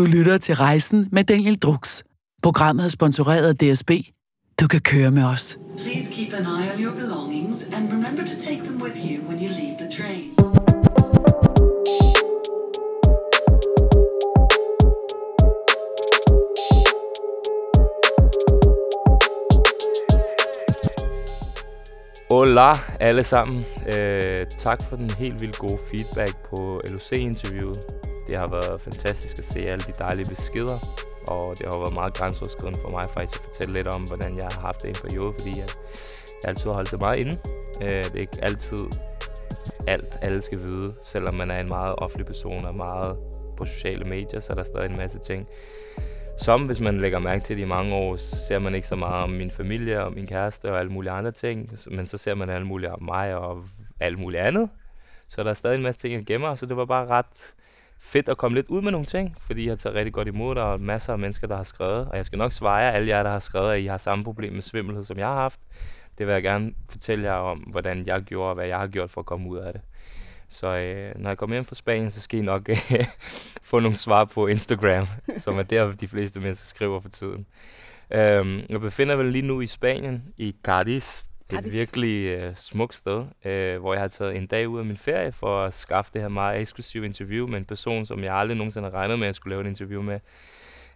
Du lytter til Rejsen med Daniel Drux. Programmet er sponsoreret af DSB. Du kan køre med os. Please keep an eye on your belongings and remember to take them with you when you leave the train. Hola alle sammen. Øh, tak for den helt vildt gode feedback på LOC-interviewet. Det har været fantastisk at se alle de dejlige beskeder, og det har været meget grænseoverskridende for mig faktisk at fortælle lidt om, hvordan jeg har haft det i en periode, fordi jeg, jeg altid har holdt det meget inde. Øh, det er ikke altid alt, alle skal vide, selvom man er en meget offentlig person og meget på sociale medier, så er der stadig en masse ting, som hvis man lægger mærke til det i mange år, ser man ikke så meget om min familie og min kæreste og alle mulige andre ting, men så ser man alle mulige om mig og alt muligt andet. Så der er stadig en masse ting, jeg gemmer, så det var bare ret fedt at komme lidt ud med nogle ting, fordi jeg har taget rigtig godt imod det, og masser af mennesker, der har skrevet. Og jeg skal nok svare alle jer, der har skrevet, at I har samme problem med svimmelhed, som jeg har haft. Det vil jeg gerne fortælle jer om, hvordan jeg gjorde, og hvad jeg har gjort for at komme ud af det. Så øh, når jeg kommer hjem fra Spanien, så skal I nok øh, få nogle svar på Instagram, som er der, de fleste mennesker skriver for tiden. Øhm, jeg befinder vel lige nu i Spanien, i Cadiz. Det er et virkelig øh, smukt sted, øh, hvor jeg har taget en dag ud af min ferie for at skaffe det her meget eksklusive interview med en person, som jeg aldrig nogensinde har regnet med, at jeg skulle lave et interview med.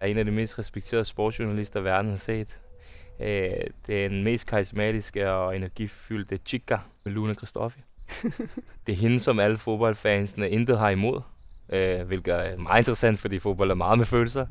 Er en af de mest respekterede sportsjournalister, verden har set. Øh, det er den mest karismatiske og energifyldte chica, Luna Christoffi. det er hende, som alle fodboldfansene intet har imod. Øh, hvilket er meget interessant, fordi fodbold er meget med følelser.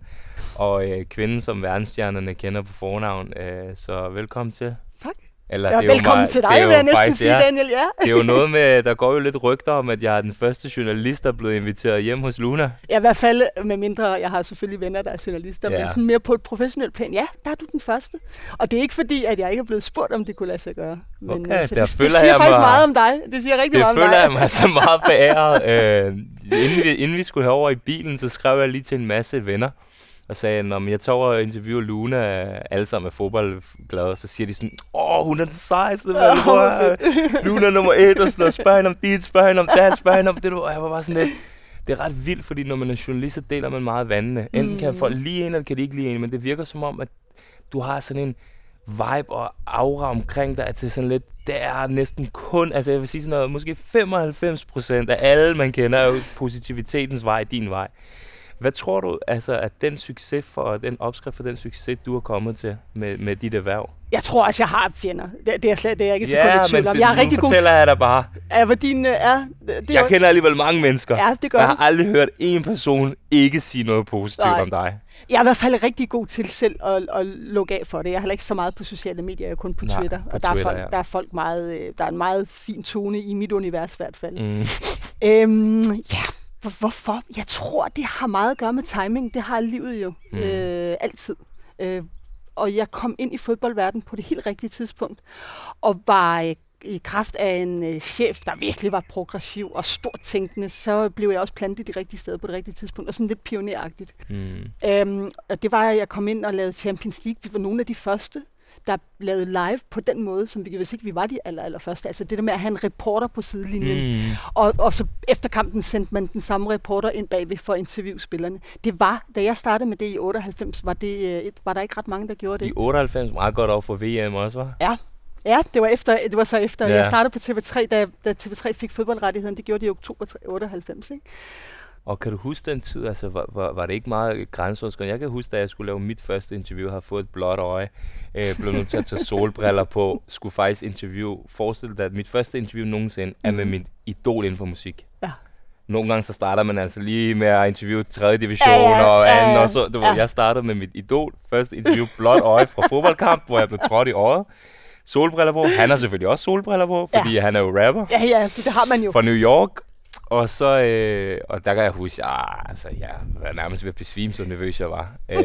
Og øh, kvinden, som verdensstjernerne kender på fornavn. Øh, så velkommen til. Tak. Eller, Ja, det er jo velkommen meget- til dig, det er vil jeg næsten faktisk- sige, ja, Daniel. Ja. Det er jo noget med, der går jo lidt rygter om, at jeg er den første journalist, der er blevet inviteret hjem hos Luna. ja, i hvert fald med mindre, jeg har selvfølgelig venner, der er journalister, Ja. men sådan mere på et professionelt plan. Ja, der er du den første. Og det er ikke fordi, at jeg ikke er blevet spurgt, om det kunne lade sig gøre. Men, Okay, så der det, det føler siger jeg faktisk mig- meget om dig. Det siger rigtig Det meget om føler dig. jeg mig så meget beæret. øh, inden, vi, inden vi skulle herover i bilen, så skrev jeg lige til en masse venner, og sagde, at jeg tager over og interviewer Luna, alle sammen er fodboldglade, så siger de sådan, åh, hun er den sejeste, man. Oh, Luna er nummer et, og sådan noget, spørg hende om dit, spørg hende om dat, spørg hende om det, og jeg var bare sådan lidt, det er ret vildt, fordi når man er journalist, så deler man meget vandene. Enten kan Mm. folk lide en, eller kan de ikke lide en, men det virker som om, at du har sådan en vibe og aura omkring dig, at det er sådan lidt, det er næsten kun, altså jeg vil sige sådan noget, måske 95 procent af alle, man kender, er jo positivitetens vej, din vej. Hvad tror du, altså, at den succes for, den opskrift for den succes, du har kommet til med, med dit erhverv? Jeg tror også, jeg har fjender. Det, det er, slet, det er jeg ikke sekund i tvivl om. Jeg er rigtig god fortæller til... jeg dig bare. Ja, hvad din øh, er... Det, Jeg jo- kender alligevel mange mennesker. Ja, det gør jeg har aldrig hørt en person ikke sige noget positivt Nej. om dig. Jeg er i hvert fald rigtig god til selv at, at lukke af for det. Jeg er heller ikke så meget på sociale medier, jeg er kun på Nej, Twitter. på og der, Twitter, er folk, ja. der er folk meget... øh, Der er en meget fin tone i mit univers i hvert fald. Mm. Øhm, ja, hvorfor? Jeg tror, det har meget at gøre med timing. Det har livet jo Mm. øh, altid. Øh, og jeg kom ind i fodboldverdenen på det helt rigtige tidspunkt, og var øh, i kraft af en øh, chef, der virkelig var progressiv og stort tænkende, så blev jeg også plantet de rigtige steder på det rigtige tidspunkt, og sådan lidt pioneragtigt. Mm. Øhm, og det var, at jeg kom ind og lavede Champions League. Vi var nogle af de første, der lavede live på den måde, som vi, hvis ikke vi var de aller, aller første. Altså det der med at have en reporter på sidelinjen. Mm. Og, og så efter kampen sendte man den samme reporter ind bagved for at interviewe spillerne. Det var, da jeg startede med det i 98, var, det, øh, et, var der ikke ret mange, der gjorde det. I 98 meget godt over for VM også, var? Ja. Ja, det var, efter, det var så efter, ja. jeg startede på TV3, da, da TV3 fik fodboldrettigheden. Det gjorde de i oktober 98, ikke? Og kan du huske den tid, altså var, var, var det ikke meget grænseoverskridende? Jeg kan huske, da jeg skulle lave mit første interview, havde fået et blåt øje, øh, blev nødt til at tage solbriller på, skulle faktisk interview. Forestil dig, at mit første interview nogensinde er med Mhm. mit idol inden for musik. Ja. Nogle gange så starter man altså lige med at interviewe 3. division Ja, ja, og ja, anden, ja. og så, du ved, Ja. jeg startede med mit idol, første interview, blåt øje fra fodboldkamp, hvor jeg blev trådt i øjet. Solbriller på. Han har selvfølgelig også solbriller på, fordi ja. han er jo rapper Ja, ja, så det har man jo. fra New York. Og så, øh, og der kan jeg huske, ah, altså, jeg var nærmest ved at besvime, så nervøs jeg var. øh,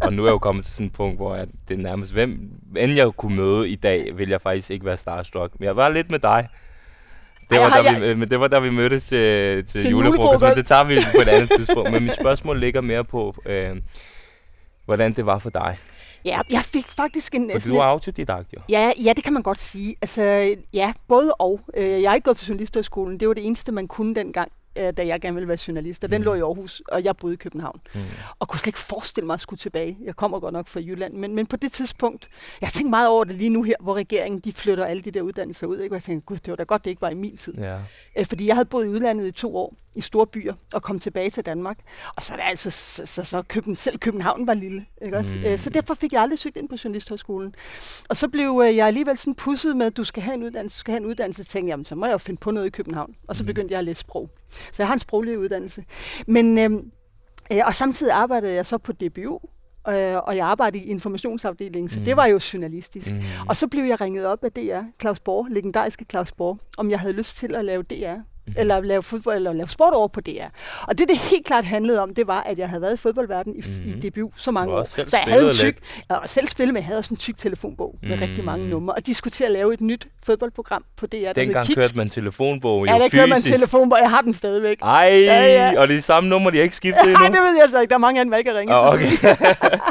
og nu er jeg jo kommet til sådan et punkt, hvor jeg, det er nærmest, hvem end jeg kunne møde i dag, vil jeg faktisk ikke være starstruck. Men jeg var lidt med dig. Det Ej, var, da jeg- vi, men det var da vi mødtes til, til, Til julefrokost, men det tager vi på et andet tidspunkt. Men mit spørgsmål ligger mere på, øh, hvordan det var for dig. Ja, jeg fik faktisk en... For sådan du er autodidakt, jo. Ja, ja, det kan man godt sige. Altså, ja, både og. Øh, Jeg har ikke gået på journalisterskolen. Det var det eneste, man kunne dengang. øh, da jeg gerne ville være journalist, og den Mm. lå i Aarhus, og jeg boede i København. Mm. Og kunne slet ikke forestille mig at skulle tilbage. Jeg kommer godt nok fra Jylland, men, men på det tidspunkt, jeg tænkt meget over det lige nu her, hvor regeringen de flytter alle de der uddannelser ud. Ikke? Og jeg tænkte, gud, det var da godt, det ikke var i min tid. Ja. Øh, Fordi jeg havde boet i udlandet i to år, i store byer, og kom tilbage til Danmark. Og så er det altså, så, så, så Køben, selv København var lille. Ikke også? Mm. Mm. Så derfor fik jeg aldrig søgt ind på Journalisthøjskolen. Og så blev øh, jeg alligevel sådan pusset med, at du skal have en uddannelse, du skal have en uddannelse. Så tænkte jeg, jamen, så må jeg jo finde på noget i København. Og så Mm. begyndte jeg at læse sprog. Så jeg har en sproglig uddannelse. Men, øh, øh, og samtidig arbejdede jeg så på DBU, øh, og jeg arbejdede i informationsafdelingen, så mm. det var jo journalistisk. Mm. Og så blev jeg ringet op af DR, Claus Borg, legendariske Claus Borg, om jeg havde lyst til at lave DR. Mhm. Eller lave fodbold, eller lave sport over på DR. Og det, det helt klart handlede om, det var, at jeg havde været i fodboldverdenen i, Mhm. mm-hmm. i DBU så mange år. Så jeg havde en tyk, jeg var selv spillet, men jeg havde også en tyk telefonbog med Mhm. rigtig mange numre. Og de skulle til at lave et nyt fodboldprogram på DR, der Dengang Kik. kørte man telefonbog Ja, jo der kørte man fysisk. telefonbog. Jeg har den stadigvæk. Ej, Ja, ja. og det er samme nummer, de har ikke skiftet endnu. Nej, det ved jeg så ikke. Der er mange af dem, jeg ikke har ringet til. okay.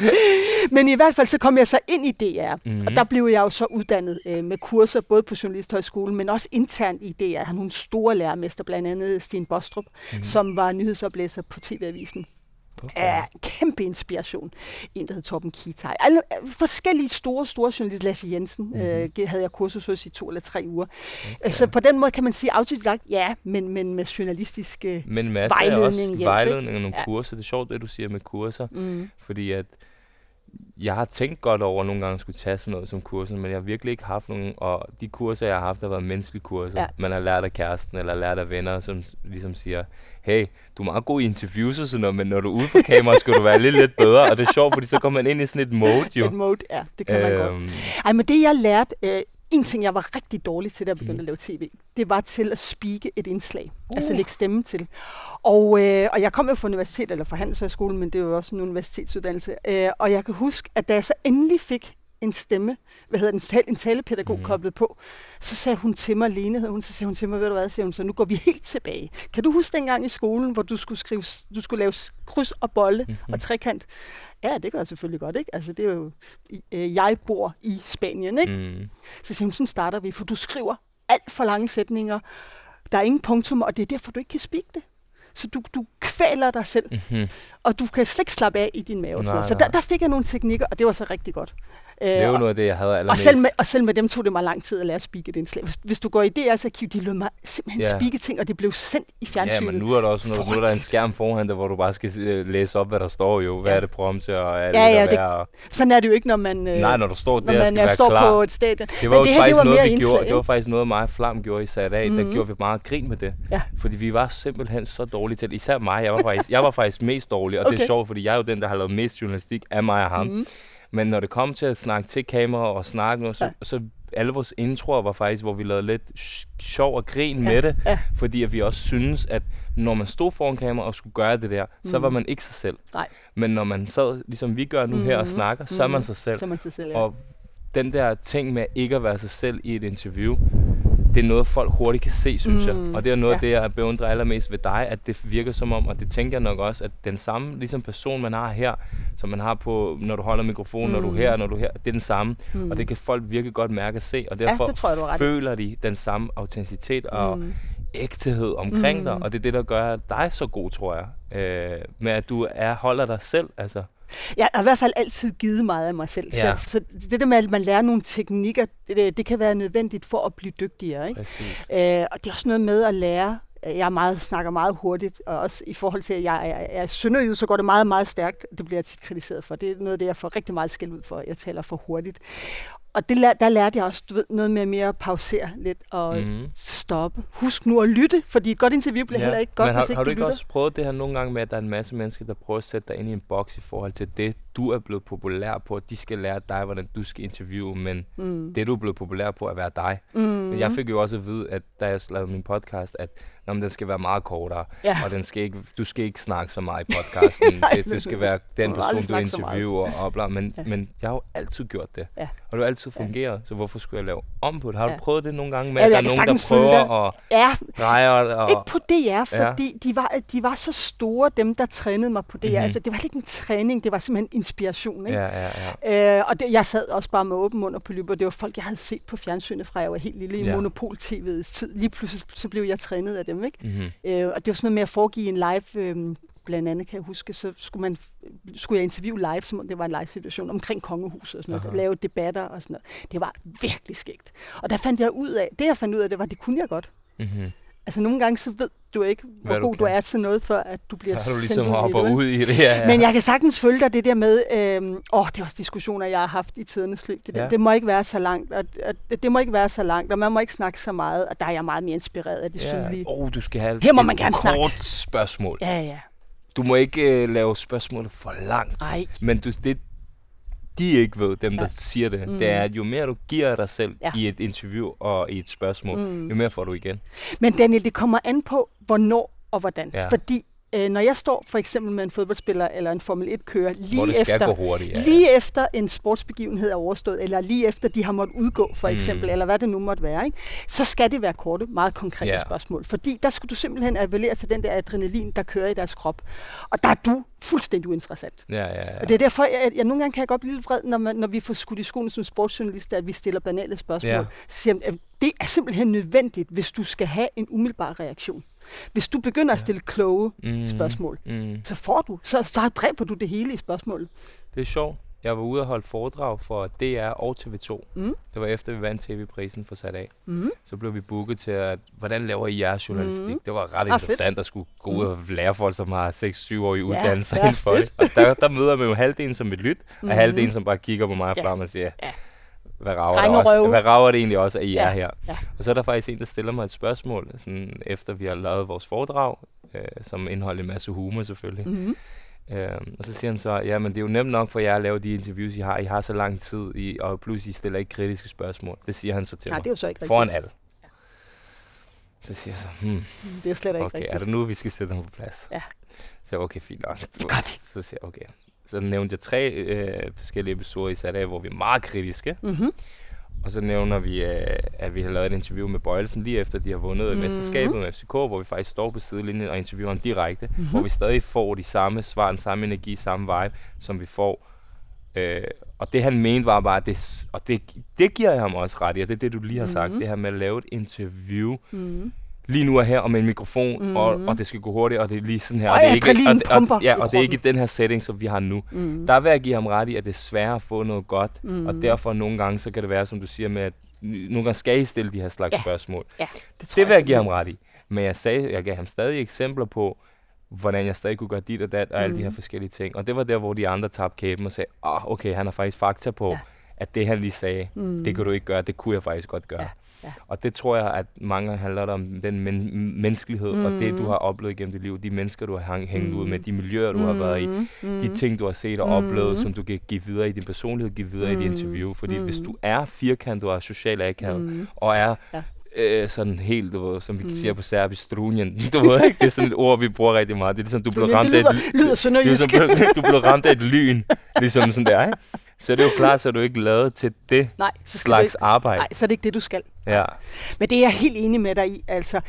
Men i hvert fald så kom jeg så ind i DR, Mhm. mm-hmm. og der blev jeg jo så uddannet øh, med kurser, både på Journalisthøjskolen, men også internt i DR. Jeg havde nogle store lærermester, blandt andet Sten Bostrup, mm-hmm. som var nyhedsoplæser på TV-avisen. Okay. Ja, kæmpe inspiration. En, der hed Torben Kitaj. Alle øh, forskellige store, store journalister. Lasse Jensen Mhm. mm-hmm. øh, havde jeg kursus hos i to eller tre uger. Okay. Så på den måde kan man sige autodidakt, ja, men, men med journalistisk... Øh, Men Vejledning, er også hjælp, ikke? vejledning og nogle Ja. kurser. Det er sjovt, det du siger med kurser. mm, Fordi at jeg har tænkt godt over, at nogle gange skulle tage sådan noget som kurser, men jeg har virkelig ikke haft nogen, og de kurser, jeg har haft, har været menneskelige kurser. Ja. Man har lært af kæresten, eller lært af venner, som ligesom siger, hey, du er meget god i interviews og sådan noget, men når du er ude for kamera, skal du være lidt, lidt bedre. Og det er sjovt, fordi så kommer man ind i sådan et mode, jo. et mode, ja, det kan man godt. Øhm, Ej, men det jeg lærte, øh, en ting jeg var rigtig dårlig til, da jeg begyndte Mm. at lave tv, det var til at speake et indslag. Uh. Altså lægge stemme til. Og, øh, og jeg kom jo fra universitet, eller fra Handelshøjskolen, men det er jo også en universitetsuddannelse. Øh, og jeg kan huske, at da jeg så endelig fik en stemme, hvad hedder den, tal- en talepædagog Mhm. mm. koblet på, så sagde hun til mig, Lene hed hun, så sagde hun til mig, ved du hvad, siger hun, så nu går vi helt tilbage. Kan du huske dengang i skolen, hvor du skulle skrive, du skulle lave kryds og bolle Mhm. mm-hmm. og trekant? Ja, det gør jeg selvfølgelig godt, ikke? Altså, det er jo, øh, jeg bor i Spanien, ikke? mm, Så siger hun, sådan starter vi, for du skriver alt for lange sætninger. Der er ingen punktum, og det er derfor, du ikke kan speak det. Så du, du kvæler dig selv, mhm. og du kan slet ikke slappe af i din mave. Nej. Så der, der fik jeg nogle teknikker, og det var så rigtig godt. Det er jo og, noget af det, jeg havde og, allermest. selv med, og selv med dem tog det mig lang tid at lære at speak et indslag. Hvis, hvis du går i DR's arkiv, de lød mig simpelthen Ja. yeah. speake ting, og det blev sendt i Ja, fjernsynet. men nu er der også noget, nu er der en skærm foran dig, hvor du bare skal øh, læse op, hvad der står jo. Hvad Ja. er det prom til, og alt Ja, det, ja, det- være, og... Sådan er det jo ikke, når man, øh, Nej, når du står når der og man skal øh, står klar. på et stadion. Det var Men det her, faktisk det var noget, mere vi indslag, gjorde. Det var ikke? faktisk noget, mig og Flam gjorde i sat af. Mm-hmm. Der Mhm. gjorde vi meget grin med det. Ja. Fordi vi var simpelthen så dårlige til det. Især mig. Jeg var faktisk, jeg var faktisk mest dårlig. Og okay. det er sjovt, fordi jeg er jo den, der har lavet mest journalistik af mig og ham. Mm. Mm. Men når det kom til at snakke til kamera og snakke noget, så, ja. Så alle vores introer var faktisk, hvor vi lavede lidt sj- sjov og grin Ja, med det. ja. Fordi at vi også synes, at når man stod foran kamera og skulle gøre det der, så Mhm. var man ikke sig selv. Nej. Men når man sad, ligesom vi gør nu her og Mhm. snakker, så er man Mhm. sig selv. Så er man sig selv, ja. Og den der ting med ikke at være sig selv i et interview, det er noget, folk hurtigt kan se, synes mm, jeg. Mm, Og det er noget af ja. det, jeg beundrer allermest ved dig, at det virker som om, og det tænker jeg nok også, at den samme ligesom person, man har her, som man har på, når du holder mikrofonen, mm. når du er Mm. her, når du er her, det er den samme. Mm. Mm. Og det kan folk virkelig godt mærke at se, og Ja, derfor det tror jeg, du føler de den samme autenticitet og Mm. ægthed omkring Mm. dig, og det er det, der gør dig så god, tror jeg. Øh, med at du er, holder dig selv, altså. Jeg har i hvert fald altid givet meget af mig selv. Ja. Så, så det der med, at man lærer nogle teknikker, det, det kan være nødvendigt for at blive dygtigere. Ikke? Øh, og det er også noget med at lære. Jeg meget, snakker meget hurtigt, og også i forhold til, at jeg er, er sønderjyd, så går det meget, meget stærkt. Det bliver jeg tit kritiseret for. Det er noget af det, jeg får rigtig meget skæld ud for. Jeg taler for hurtigt. Og det, der lærte jeg også du ved, noget med mere at pausere lidt og mm. Stoppe. Husk nu at lytte, fordi et godt interview bliver ja. heller ikke godt, Men har, hvis ikke har du du ikke lytter. også prøvet det her nogle gange med, at der er en masse mennesker, der prøver at sætte dig ind i en boks i forhold til det, du er blevet populær på, at de skal lære dig, hvordan du skal interviewe, men Mm. det, du er blevet populær på, er at være dig. Mm. Men jeg fik jo også at vide, at da jeg lavede min podcast, at nå, men den skal være meget kortere, Ja. og den skal ikke, du skal ikke snakke så meget i podcasten. Nej, det, det skal være den person, du interviewer og bla, men, Ja. men jeg har jo altid gjort det. Ja. Og det har altid fungeret, så hvorfor skulle jeg lave om på det? Har du Ja. prøvet det nogle gange med, Ja, at der er nogen, der prøver at Ja, dreje og... Ikke på DR, fordi ja. de, var, de var så store, dem der trænede mig på DR. Mhm. Mm-hmm. Altså, det var ikke en træning, det var simpelthen inspiration. Ikke? Ja, ja, ja. Øh, og det, jeg sad også bare med åben mund og på lyber. Det var folk, jeg havde set på fjernsynet fra jeg var helt lille i Ja. ja. Monopol-TV's tid. Lige pludselig så blev jeg trænet af dem. Ikke? Mm-hmm. Øh, og det var sådan noget med at foregive en live, øh, blandt andet kan jeg huske, så skulle, man, skulle jeg interviewe live, som om det var en live-situation, omkring kongehuset og sådan noget, Aha. lave debatter og sådan noget. Det var virkelig skægt. Og der fandt jeg ud af, det jeg fandt ud af, det var, det kunne jeg godt. Mm-hmm. Altså nogle gange så ved du ikke, hvor Hvad du god du kan. er til noget, før at du bliver har du sendt ligesom ud i det, hopper ud i det. Ja, ja. Men jeg kan sagtens følge dig det der med, øh, åh, det er også diskussioner, jeg har haft i tidernes løb. Det, der. Ja. det må ikke være så langt, og, og det, må ikke være så langt, og man må ikke snakke så meget, og der er jeg meget mere inspireret af det ja. sydlige. Oh, du skal have Her må et man gerne kort snakke. spørgsmål. Ja, ja. Du må ikke øh, lave spørgsmålet for langt. Ej. Men du, det, de ikke ved, dem der Ja. siger det, Mm. det er, at jo mere du giver dig selv Ja. i et interview og i et spørgsmål, Mm. jo mere får du igen. Men Daniel, det kommer an på, hvornår og hvordan. Ja. Fordi øh, når jeg står for eksempel med en fodboldspiller eller en Formel 1-kører Hvor lige efter, hurtigt. Ja. lige efter en sportsbegivenhed er overstået, eller lige efter de har måttet udgå, for Mm. eksempel, eller hvad det nu måtte være, ikke? så skal det være korte, meget konkrete Ja. spørgsmål. Fordi der skal du simpelthen appellere til den der adrenalin, der kører i deres krop. Og der er du fuldstændig uinteressant. Ja, ja, ja. Og det er derfor, jeg, jeg nogle gange kan jeg godt blive lidt vred, når, man, når vi får skudt i skoene som sportsjournalister, at vi stiller banale spørgsmål. Ja. Så siger at det er simpelthen nødvendigt, hvis du skal have en umiddelbar reaktion. Hvis du begynder at stille kloge mm. spørgsmål, Mm. så får du, så, så dræber du det hele i spørgsmålet. Det er sjovt. Jeg var ude og holde foredrag for DR og TV2. Mm. Det var efter, vi vandt TV-prisen for sat af. Mm. Så blev vi booket til, at, hvordan laver I jeres journalistik? Mhm. Det var ret Ah, fedt. interessant at skulle gå ud og lære folk, som har 6-7 år i Ja, uddannelse ja, inden for det. fedt. Og der, der møder man jo halvdelen som et lyt, Mhm. og halvdelen som bare kigger på mig Ja. frem og siger, Ja. Hvad rager, det også, hvad rager det egentlig også, at I Ja, er her? ja. Og så er der faktisk en, der stiller mig et spørgsmål, sådan, efter vi har lavet vores foredrag, øh, som indeholder en masse humor selvfølgelig. Mm. Øhm, og så siger han så, ja, men det er jo nemt nok for jer at lave de interviews, I har. I har så lang tid, i, og pludselig stiller ikke kritiske spørgsmål. Det siger han så til Nej, mig. det er jo så ikke rigtigt. Foran alle. Så siger jeg så, hmm, Det er jo slet ikke okay, er rigtigt. det nu, vi skal sætte ham på plads? Ja. Så jeg, okay, fint nok. Det gør vi. Så siger jeg, okay. Så nævnte jeg tre øh, forskellige episoder i sat af, hvor vi er meget kritiske. Mm-hmm. Og så nævner vi, øh, at vi har lavet et interview med Bøjelsen lige efter, de har vundet Mhm. mm-hmm. mesterskabet med FCK, hvor vi faktisk står på sidelinjen og interviewer ham direkte, Mhm. mm-hmm. hvor vi stadig får de samme svar, den samme energi, samme vibe, som vi får. Øh, og det han mente var bare, det, og det, det giver jeg ham også ret i, og det er det, du lige har sagt, Mhm. det her med at lave et interview, Mm. Lige nu og her, og med en mikrofon, mm. og, Mhm. og det skal gå hurtigt, og det er lige sådan her. Og og det er ikke, og, og, ja, og det er ikke den her setting, som vi har nu. Mm. Der vil jeg give ham ret i, at det er svært at få noget godt, Mm. og derfor nogle gange, så kan det være, som du siger med, at nogle gange skal I stille de her slags Ja. spørgsmål. Ja, det Det vil jeg give simpelthen. ham ret i. Men jeg, sagde, jeg gav ham stadig eksempler på, hvordan jeg stadig kunne gøre dit og dat, og alle de her Mhm. forskellige ting. Og det var der, hvor de andre tabte kæben og sagde, ah, okay, han har faktisk fakta på, Ja. at det han lige sagde, Mm. det kan du ikke gøre, det kunne jeg faktisk godt gøre. Ja, ja. Og det tror jeg, at mange handler om den men- menneskelighed, mm. og det, du Mhm. har oplevet gennem dit liv, de mennesker, du har hængt ud Mm. med, de miljøer, du har været i, Mm. de ting, du har set og oplevet, Mhm. som du kan give videre i din personlighed, give videre i dit interview. Fordi hvis Mhm. du er firkantet og er social akavet, Mm. og er Ja. Øh, sådan helt, du ved, som vi Mm. siger på serbisk, strunjen, du ved ikke, det er sådan et ord, vi bruger rigtig meget. Det er ligesom, du blev Det ramt af et, ly- lyder er sønderjysk. ligesom, du blev ramt af et lyn, ligesom sådan der, ikke? Så det er jo klart, så er du ikke lavet til det Nej, så skal slags ikke, arbejde. nej, så er det ikke det, du skal. Ja. Men det er jeg helt enig med dig i. Altså,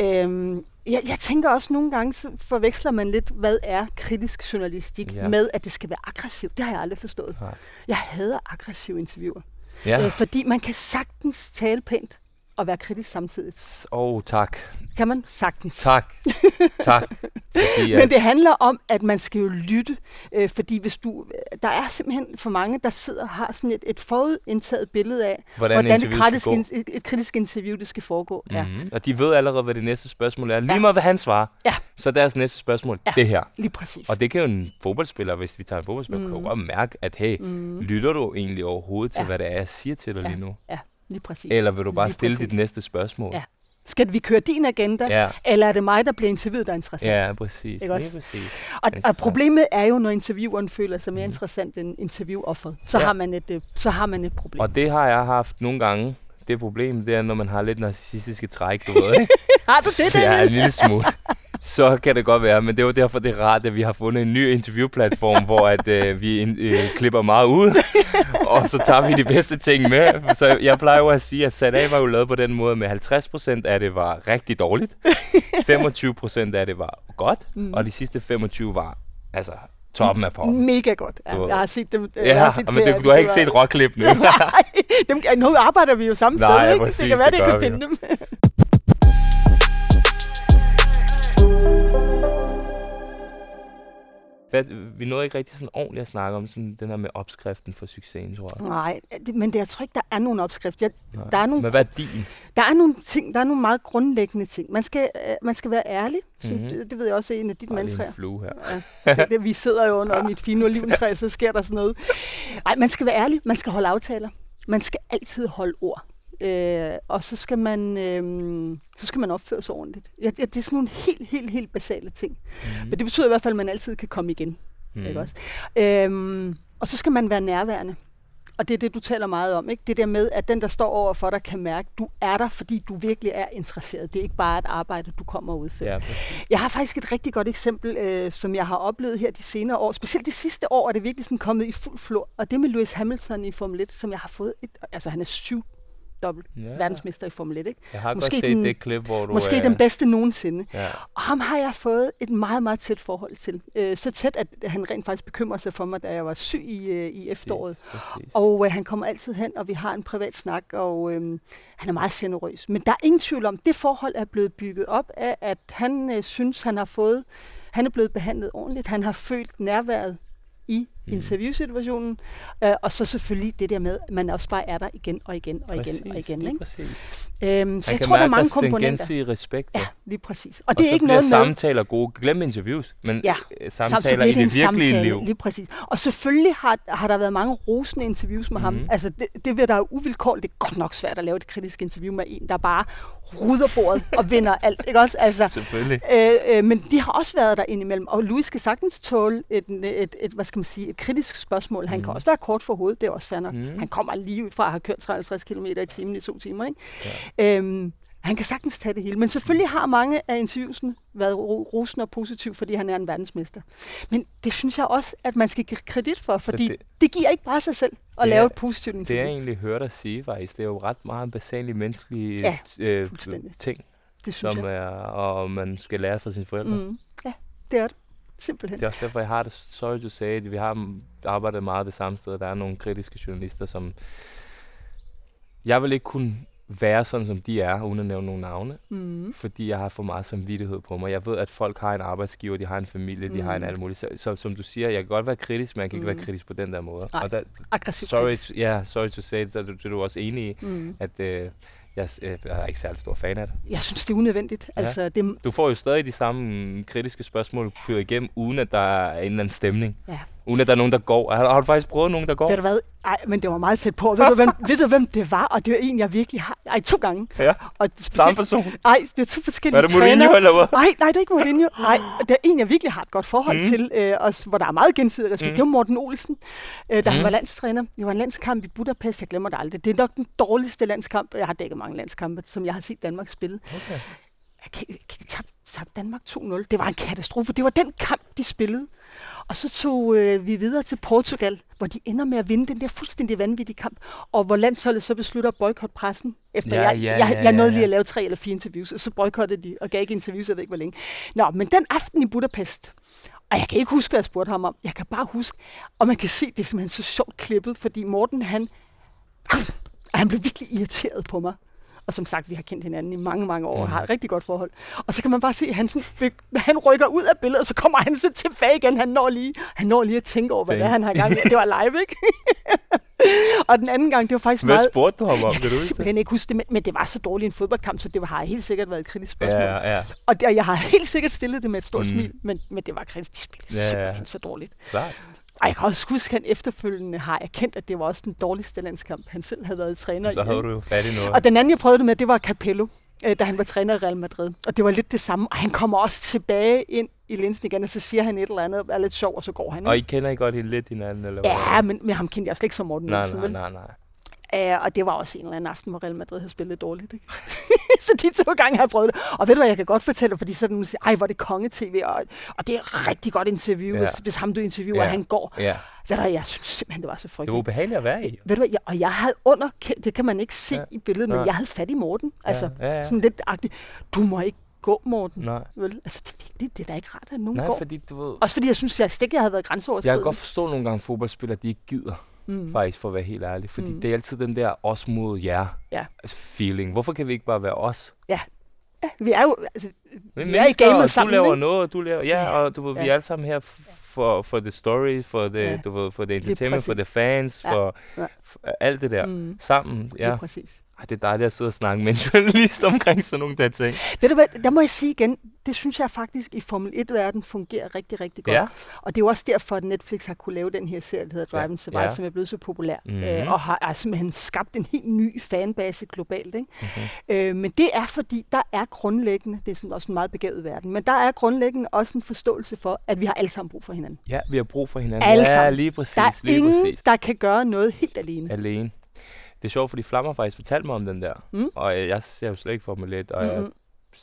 øhm, jeg, jeg tænker også nogle gange, så forveksler man lidt, hvad er kritisk journalistik ja. med, at det skal være aggressivt. Det har jeg aldrig forstået. Nej. Jeg hader aggressive interviewer. Ja. Øh, fordi man kan sagtens tale pænt og være kritisk samtidig. Åh, oh, tak. Kan man sagtens. Tak. tak. Fordi, Men det handler om, at man skal jo lytte, øh, fordi hvis du, der er simpelthen for mange, der sidder og har sådan et, et forudindtaget billede af, hvordan, hvordan, et, kritisk, in, et, et kritisk interview det skal foregå. Mm. Ja, Mm-hmm. Og de ved allerede, hvad det næste spørgsmål er. Lige Ja. meget, hvad han svarer. Ja. Så er deres næste spørgsmål, Ja. det her. lige præcis. Og det kan jo en fodboldspiller, hvis vi tager en fodboldspiller, mm. kan jo godt mærke, at hey, mm. lytter du egentlig overhovedet til, Ja. hvad det er, jeg siger til dig Ja. lige nu? Ja, lige præcis. Eller vil du bare Lige stille præcis. dit næste spørgsmål? Ja. Skal vi køre din agenda, Ja, eller er det mig, der bliver interviewet, der er interessant? ja præcis. Ikke Lige også? præcis. Og, og problemet er jo, når intervieweren føler sig mere interessant end interviewofferet. Så, Ja. har man et, øh, så har man et problem. Og det har jeg haft nogle gange. Det problem, det er, når man har lidt narcissistiske træk, du ved, ikke? har du det, Så ja, en lille smule. Så kan det godt være, men det er jo derfor, det er rart, at vi har fundet en ny interviewplatform, hvor at, øh, vi in, øh, klipper meget ud, og så tager vi de bedste ting med. Så jeg plejer jo at sige, at sat af var jo lavet på den måde, med 50% af det var rigtig dårligt, 25% af det var godt, Mm. og de sidste 25 var altså Toppen af poppen. Mega godt. Ja, Du- jeg har set dem. øh, Ja, jeg har set men det, du har ikke set råklippene. Nej, dem, nu arbejder vi jo samme Nej, sted, ikke? præcis, det kan være, det det, kan vi finde dem. Hvad, vi nåede ikke rigtig sådan ordentligt at snakke om sådan den her med opskriften for succesen, tror jeg. Nej, det, men det, jeg tror ikke, der er nogen opskrift. Jeg, Nej. der er nogle Men hvad er din? Der er nogle ting, der er nogle meget grundlæggende ting. Man skal, øh, man skal være ærlig. Mm-hmm. Mhm. Det, det ved jeg også er en af dit Bare lige mantraer. en flue her. Ja, det, det, vi sidder jo under mit fine oliventræ, så sker der sådan noget. Nej, man skal være ærlig. Man skal holde aftaler. Man skal altid holde ord. Øh, og så skal man øh, så skal man opføre sig ordentligt. Ja, det, er sådan nogle helt, helt, helt basale ting. Mm. Men det betyder i hvert fald, at man altid kan komme igen. Mm. Ikke også? Øhm, og så skal man være nærværende. Og det er det, du taler meget om. Ikke? Det der med, at den, der står over for dig, kan mærke, at du er der, fordi du virkelig er interesseret. Det er ikke bare et arbejde, du kommer og udfører. Ja, præcis. Jeg har faktisk et rigtig godt eksempel, øh, som jeg har oplevet her de senere år. Specielt de sidste år er det virkelig sådan kommet i fuld flor. Og det med Lewis Hamilton i Formel 1, som jeg har fået et... Altså, han er syv dobbelt Ja. verdensmester i Formel 1, ikke? Jeg har Måske godt set den- det klip, hvor du Måske er... den bedste nogensinde. Ja. Og ham har jeg fået et meget, meget tæt forhold til. Øh, så tæt, at han rent faktisk bekymrede sig for mig, da jeg var syg i, øh, i efteråret. Præcis, præcis. Og øh, han kommer altid hen, og vi har en privat snak, og øh, han er meget generøs. Men der er ingen tvivl om, det forhold er blevet bygget op af, at han øh, synes, han har fået, han er blevet behandlet ordentligt. Han har følt nærværet Mm. interviewsituationen. Øh, og så selvfølgelig det der med, at man også bare er der igen og igen og igen præcis, og igen. Ikke? præcis. Øhm, så jeg kan tror, der er mange den komponenter. gensidige respekt. Ja, lige præcis. Og, Og det er så ikke noget med... samtaler gode. Glem interviews, men Ja. øh, samtaler i det det virkelige samtale, liv. Lige præcis. Og selvfølgelig har, har der været mange rosende interviews med mm-hmm. ham. Mhm. Altså, det, det vil der jo uvilkårligt. Det er godt nok svært at lave et kritisk interview med en, der bare rydder bordet og vinder alt. Ikke også? Altså, Selvfølgelig. øh, øh, men de har også været der indimellem. Og Louis skal sagtens tåle et, et, et, hvad skal man sige, et kritisk spørgsmål. Han kan Mhm. også være kort for hovedet. Det er også fair nok. Mhm. Han kommer lige ud fra at have kørt 53 km i timen i to timer. Ikke? Ja. Øhm, han kan sagtens tage det hele. Men selvfølgelig har mange af interviewsene været ro- rosende og positiv, fordi han er en verdensmester. Men det synes jeg også, at man skal give kredit for, fordi det, det- det giver ikke bare sig selv at Det lave er- et positivt Det interview. jeg egentlig hørte dig sige, faktisk, det er jo ret meget basale menneskelige Ja, øh, ting, det synes som jeg. er, og man skal lære fra sine forældre. Mm. Ja, det er det. Simpelthen. Det er også derfor, jeg har det, sorry to say, it, vi har arbejdet meget det samme sted. Der er nogle kritiske journalister, som... Jeg vil ikke kunne være sådan, som de er, uden at nævne nogle navne, Mm. fordi jeg har for meget samvittighed på mig. Jeg ved, at folk har en arbejdsgiver, de har en familie, de har en Mm. alt muligt. Så, så som du siger, jeg kan godt være kritisk, men jeg kan ikke Mm. være kritisk på den der måde. Nej, og der, Aggressiv sorry, kritisk. to, yeah, sorry to say så er du, du også enig i, Mm. at øh, jeg, øh, jeg er ikke særlig stor fan af det. Jeg synes, det er unødvendigt. Ja. Altså, det, Du får jo stadig de samme mm, kritiske spørgsmål, du fyrer igennem, uden at der er en eller anden stemning. Ja. Uden at der er nogen, der går. Har, har du faktisk prøvet nogen, der går? ved du hvad? Ej, men det var meget tæt på. Ved du, hvem, ved du, hvem det var? Og det var en, jeg virkelig har... Ej, to gange. Ja, Og samme person. Nej, det er to forskellige Var det Mourinho, trænere. eller hvad? Nej, nej, det er ikke Mourinho. Nej, det er en, jeg virkelig har et godt forhold Mm. til, øh, og, hvor der er meget gensidig respekt. Mm. Det var Morten Olsen, øh, da mm. han var landstræner. Det var en landskamp i Budapest, jeg glemmer det aldrig. Det er nok den dårligste landskamp. Jeg har dækket mange landskampe, som jeg har set Danmark spille. Okay. Jeg kan, kan tabte, tabte Danmark 2-0. Det var en katastrofe. Det var den kamp, de spillede. Og så tog øh, vi videre til Portugal, hvor de ender med at vinde den der fuldstændig vanvittige kamp. Og hvor landsholdet så beslutter at boykotte pressen. Efter Ja, jeg, ja, jeg, ja, jeg nåede ja, lige ja. at lave tre eller fire interviews, og så boykottede de og gav ikke interviews, jeg ved ikke hvor længe. Nå, men den aften i Budapest, og jeg kan ikke huske, hvad jeg spurgte ham om. Jeg kan bare huske, og man kan se, det er simpelthen så sjovt klippet, fordi Morten, han, han blev virkelig irriteret på mig. Og som sagt, vi har kendt hinanden i mange, mange år og har et rigtig godt forhold. Og så kan man bare se, at han, sådan, han rykker ud af billedet, og så kommer han så tilbage igen. Han når lige, han når lige at tænke over, hvad det er, han har i gang med. Det var live, ikke? og den anden gang, det var faktisk Hvad meget... spurgte du ham om? Jeg Kan simpelthen ikke huske det, men, men det var så dårlig en fodboldkamp, så det har helt sikkert været et kritisk spørgsmål. Ja, ja. Og, det, og jeg har helt sikkert stillet det med et stort Mm. smil, men, men det var kritisk. De spillede ja, ja. simpelthen så dårligt. Klart. Og jeg kan også huske, at han efterfølgende har erkendt, at det var også den dårligste landskamp, han selv havde været træner Så i. havde du jo fat i noget. Og den anden, jeg prøvede det med, det var Capello, øh, da han var træner i Real Madrid. Og det var lidt det samme. Og han kommer også tilbage ind i linsen igen, og så siger han et eller andet, er lidt sjov, og så går han. Og I ikke? kender I godt lidt hinanden, eller hvad? Ja, men, men ham kendte jeg slet ikke som Morten Nej, nej, nej, nej. Uh, og det var også en eller anden aften, hvor Real Madrid havde spillet dårligt. Ikke? så de to gange har jeg prøvet det. Og ved du hvad, jeg kan godt fortælle dig, fordi siger, ej, hvor er det konge-tv, og, og det er rigtig godt interview, Ja. ja. hvis, hvis ham du interviewer, Ja. han går. Ja, Ved du hvad, jeg synes simpelthen, det var så det var frygteligt. ubehageligt at være i. Ved du hvad, jeg, og jeg havde under, det kan man ikke se Ja. ja. i billedet, men Nej. jeg havde fat i Morten. Altså, ja, ja, ja. sådan lidt agtigt, du må ikke gå, Morten. Nej. Vel? Altså, det er vigtigt. Det er da ikke rart, at nogen Nej, går. fordi du ved... Også fordi jeg synes, jeg ikke, jeg havde været Jeg grænseoverskridende. kan godt forstå nogle gange fodboldspillere, de ikke gider, mm. faktisk, for at være helt ærlig. Fordi Mm. det er altid den der os mod jer Ja. feeling. Hvorfor kan vi ikke bare være os? Ja, vi er jo altså, Vi vi er i gamet og sammen, Du laver ikke? noget, og du laver... Ja, og du ved, vi Ja. er alle sammen her for, for the story, for the, Ja. du ved, for the entertainment, for the fans, Ja. for, Ja. for alt det der. Mm. Sammen, Ja. ja. præcis. Ej, det er dejligt at sidde og snakke med en journalist omkring sådan nogle der ting. Ved du hvad, der må jeg sige igen, det synes jeg faktisk i Formel 1-verden fungerer rigtig, rigtig godt. Ja. Og det er jo også derfor, at Netflix har kunne lave den her serie, der hedder Drive and Survive, Ja. som er blevet så populær. Mhm. Øh, og har, har simpelthen skabt en helt ny fanbase globalt. Ikke? Mhm. Øh, men det er fordi, der er grundlæggende, det er sådan også en meget begavet verden, men der er grundlæggende også en forståelse for, at vi har alle sammen brug for hinanden. Ja, vi har brug for hinanden. Alle ja, lige præcis. Der er lige ingen, præcis. der kan gøre noget helt alene. Alene. Det er sjovt, fordi Flammer faktisk fortalte mig om den der. Mm. Og jeg, jeg ser jo slet ikke Formel 1, og jeg Mm-mm.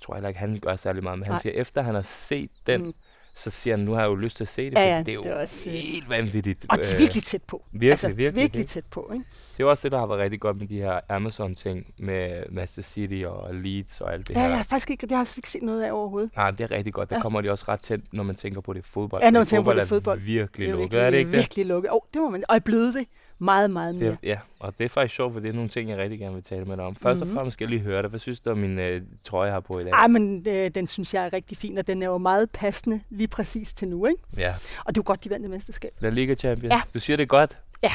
tror heller ikke, han gør særlig meget. Men han Nej. siger, efter han har set den, Mm. så siger han, nu har jeg jo lyst til at se det, Ja, ja, det er jo det er også, øh, helt vanvittigt. Og de er Øh, virkelig tæt på. virkelig, altså, virkelig, virkelig tæt på. Ikke? Det er også det, der har været rigtig godt med de her Amazon-ting med Master City og Leeds og alt det Ja, her. jeg har faktisk ikke, det har jeg ikke set noget af overhovedet. Nej, det er rigtig godt. Der Ja. kommer de også ret tæt, når man tænker på det fodbold. Ja, når man tænker på det fodbold. fodbold. er virkelig Det er lukket, er det ikke det? virkelig lukket. Oh, det må man. Og er blevet det meget, meget mere. Det, ja, og det er faktisk sjovt, for det er nogle ting, jeg rigtig gerne vil tale med dig om. Først Mhm. og fremmest skal jeg lige høre dig. Hvad synes du om min øh, trøje, jeg har på i dag? Ej, men øh, den synes jeg er rigtig fin, og den er jo meget passende lige præcis til nu, ikke? Ja, Og det er jo godt, de vandt det mesterskab. La Liga Champion. Ja. Du siger det godt. Ja.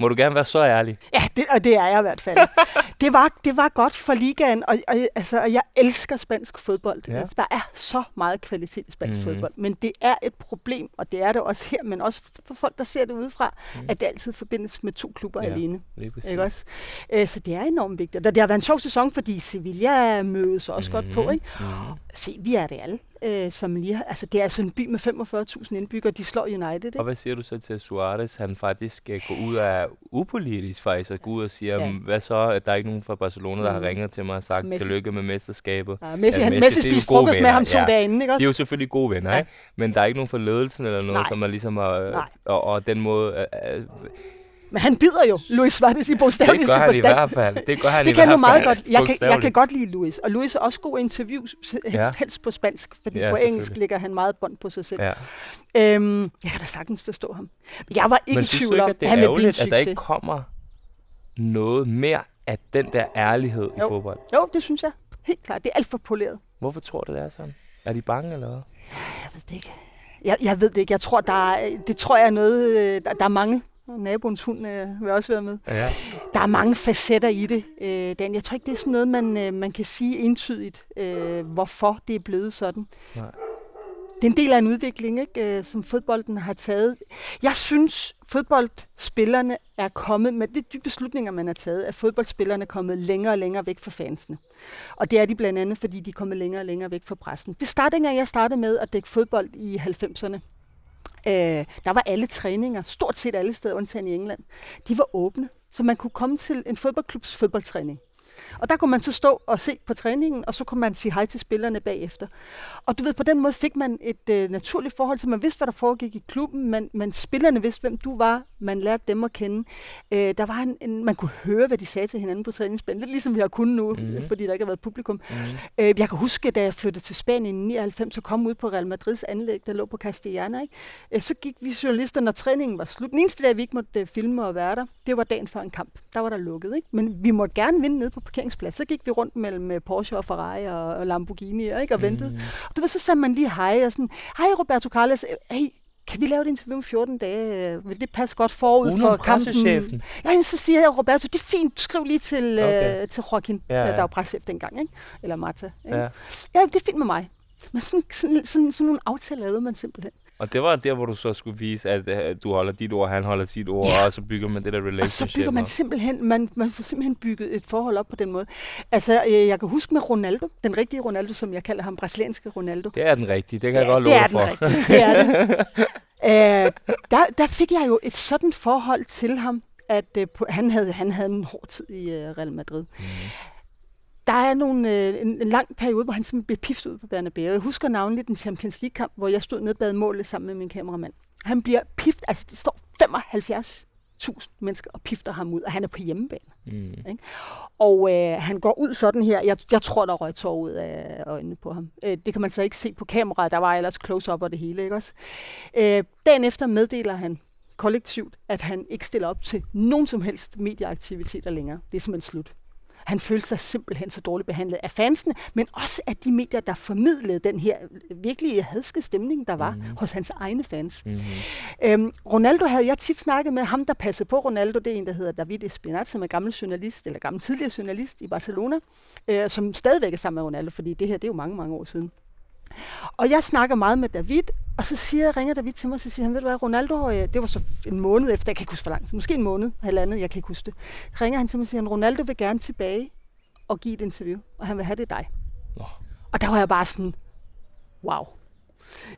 Må du gerne være så ærlig? Ja, det, og det er jeg i hvert fald. det, var, det var godt for ligaen, og, og, altså, og jeg elsker spansk fodbold. Ja. Der er så meget kvalitet i spansk Mhm. mm-hmm. fodbold, men det er et problem, og det er det også her, men også for folk, der ser det udefra, Mhm. mm. at det altid forbindes med to klubber Ja. alene. Ikke også? Øh, så det er enormt vigtigt. Og det har været en sjov sæson, fordi Sevilla mødes også mm. godt på. Ikke? Mhm. Se, vi er Real, øh, som lige har, altså det er altså en by med 45.000 indbyggere, de slår United. Ikke? Og hvad siger du så til Suarez? Han faktisk uh, går ud af upolitisk faktisk, og går ud og siger, Ja. ja. hvad så, at der er ikke nogen fra Barcelona, der har Mhm. ringet til mig og sagt, Messi. tillykke med mesterskabet. Ja, Messi, Ja, ja, Messi, Messi, spiste frokost med venner, ham to ja. dage inden, ikke De også? er jo selvfølgelig gode venner, Ja. ikke? Men der er ikke nogen fra ledelsen eller noget, Nej. som er ligesom Nej. og, og den måde... Uh, Men han bider jo Luis Suarez i det bogstaveligste gør han i forstand. hvert fald. Det gør han Det i kan hvert nu meget godt. Jeg kan, jeg kan godt lide Luis. Og Luis er også god i interviews, helst, Ja. helst på spansk, fordi Ja, på engelsk ligger han meget bånd på sig selv. Ja. Øhm, jeg kan da sagtens forstå ham. Jeg var ikke Men i tvivl om, at det han vil blive en ærgerligt, at der succes. ikke kommer noget mere af den der ærlighed i Jo. fodbold? Jo, det synes jeg. Helt klart. Det er alt for poleret. Hvorfor tror du, det er sådan? Er de bange, eller hvad? Jeg ved det ikke. Jeg, jeg ved det ikke. Jeg tror, der er, det tror jeg er noget, øh, der, der er mange. Naboens hund øh, vil også være med. Ja. Der er mange facetter i det, øh, Dan. Jeg tror ikke, det er sådan noget, man, øh, man kan sige entydigt, øh, hvorfor det er blevet sådan. Nej. Det er en del af en udvikling, ikke, øh, som fodbolden har taget. Jeg synes, fodboldspillerne er kommet med de beslutninger, man har taget, at fodboldspillerne er kommet længere og længere væk fra fansene. Og det er de blandt andet, fordi de er kommet længere og længere væk fra pressen. Det startede, dengang jeg startede med at dække fodbold i 90'erne. Øh, der var alle træninger, stort set alle steder, undtagen i England, de var åbne. Så man kunne komme til en fodboldklubs fodboldtræning. Og der kunne man så stå og se på træningen, og så kunne man sige hej til spillerne bagefter. Og du ved, på den måde fik man et øh, naturligt forhold til, man vidste, hvad der foregik i klubben, men, men spillerne vidste, hvem du var, man lærte dem at kende. Øh, der var en, en, man kunne høre, hvad de sagde til hinanden på træningsbanen, lidt ligesom vi har kunnet nu, mm. fordi der ikke har været publikum. Mm. Øh, jeg kan huske, da jeg flyttede til Spanien i 99, så kom ud på Real Madrids anlæg, der lå på Castellana. Ikke? Øh, så gik vi journalister, når træningen var slut. Den eneste dag, vi ikke måtte øh, filme og være der, det var dagen før en kamp. Der var der lukket. Ikke? Men vi måtte gerne vinde nede på parkeringsplads. Så gik vi rundt mellem øh, Porsche og Ferrari og, og Lamborghini ikke? og ventede. Mm. Og du ved, så sagde man lige hej og sådan, hej Roberto Carlos, Øh, hey, kan vi lave et interview om 14 dage? Øh, Vil det passe godt forud Udenom for kampen? Ja, så siger jeg, Roberto, det er fint, skriv lige til, Okay. øh, til Joaquin, Ja, ja, der var preschef dengang, ikke? eller Marta. Ikke? Ja. Ja, det er fint med mig. Men sådan, sådan, sådan, sådan nogle aftaler lavede man simpelthen. Og det var der, hvor du så skulle vise, at uh, du holder dit ord, han holder sit ord, Ja. og så bygger man det der Og relationship. så bygger man simpelthen, man, man får simpelthen bygget et forhold op på den måde. Altså, øh, jeg kan huske med Ronaldo, den rigtige Ronaldo, som jeg kalder ham, brasilianske Ronaldo. Det er den rigtige, det kan jeg godt det love er dig den for. rigtige, det er det. øh, der, der fik jeg jo et sådan forhold til ham, at øh, på, han, havde, han havde en hård tid i øh, Real Madrid. Mm. Der er nogle, øh, en, en lang periode, hvor han simpelthen blev piftet ud på Bernabeu. Jeg husker navnlig den Champions League-kamp, hvor jeg stod nede bag målet sammen med min kameramand. Han bliver pift, altså det står 75 tusind mennesker og pifter ham ud, og han er på hjemmebane. Mm. Og øh, han går ud sådan her. Jeg, jeg tror, der røg tår ud af øjnene på ham. Øh, det kan man så ikke se på kameraet. Der var ellers close-up og det hele, ikke også? Øh, dagen efter meddeler han kollektivt, at han ikke stiller op til nogen som helst medieaktiviteter længere. Det er simpelthen slut. Han følte sig simpelthen så dårligt behandlet af fansene, men også af de medier, der formidlede den her virkelig hadske stemning, der var mm. hos hans egne fans. Mm. Øhm, Ronaldo havde jeg tit snakket med ham, der passede på Ronaldo. Det er en, der hedder David Espinat, som er gammel journalist, eller gammel tidligere journalist i Barcelona, øh, som stadigvæk er sammen med Ronaldo, fordi det her det er jo mange, mange år siden. Og jeg snakker meget med David, og så siger, ringer David til mig, og så siger han, ved du hvad, Ronaldo, øh, det var så en måned efter, jeg kan ikke huske for langt, måske en måned, halvandet, jeg kan ikke huske det. Ringer han til mig og siger, Ronaldo vil gerne tilbage og give et interview, og han vil have det dig. Nå. Og der var jeg bare sådan, wow.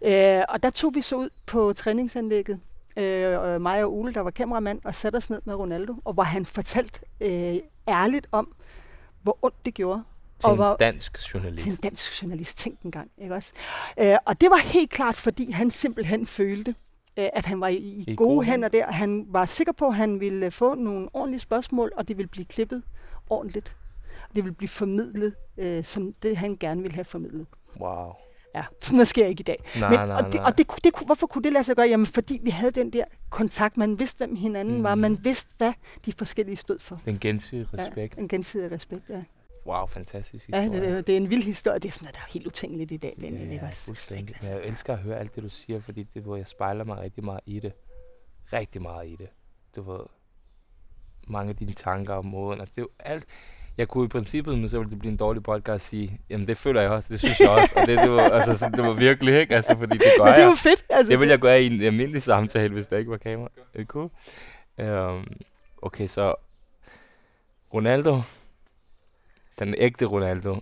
Øh, og der tog vi så ud på træningsanlægget, øh, og mig og Ole, der var kameramand, og satte os ned med Ronaldo, og hvor han fortalte øh, ærligt om, hvor ondt det gjorde. Til og en hvor, dansk journalist. til en dansk journalist, tænk en gang, ikke også? Øh, og det var helt klart, fordi han simpelthen følte, øh, at han var i, i, I gode, gode hænder der. Han var sikker på, at han ville få nogle ordentlige spørgsmål, og det ville blive klippet ordentligt. Det ville blive formidlet, øh, som det han gerne ville have formidlet. Wow. Ja, sådan noget sker ikke i dag. Nej, Men, nej, og det, nej. og det, det, kunne- hvorfor kunne det lade sig gøre? Jamen, fordi vi havde den der kontakt. Man vidste, hvem hinanden mm. var. Mm. Man vidste, hvad de forskellige stod for. Den gensidige respekt. Ja, en gensidig respekt, ja. Wow, fantastisk Ja, historie. det, det, det er en vild historie. Det er sådan noget, der er helt utænkeligt i dag. Ikke Ja, også? fuldstændig. Det kan Men jeg elsker at høre alt det, du siger, fordi det, hvor jeg spejler mig rigtig meget i det. Rigtig meget i det. Du ved, mange af dine tanker og måden. Altså, det er jo alt. Jeg kunne i princippet, men så ville det blive en dårlig podcast, sige, jamen det føler jeg også, det synes jeg også. og det, det, var, altså, sådan, det var virkelig, ikke? Altså, fordi det gør Men det er jo fedt. Altså, Det ville jeg gøre i en almindelig samtale, hvis der ikke var kamera. Er det cool? Um, okay, så Ronaldo, den ægte Ronaldo,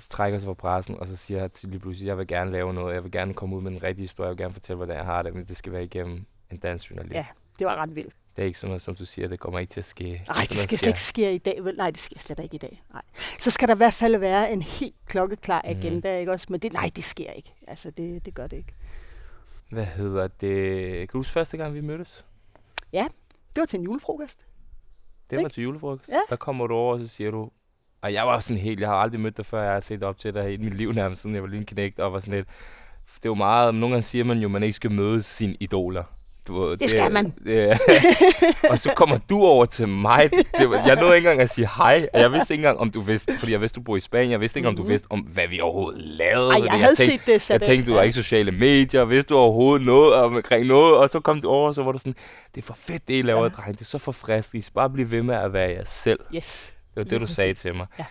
trækker sig fra pressen, og så siger han til lige pludselig, jeg vil gerne lave noget, jeg vil gerne komme ud med en rigtig historie, jeg vil gerne fortælle, hvordan jeg har det, men det skal være igennem en dansk journalist. Ja. Det var ret vildt. Det er ikke sådan noget, som du siger, det kommer ikke til at ske. Nej, det noget skal slet ikke ske i dag. Vel? Nej, det sker slet ikke i dag. Nej. Så skal der i hvert fald være en helt klokkeklar Mhm. agenda, ikke også? Men det, nej, det sker ikke. Altså, det, det gør det ikke. Hvad hedder det? Kan du huske første gang, vi mødtes? Det var til en julefrokost. Det var Ikke? til julefrokost. Ja. Der kommer du over, og så siger du, og jeg var sådan helt, jeg har aldrig mødt dig før, jeg har set op til dig i mit liv nærmest, siden jeg var lille knægt, og var sådan lidt, det er jo meget, nogle gange siger man jo, at man ikke skal møde sine idoler. Du, ved, Det skal man. Det, og så kommer du over til mig. Det, var- jeg nåede ikke engang at sige hej. og Jeg vidste ikke engang, om du vidste, fordi jeg vidste, du bor i Spanien. Jeg vidste ikke, om du Mhm. vidste, om hvad vi overhovedet lavede. Ej, jeg havde tænkte, set det jeg tænkte, du var ikke sociale medier. Vidste du overhovedet noget omkring noget? Og så kom du over, og så var du sådan, det er for fedt, det I laver, ja. dreng. Det er så forfriskende. I skal bare blive ved med at være jer selv. Yes. Det var det, du sagde til mig. Ja.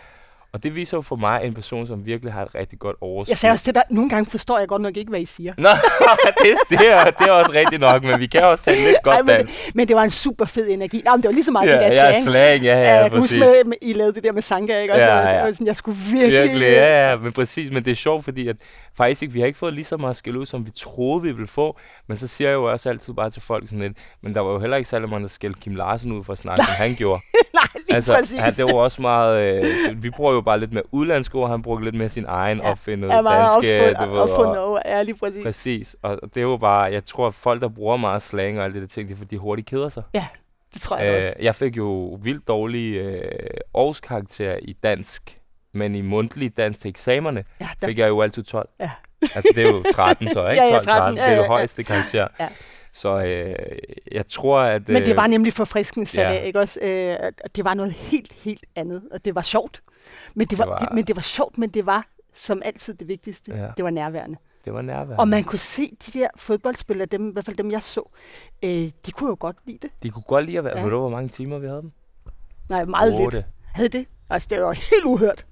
Og det viser jo for mig en person, som virkelig har et rigtig godt overskud. Jeg sagde også til dig, nogle gange forstår jeg godt nok ikke, hvad I siger. Nå, det, det, er, det er også rigtigt nok, men vi kan også sætte lidt godt Ej, men, dansk. men det var en super fed energi. Men det var lige så meget Ja, det der ja, slang. slang, ja, ja, jeg præcis. med, med, I lavede det der med Sanka, ikke? Også, Ja, Jeg, ja. var sådan, jeg skulle virkelig... Virkelig, ja, ja, men præcis, men det er sjovt, fordi at faktisk ikke, vi har ikke fået lige så meget skæld ud, som vi troede, vi ville få, men så siger jeg jo også altid bare til folk sådan lidt, men der var jo heller ikke særlig mange, der skældte Kim Larsen ud for at snakke, som han gjorde. Nej, lige altså, præcis. han, det var også meget, øh, vi bruger jo bare lidt mere udlandske ord, han brugte lidt mere sin egen Ja. opfindede meget danske, opfund, du ved, opfundet og, over. Ja, lige præcis. præcis, og det er jo bare, jeg tror, at folk, der bruger meget slang og alt det der ting, det er, fordi de hurtigt keder sig. Det tror jeg også. Øh, jeg fik jo vildt dårlige øh, årskarakterer i dansk, men i mundtlig dansk til eksamenerne Ja, der, fik jeg jo altid 12. Ja. altså det er jo 13 så, ikke? Ja, ja, 12, 13. 13. Det er Ja, jo ja, ja. højeste karakter. Ja. Så øh, jeg tror, at... men det øh, var nemlig forfriskende sat ja. af, ikke også? Øh, det var noget helt, helt andet, og det var sjovt. Men det var, Det var- det, men det var sjovt, men det var som altid det vigtigste. Ja. Det var nærværende. Det var nærværende. Og man kunne se de der fodboldspillere, dem, i hvert fald dem jeg så, øh, de kunne jo godt lide det. De kunne godt lide at være... Ja. Ved du, hvor mange timer vi havde dem? Nej, meget lidt. Otte. Havde det? Altså, det var helt uhørt.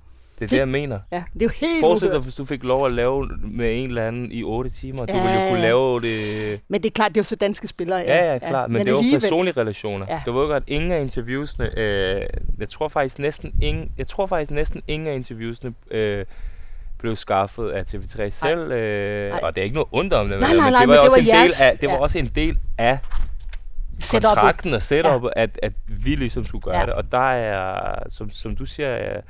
Det er det, jeg mener. Ja, det er jo helt Forestil dig, hvis du fik lov at lave med en eller anden i 8 timer. Du Ja, ville jo kunne ja. lave det... Men det er klart, det er jo så danske spillere. Ja, ja, klart. Men, men det var alligevel- personlige relationer. Ja. Ja. Det var jo godt, ingen af interviewsene, øh, jeg tror faktisk næsten ingen, jeg tror faktisk næsten ingen af interviewsene øh, blev skaffet af TV3 selv. Øh, Nej. og det er ikke noget ondt om det, Nej, men, nej, men nej, det var men jo det også var en del jeres- af, det var ja. også en del af kontrakten og setup'et, at, at vi ligesom skulle gøre Ja. ja. det. Og der er, som, som du siger, jeg,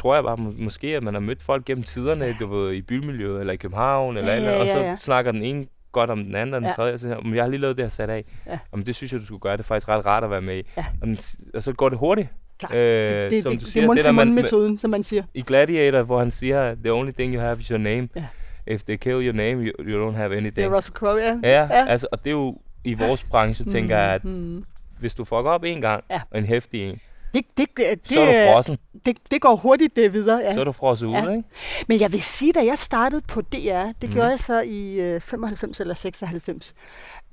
tror jeg bare må, måske, at man har mødt folk gennem tiderne, du ved, i bymiljøet eller i København, eller, Ja, eller ja, og så ja, ja. snakker den ene godt om den anden og den Ja. ja. tredje, og så siger jeg, "Men jeg har lige lavet det her sat af. Ja. Jamen, det synes jeg, du skulle gøre. Det er faktisk ret rart at være med i. Ja. S- og så går det hurtigt. Klart. Øh, det, som det, du det, siger, er det man- mund-metoden, som man siger. I Gladiator, hvor han siger, the only thing you have is your name. Ja. If they kill your name, you, you don't have Det anything. er Russell Crowe, ja. Ja, ja, altså, og det er jo i vores branche, tænker jeg, at Mm. hvis du fucker op en gang, Ja. og en hæftig en, Det, det, det, så er du frossen. det, det går hurtigt det videre, ja. Så er du frosset ud, Ja. ikke? Men jeg vil sige, da jeg startede på DR, det Mhm. gjorde jeg så i øh, 95 eller 96,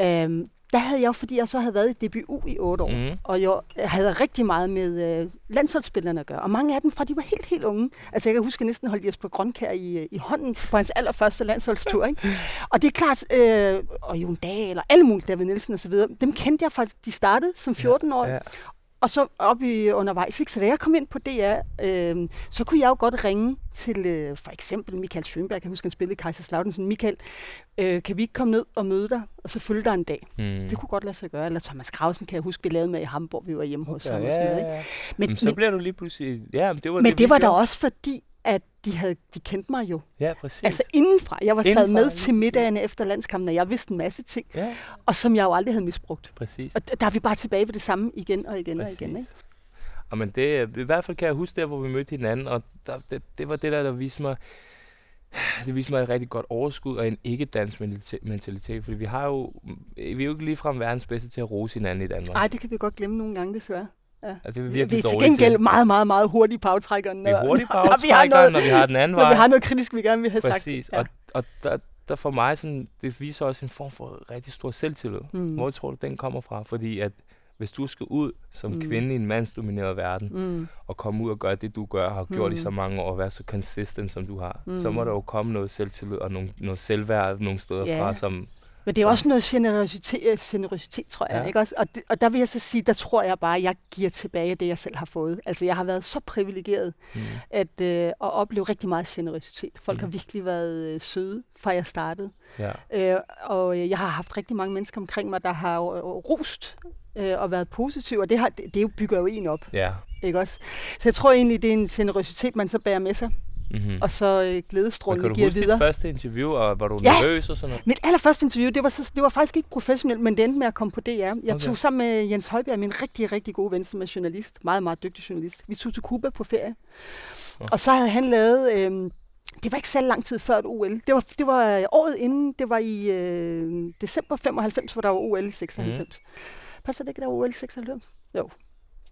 øhm, der havde jeg fordi jeg så havde været i DBU i otte år, Mhm. og jeg havde rigtig meget med øh, landsholdsspillerne at gøre. Og mange af dem fra, de var helt, helt unge. Altså jeg kan huske, at jeg næsten holdt Jesper Grønkær i, øh, i hånden på hans allerførste landsholdstur. Ikke? Og det er klart, øh, og Jon Dahl og alle mulige, David Nielsen osv., dem kendte jeg fra, de startede som 14-årige. Ja. Og så op i undervejs. Ikke? Så da jeg kom ind på DR, øh, så kunne jeg jo godt ringe til øh, for eksempel Michael Schönberg. Jeg kan huske, han spillede. Sådan, Michael, øh, kan vi ikke komme ned og møde dig, og så følge dig en dag? Mm. Det kunne godt lade sig gøre. Eller Thomas Krausen kan jeg huske, vi lavede med i Hamburg. Vi var hjemme hos Ja, ham ja, ja, Ikke? ja. Men, Men, så bliver du lige pludselig... Ja, men det var men det, det var da også fordi, at de, havde, de kendte mig jo. Ja, præcis. Altså indenfra. Jeg var sad Indenfra, med lige til middagen efter landskampen, og jeg vidste en masse ting, Ja, og som jeg jo aldrig havde misbrugt. præcis. Og der er vi bare tilbage ved det samme igen og igen og igen. Ikke? Og men det, i hvert fald kan jeg huske der, hvor vi mødte hinanden, og der, det, det var det der, der viste mig, det viste mig et rigtig godt overskud og en ikke-dansk mentalite- mentalitet, fordi vi har jo, vi er jo ikke ligefrem verdens bedste til at rose hinanden i Danmark. Nej, det kan vi godt glemme nogle gange, desværre. Altså, det er vi Vi er virkelig til gengæld til. meget, meget, meget hurtige på aftrækkeren. Vi er hurtige på når, når vi har når den anden når vej. vi har noget kritisk, vi gerne vil have Præcis, sagt. og, og der, der for mig, sådan, det viser også en form for rigtig stor selvtillid. Mm. Hvor tror du, den kommer fra? Fordi at hvis du skal ud som Mm. kvinde i en mandsdomineret verden, Mm. og komme ud og gøre det, du gør, har gjort Mm. i så mange år, og være så consistent, som du har, Mm. så må der jo komme noget selvtillid og nogle, noget selvværd nogle steder Ja. fra, som... Men det er også noget generøsitet, øh, generøsitet tror jeg. Ja. Ikke også? Og, det, og der vil jeg så sige, der tror jeg bare, at jeg giver tilbage det, jeg selv har fået. Altså, jeg har været så privilegeret Mm. at, øh, at opleve rigtig meget generøsitet. Folk Mm. har virkelig været øh, søde, fra jeg startede. Ja. Øh, og øh, jeg har haft rigtig mange mennesker omkring mig, der har øh, rost øh, og været positive, og det, har, det, det bygger jo en op. Ja. Ikke også? Så jeg tror egentlig, det er en generøsitet, man så bærer med sig, Mm-hmm. og så øh, Men kan glædestrålene du giver huske videre. dit første interview, og var du Ja. nervøs og sådan noget? Mit allerførste interview, det var, så, det var faktisk ikke professionelt, men det endte med at komme på DR. Jeg Okay. tog sammen med Jens Højbjerg, min rigtig, rigtig gode ven, som er journalist, meget, meget dygtig journalist. Vi tog til Cuba på ferie. Nå. Og så havde han lavet, øh, det var ikke så lang tid før et OL. Det var, det var året inden, det var i øh, december 95, hvor der var OL i 96. Mm. Passer det ikke, der var OL i 96? Jo.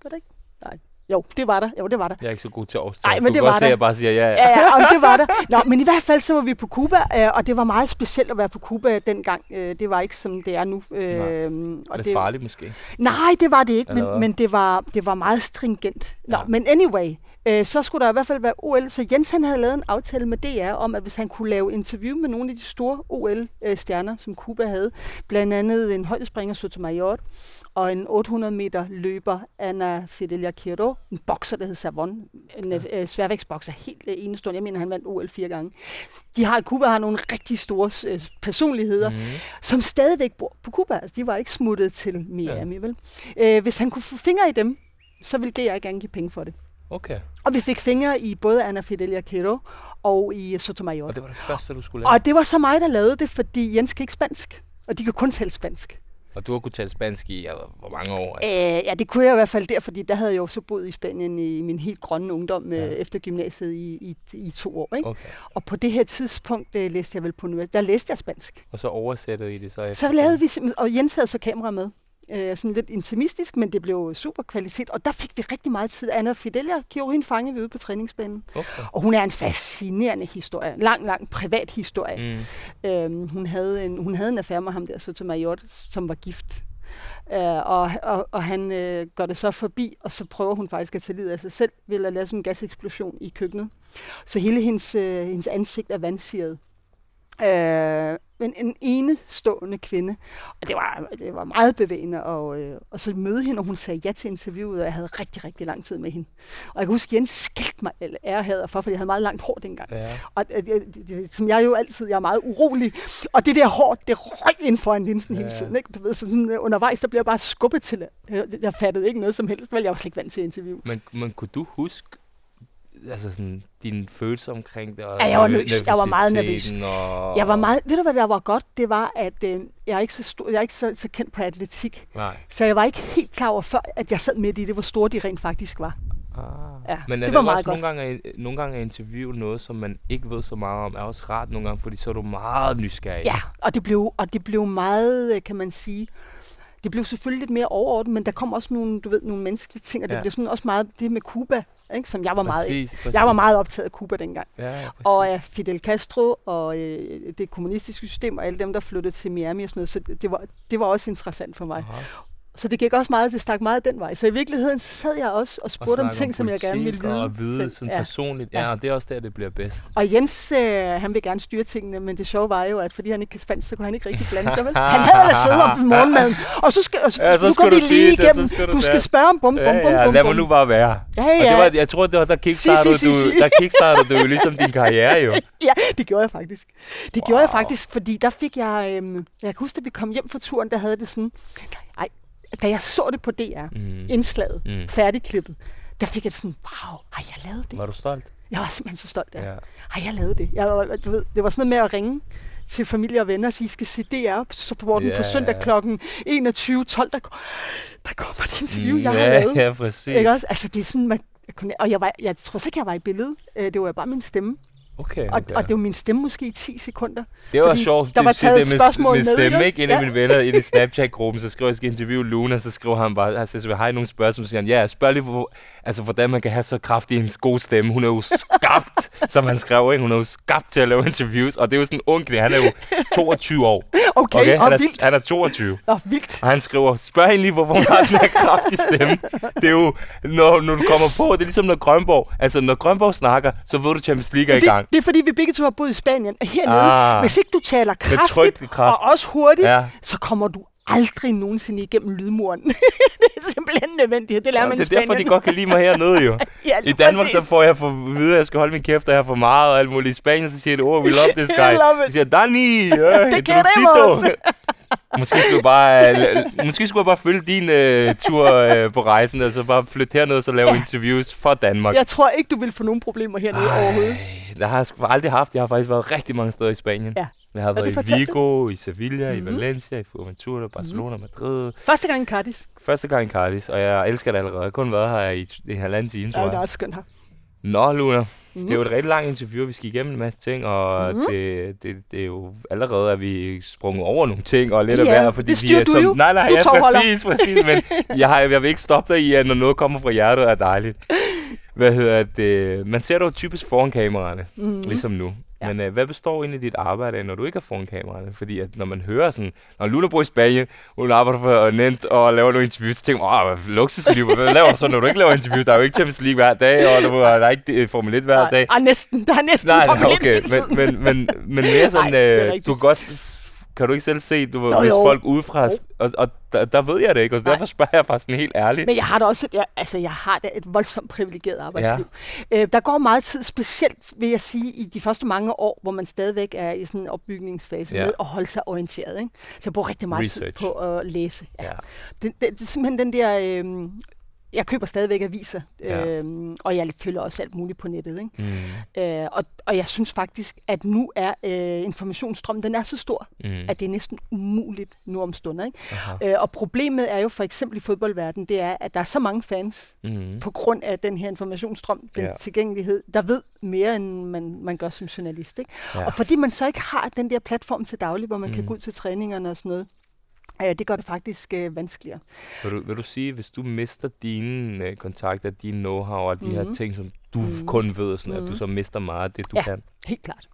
Gør det ikke? Nej. Jo, det var der. Jo, det var der. Jeg er ikke så god til årstal. Ej, men du det kan var se, der. at jeg bare siger ja. Ja, ja, og det var der. Nå, men i hvert fald så var vi på Cuba, øh, og det var meget specielt at være på Cuba dengang. Øh, det var ikke som det er nu. Øh, Og og det er farligt måske. Nej, det var det ikke, men, men det, var, det var meget stringent. Nå, Ja. men anyway, øh, så skulle der i hvert fald være OL. Så Jens han havde lavet en aftale med DR om, at hvis han kunne lave interview med nogle af de store OL-stjerner, som Cuba havde, blandt andet en højdespringer, Sotomayor, og en 800 meter løber, Anna Fidelia Quiro, en bokser, der hed Savon, en Ja. øh, sværvægtsbokser, helt øh, enestående. Jeg mener, han vandt OL fire gange. De har, Cuba har nogle rigtig store øh, personligheder, Mm. som stadigvæk bor på Cuba. Altså, de var ikke smuttet til Miami, ja. vel? Øh, hvis han kunne få fingre i dem, så ville DR gerne give penge for det. Okay. Og vi fik fingre i både Ana Fidelia Quero og i Sotomayor. Og det var det første, du skulle lave. Og det var så mig, der lavede det, fordi Jens kan ikke spansk. Og de kan kun tale spansk. Og du har kunnet tale spansk i ja, hvor mange år? Øh, ja, det kunne jeg i hvert fald der, fordi der havde jeg jo så boet i Spanien i min helt grønne ungdom øh, Ja. efter gymnasiet i, i, i to år. Ikke? Okay. Og på det her tidspunkt øh, læste jeg vel på nu, der læste jeg spansk. Og så oversættede I det så efter. Så lavede vi, og Jens havde så kamera med. Øh, sådan lidt intimistisk, men det blev super kvalitet. Og der fik vi rigtig meget tid. Anna Fidelia gjorde hende fange vi ude på træningsbanen. Okay. Og hun er en fascinerende historie. Lang, lang privat historie. Mm. Øhm, hun, havde en, hun havde en affære med ham der, Sotomayor, som var gift. Øh, og, og, og han øh, går det så forbi, og så prøver hun faktisk at tage livet af sig selv ved at lave sådan en gaseksplosion i køkkenet. Så hele hendes, øh, hendes ansigt er vandsiret. Øh, men en enestående kvinde. Og det var, det var meget bevægende og, øh, og så møde hende, og hun sagde ja til interviewet, og jeg havde rigtig, rigtig lang tid med hende. Og jeg kan huske, Jens skældte mig eller ærehader for, fordi jeg havde meget langt hår dengang. Ja. Og øh, det, det, som jeg jo altid, jeg er meget urolig. Og det der hår, det røg ind foran linsen Ja, hele tiden. Ikke? Du ved, sådan, øh, undervejs, der bliver jeg bare skubbet til det. Jeg, jeg fattede ikke noget som helst, vel jeg var slet ikke vant til at interview. Men, men kunne du huske altså sådan, dine følelser omkring det? Og Ja, jeg var nervøs. Jeg var meget nervøsiteten Og... Jeg var meget, ved du hvad der var godt? Det var, at øh, jeg er ikke, så, stor, jeg er ikke så, så kendt på atletik. Nej. Så jeg var ikke helt klar over før, at jeg sad midt i det, hvor store de rent faktisk var. Ah. Ja, Men er det det, var meget også godt. nogle gange, nogle gange at interviewe noget, som man ikke ved så meget om, er også rart nogle gange, fordi så er du meget nysgerrig. Ja, og det blev, og det blev meget, øh, kan man sige, det blev selvfølgelig lidt mere overordnet, men der kom også nogle, du ved, nogle menneskelige ting, og det Ja. blev sådan også meget det med Cuba, ikke, som jeg var meget, præcis, præcis. jeg var meget optaget af Cuba dengang. Ja, ja, præcis. Og af Fidel Castro og øh, det kommunistiske system og alle dem, der flyttede til Miami og sådan noget. Så det- det var, det var også interessant for mig. Aha. Så det gik også meget, det stak meget den vej. Så i virkeligheden så sad jeg også og Og spurgte om snakke ting, som jeg gerne ville vide. Og vide selv. sådan ja. personligt. Ja, Ja. og det er også der, det bliver bedst. Og Jens, øh, han vil gerne styre tingene, men det sjove var jo, at fordi han ikke kan spansk, så kunne han ikke rigtig blande sig, vel? Han havde ellers siddet om morgenmaden, og så skal, og så, Ja, så nu går du vi lige det, igennem. skal du du skal spørge om bum, bum, ja, ja, bum, lad bum. mig nu bare være. Ja, Og det ja. var, jeg tror, det var, der kickstartede, Si, si, si, du, si. der kickstartede du jo ligesom din karriere jo. Ja, det gjorde jeg faktisk. Det wow. gjorde jeg faktisk, fordi der fik jeg... Øhm, jeg kan huske, at vi kom hjem fra turen, der havde det sådan... Da jeg så det på DR, Mm. indslaget, Mm. færdigklippet, der fik jeg sådan, wow, har jeg lavet det? Var du stolt? Jeg var simpelthen så stolt af. Ja. Har jeg lavet det? Jeg, var- du ved, det var sådan noget med at ringe til familie og venner og sige, I skal se DR så på, yeah. På søndag kl. 21.12, der, der kommer et interview, Mm, jeg har ja, lavet. ja, præcis. Ikke også? Altså, det er sådan, man, og jeg, var, jeg tror slet ikke, jeg var i billedet. Øh, Det var bare min stemme. Okay, Og, okay. og det var min stemme måske i 10 sekunder. Det var sjovt, der var taget det med, spørgsmål med med, stemme, ikke ikke? En af mine venner i Snapchat-gruppen, så skriver jeg, skal interviewe Luna, så skriver han bare, altså, så har I nogle spørgsmål, så siger han, ja, spørg lige, hvor, altså, hvordan man kan have så kraftig en god stemme. Hun er jo skabt, som han skrev, ikke? Hun er jo skabt til at lave interviews, og det er jo sådan en ung knæ, han er jo 22 år. Okay, Okay, og han, er, vildt. han er 22. Nå, vildt. Og han skriver, spørg hende lige, hvorfor hun har den her kraftige stemme. Det er jo, når, når du kommer på, det er ligesom når Grønborg, altså når Grønborg snakker, så ved du, Champions League er i Det, gang. det er fordi, vi begge to har boet i Spanien. Hernede, Ah. hvis ikke du taler kraftigt kraft. og også hurtigt, Ja. så kommer du aldrig nogensinde igennem lydmuren. det er simpelthen nødvendigt. Det lærer Ja, man det i er Spanien. derfor, de godt kan lide mig hernede jo. ja, I Danmark så får jeg for at vide, at jeg skal holde min kæft, og jeg har for meget og alt muligt. I Spanien så siger det, oh, we love this guy. De siger, Dani, øh, Det introducito." queremos. Måske skulle jeg bare, øh, måske skulle jeg bare følge din øh, tur øh, på rejsen, altså bare flytte herned og så lave Ja. interviews for Danmark. Jeg tror ikke, du vil få nogen problemer hernede overhovedet. Det har jeg aldrig haft. Jeg har faktisk været rigtig mange steder i Spanien. Ja. Jeg har været i Vigo, i Sevilla, Mhm. i Valencia, i Fuerteventura, Barcelona, Madrid. Første gang i Cardis. Første gang i Cardis, og jeg elsker det allerede. Jeg har kun været her i, i en halvanden time, tror Ja, jeg. det er også skønt her. Nå, Luna. Mhm. Det er jo et rigtig langt interview, vi skal igennem en masse ting, og Mhm. det, det, det er jo allerede, at vi er sprunget over nogle ting, og lidt af Ja, hver, fordi det vi er som... jo. Nej, nej, Du ja, præcis, præcis, men jeg, har, jeg vil ikke stoppe dig i, at når noget kommer fra hjertet, er dejligt. Hvad hedder det? Man ser det jo typisk foran kameraerne, Mhm. ligesom nu. Ja. Men øh, hvad består egentlig dit arbejde af, når du ikke er foran kameraerne? Fordi at når man hører sådan, når Luna bor i Spanien, hun arbejder for Nent og laver nogle interviews, så tænker man, åh, luksusliv, hvad laver du så, når du ikke laver interviews? Der er jo ikke Champions League hver dag, og der er ikke øh, Formel 1 hver dag. Ah, næsten. Der er næsten Nej, Formel nej, 1 okay, men, men, men, men mere sådan, er øh, du kan godt, kan du ikke selv se, du, Jo, hvis jo. folk udefra, og, og der, der ved jeg det ikke, og Nej. derfor spørger jeg faktisk helt ærligt. Men jeg har da også et, jeg, altså, jeg har da et voldsomt privilegeret arbejdsliv. Ja. Øh, der går meget tid, specielt vil jeg sige, i de første mange år, hvor man stadigvæk er i sådan en opbygningsfase Ja. ja. med at holde sig orienteret. Ikke? Så jeg bruger rigtig meget Research. tid på at læse. Ja. Det, det, det er simpelthen den der... Øh, jeg køber stadigvæk aviser, Ja. øhm, og jeg følger også alt muligt på nettet. Ikke? Mm, Øh, og, og jeg synes faktisk, at nu er øh, informationsstrømmen, den er så stor, mm, at det er næsten umuligt nu om stunder. Ikke? aha, Øh, og problemet er jo for eksempel i fodboldverdenen, det er, at der er så mange fans, mm, på grund af den her informationsstrøm, den Ja. tilgængelighed, der ved mere, end man, man gør som journalist. Ikke? Ja. Og fordi man så ikke har den der platform til daglig, hvor man mm. kan gå ud til træningerne og sådan noget, øh, det gør det faktisk øh, vanskeligere. Vil du, vil du sige, hvis du mister dine øh, kontakter, din know-how og de her Mhm. ting, som du Mhm. kun ved, sådan, at du Mhm. så mister meget af det, du Ja. kan? Helt klart.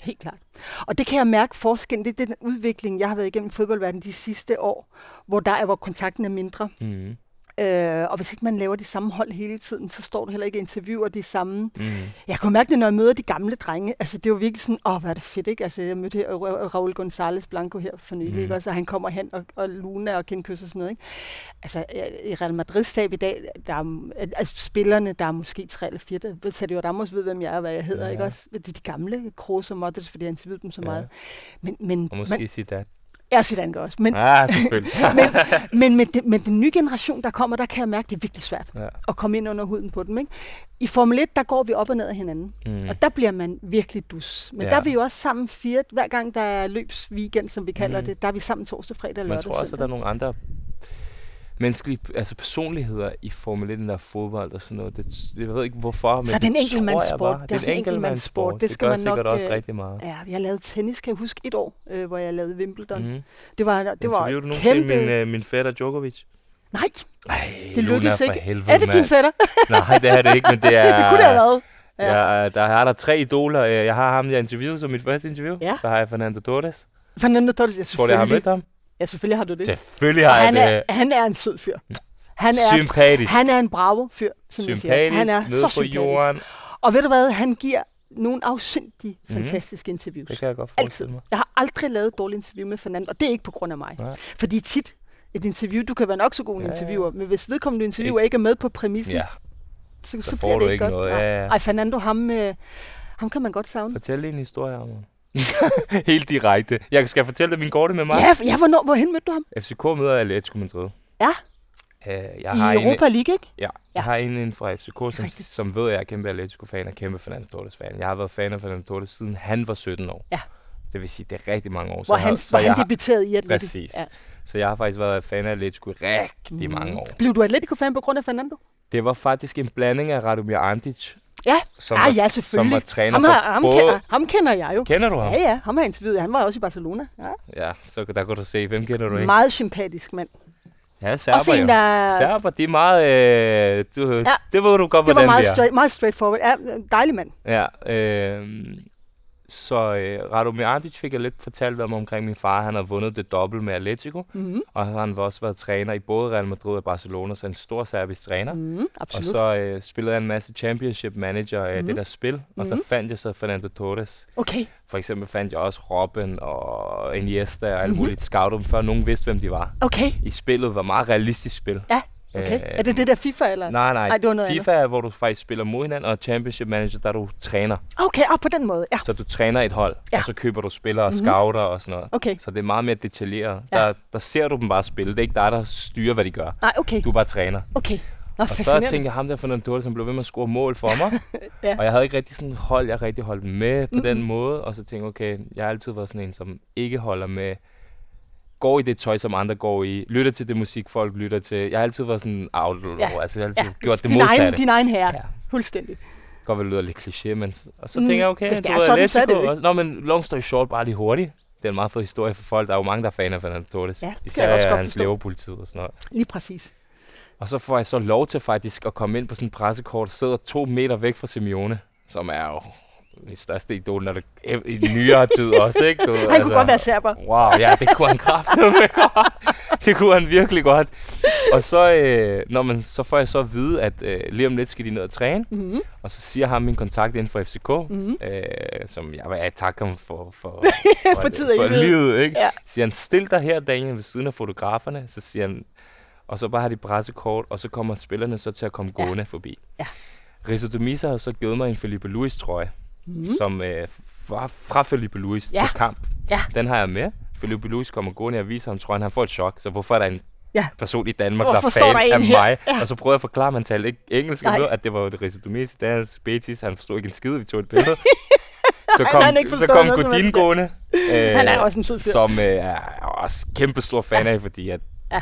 Helt klart. Og det kan jeg mærke forskellen. Det er den udvikling, jeg har været igennem i fodboldverdenen de sidste år, hvor der er, hvor kontakten er mindre. Mm, Øh, og hvis ikke man laver de samme hold hele tiden, så står du heller ikke og interviewer de samme. mm, Jeg kunne mærke det, når jeg møder de gamle drenge. Altså, det var virkelig sådan, åh, hvad er det fedt, ikke? Altså, jeg mødte her, Ra- Raul González Blanco her for nylig, Mm. ikke? Og så han kommer hen, og, og Luna og Ken Kys og sådan noget, ikke? Altså, i Real Madrid-stab i dag, der er, altså, spillerne, der er måske tre eller fire, der ved, Sergio Ramos ved, hvem jeg er, hvad jeg hedder, Ja, ikke også? Det er de gamle, Kroos og Modric, fordi jeg har interviewet dem så Ja. meget. Men, men og måske man, det. Ja, Zidane gør også. Men, Ja, selvfølgelig. men med, det, med den nye generation, der kommer, der kan jeg mærke, det er virkelig svært ja. at komme ind under huden på dem. Ikke? I Formel 1, der går vi op og ned af hinanden. Mm. Og der bliver man virkelig dus. Men Ja. der er vi jo også sammen fire, hver gang der er løbsweekend, som vi kalder mm. det, der er vi sammen torsdag, fredag, Men lørdag jeg tror også, at der er nogle andre menneskelige, altså personligheder i Formel 1, der fodbold og sådan noget. Det, jeg ved ikke hvorfor, men Så det er en tror jeg enkeltmandssport. bare. Det er en enkeltmandssport. Det skal gør man sikkert nok, også øh, rigtig meget. Ja, jeg lavede tennis, kan jeg huske, et år, øh, hvor jeg lavede Wimbledon. Mm. Det var, det var Interviewede du nogensinde min, øh, min fætter Djokovic? Nej, Ej, det lykkedes ikke. Helvede, er det din fætter? Nej, det er det ikke, men det er... det kunne det have været. Ja. Jeg, der er der tre idoler. Øh, Jeg har ham, jeg interviewede som mit første interview. Ja. Så har jeg Fernando Torres. Fernando Torres, ja, Tror du, jeg har selvfølgelig. mødt ham? Ja, selvfølgelig har du det. Selvfølgelig har Og jeg han, det. er, han er en sød fyr. Han er, sympatisk. han er en bravo fyr, som jeg siger. sympatisk, Han er så på sympatisk. jorden. Og ved du hvad, han giver nogle afsindige, Mhm. fantastiske interviews. Det kan jeg godt Altid. mig. Jeg har aldrig lavet et dårligt interview med Fernando, og det er ikke på grund af mig. Nej. Fordi tit, et interview, du kan være nok så god en Ja, interviewer, men hvis vedkommende interviewer ikke er med på præmissen, Ja, så, så, så bliver det ikke godt. noget. Ja, ja. Ej, Fernando, ham, øh, ham kan man godt savne. Fortæl en historie om ham. Helt direkte. Jeg skal fortælle dig min korte med mig. Ja, ja hvornår, hvorhen mødte du ham? FCK møder Atletico Madrid. Ja. Øh, jeg I har en, Europa League, ikke? Ja, Ja. jeg har en inden fra FCK, som, som ved, at jeg er kæmpe Atletico-fan og kæmpe Fernando Torres-fan. Jeg har været fan af Fernando Torres siden han var 17 år. Ja. Det vil sige, det er rigtig mange år. Hvor han, så, hvor jeg han debuterede i Atletico. Præcis. Ja. så jeg har faktisk været fan af Atletico i rigtig Mm. mange år. Blev du Atletico-fan på grund af Fernando? Det var faktisk en blanding af Radomir Andic, Ja, som, var, ja, som selvfølgelig. var træner Ham, for har, ham, både... kender, ham kender jeg jo. Kender du ham? Ja, ja, ham har interviewet. Han var også i Barcelona. Ja. Ja, så der kan du se, hvem kender du ikke? Meget sympatisk mand. Ja, serber Også en, der... Serber, de er meget... Øh, du, Ja, det ved du godt, Det var hvordan meget, det er. straight, meget straightforward. Ja, dejlig mand. Ja, øh, så øh, Radomir Andic fik jeg lidt fortalt om omkring min far. Han har vundet det dobbelt med Atletico, Mm-hmm. og han har også været træner i både Real Madrid og Barcelona, så en stor serbisk træner. Mm, Og absolut. så øh, spillede jeg en masse championship manager af Mhm. det der spil, og så Mhm. fandt jeg så Fernando Torres. Okay. For eksempel fandt jeg også Robin og Iniesta og alt Mhm. muligt scout dem, før nogen vidste, hvem de var. Okay. I spillet var meget realistisk spil. Ja, okay. Øh, er det det der FIFA, eller? Nej, nej. Nej, det var noget FIFA er, hvor du faktisk spiller mod hinanden, og Championship Manager, der er du træner. Okay, og på den måde. Ja, Så du træner et hold, Ja. og så køber du spillere og Mhm. scouter og sådan noget. okay. Så det er meget mere detaljeret. Ja. Der, der ser du dem bare spille. Det er ikke dig, der styrer, hvad de gør. Nej, okay. Du er bare træner. Okay. Nå, Og så tænkte jeg ham der den Torres, som blev ved med at score mål for mig. Ja. Og jeg havde ikke rigtig sådan hold, jeg rigtig holdt med på Mhm. den måde. Og så tænkte jeg, okay, jeg har altid været sådan en, som ikke holder med går i det tøj, som andre går i, lytter til det musik, folk lytter til. Jeg har altid været sådan outlaw, Ja. altså jeg har altid ja. gjort det din modsatte. egen, din egen herre. Ja. Fuldstændig. godt vel lyder lidt kliché, men og så Mm, tænker jeg, okay, hvis det er ved, sådan, så er det Nå, men long story short, bare lige hurtigt. Det er en meget fed historie for folk. Der er jo mange, der er fan af Fernando Torres. Ja, det Især jeg også godt hans. Liverpool-tid og sådan noget. Lige præcis. Og så får jeg så lov til faktisk at komme ind på sådan en pressekort, sidder to meter væk fra Simeone, som er jo min største idol, når det, i nyere tid også, ikke? Du, Han kunne godt være serber. Wow, ja, det kunne han kraftedeme godt. Det kunne han virkelig godt. Og så, øh, når man, så får jeg så at vide, at øh, lige om lidt skal de ned og træne, Mm-hmm. og så siger ham min kontakt inden for FCK, Mm-hmm. øh, som jeg vil ja, takke ham for, for, For tid og for livet. Ikke? Ja. Siger han, stil dig her, Daniel, ved siden af fotograferne. Så siger han, og så bare har de pressekort, og så kommer spillerne så til at komme Ja. gående forbi. Ja. Rizzo Demisa har så givet mig en Felipe Luis trøje, mm. som øh, fra, fra Felipe Luis Ja. til kamp. Ja. Den har jeg med. Felipe Luis kommer gående, jeg viser ham trøjen, han får et chok. Så hvorfor er der en Ja. person i Danmark, Hvorfor der er der fan en af her? mig? Ja. Og så prøvede jeg at forklare, at man talte ikke engelsk, ved, at det var jo Rizzo Demisa, deres Betis, han forstod ikke en skid, vi tog et billede. så Han kom, ikke så kom Godin gående. Øh, Han er også en som øh, er også kæmpe stor fan af, fordi at Ja.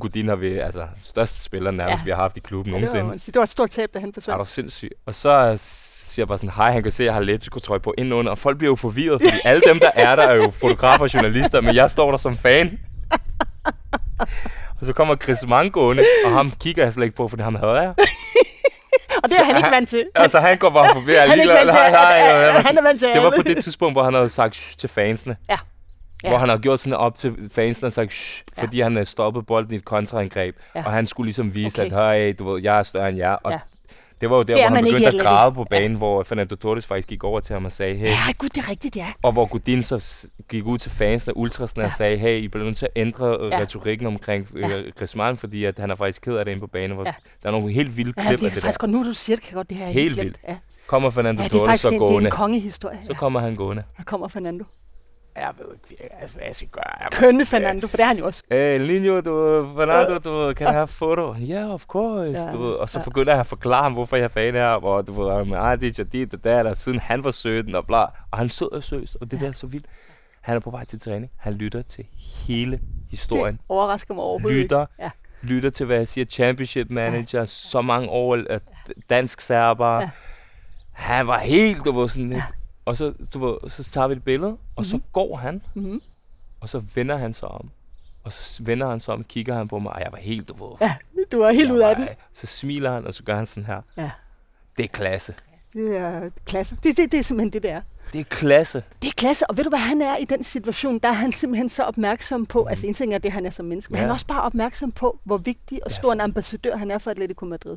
Godin har vi altså største spiller nærmest, Ja. vi har haft i klubben Det nogensinde. var, det var et stort tab, da han Er forsvandt. du sindssyg? Og så øh, siger jeg bare sådan, hej, han kan se, at jeg har Atletico-trøje på indenunder, og folk bliver jo forvirret, fordi alle dem, der er der, er jo fotografer og journalister, men jeg står der som fan. og så kommer Chris Mang gående, og ham kigger jeg slet ikke på, for ham havde jeg. Og det er han ikke vant til. Altså, han går bare forbi. Han er ikke vant til, Nej, nej, at- nej, at- nej. han er vant til Det var alle. på det tidspunkt, hvor han havde sagt shh til fansene. Ja. Ja. Hvor han havde gjort sådan op til fansene og sagt shh, Ja. fordi han stoppet bolden i et kontraangreb. Ja. Og han skulle ligesom vise, Okay. at hey, du ved, jeg er større end jer. Og Ja. det var jo der, Det hvor han begyndte at græde på banen, hvor Fernando Torres faktisk gik over til ham og sagde, hey, Ja, gud, det er rigtigt, ja. og hvor Godin så gik ud til fansene, ultrasene Ja. og sagde, hey, I bliver nødt til at ændre øh, Ja. retorikken omkring Ja. øh, Griezmann, fordi at han er faktisk ked af det inde på banen. Hvor Ja. Der er nogle helt vilde Ja, klip af er det faktisk der. godt, nu du siger det, kan godt, det her er Helt vildt. Ja, Kommer Fernando ja Torres så en, det er gående, en kongehistorie. så Ja. kommer han gående. Der kommer Fernando. Jeg ved ikke, altså, hvad jeg skal gøre. Jeg Kønne Fernando, for det er han jo også. Hey, Lino, du, Fernando, du, kan jeg have foto? Ja, yeah, of course. Ja, du, og så ja. begynder jeg at forklare ham, hvorfor jeg er fan ham, og du ved, med ah, dit og dit og og siden han var 17 og bla. Og han så og søst, og det der er så vildt. Han er på vej til træning. Han lytter til hele historien. Det overrasker mig overhovedet lytter, ikke. Ja. lytter til, hvad jeg siger, championship manager, så mange år, øh, dansk serber. Ja. Han var helt, du ved, sådan lidt. Og så, du ved, så tager vi et billede, og så går han, Mhm. og så vender han sig om. Og så vender han sig om, kigger han på mig, og jeg var helt, du ved. Ja, du er helt ud af var- den. Så smiler han, og så gør han sådan her. Ja. Det er klasse. Det er klasse. Det, det, det er simpelthen det, det er. Det er klasse. Det er klasse, og ved du hvad han er i den situation? Der er han simpelthen så opmærksom på, mm. altså en ting er det, han er som menneske, men Ja. han er også bare opmærksom på, hvor vigtig og Ja, stor en for- ambassadør han er for Atletico Madrid.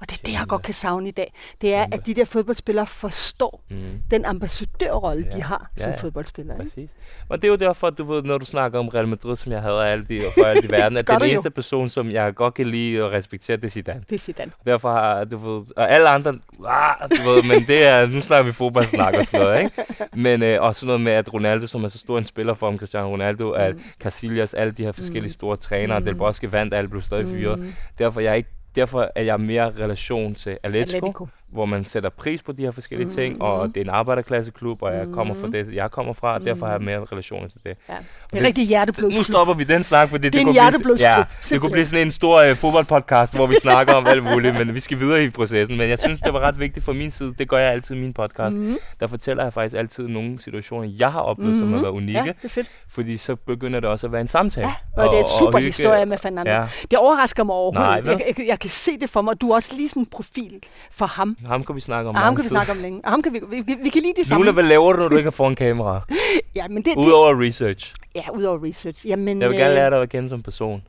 Og det er det, jeg godt kan savne i dag. Det er, Kæmpe. at de der fodboldspillere forstår Mm. den ambassadørrolle, Ja. de har Ja, som ja. fodboldspillere. Ikke? Præcis. Og det er jo derfor, du ved, når du snakker om Real Madrid, som jeg havde alt i, for alt i verden, at den du jo. eneste person, som jeg godt kan lide og respektere, det er Zidane. Det er Zidane. Derfor har du ved, og alle andre, ah, du ved, men det er, nu snakker vi fodboldsnak og sådan noget, ikke? Men øh, også sådan noget med, at Ronaldo, som er så stor en spiller for ham, Cristiano Ronaldo, at Casillas, alle de her forskellige store trænere, Mm. Del Bosque vandt, alle blev stadig fyret. Mm. Derfor, jeg er ikke, derfor er jeg mere relation til Atletico, Atletico. Hvor man sætter pris på de her forskellige Mm. ting, og det er en arbejderklasseklub, og jeg kommer fra Mm. det, jeg kommer fra, og derfor har jeg mere relation til det. Ja. Det det- er rigtig hjerteblod. Nu stopper vi den snak, fordi det, Det er en kunne blive, ja, det kunne blive sådan en stor øh, fodboldpodcast, hvor vi snakker om alt muligt, men vi skal videre i processen. Men jeg synes, det var ret vigtigt fra min side. Det gør jeg altid i min podcast. Mm. Mm. Der fortæller jeg faktisk altid nogle situationer, jeg har oplevet, mm. som har Mhm. været unikke. Ja, det er fedt. Fordi så begynder det også at være en samtale. Ja, og det er et super historie med Fernando. Ja, Det overrasker mig overhovedet. Nej, jeg, jeg, jeg kan se det for mig. Du er også lige sådan en profil for ham. Ham kan vi snakke om Og ham kan vi tid. snakke om længe. Og ham kan vi, vi, vi, vi kan lide det samme. Luna, hvad laver du, når du ikke er foran kamera? Ja, men det, det, Udover research. ja, udover research. Jamen, Jeg vil gerne øh, lære dig at kende som person.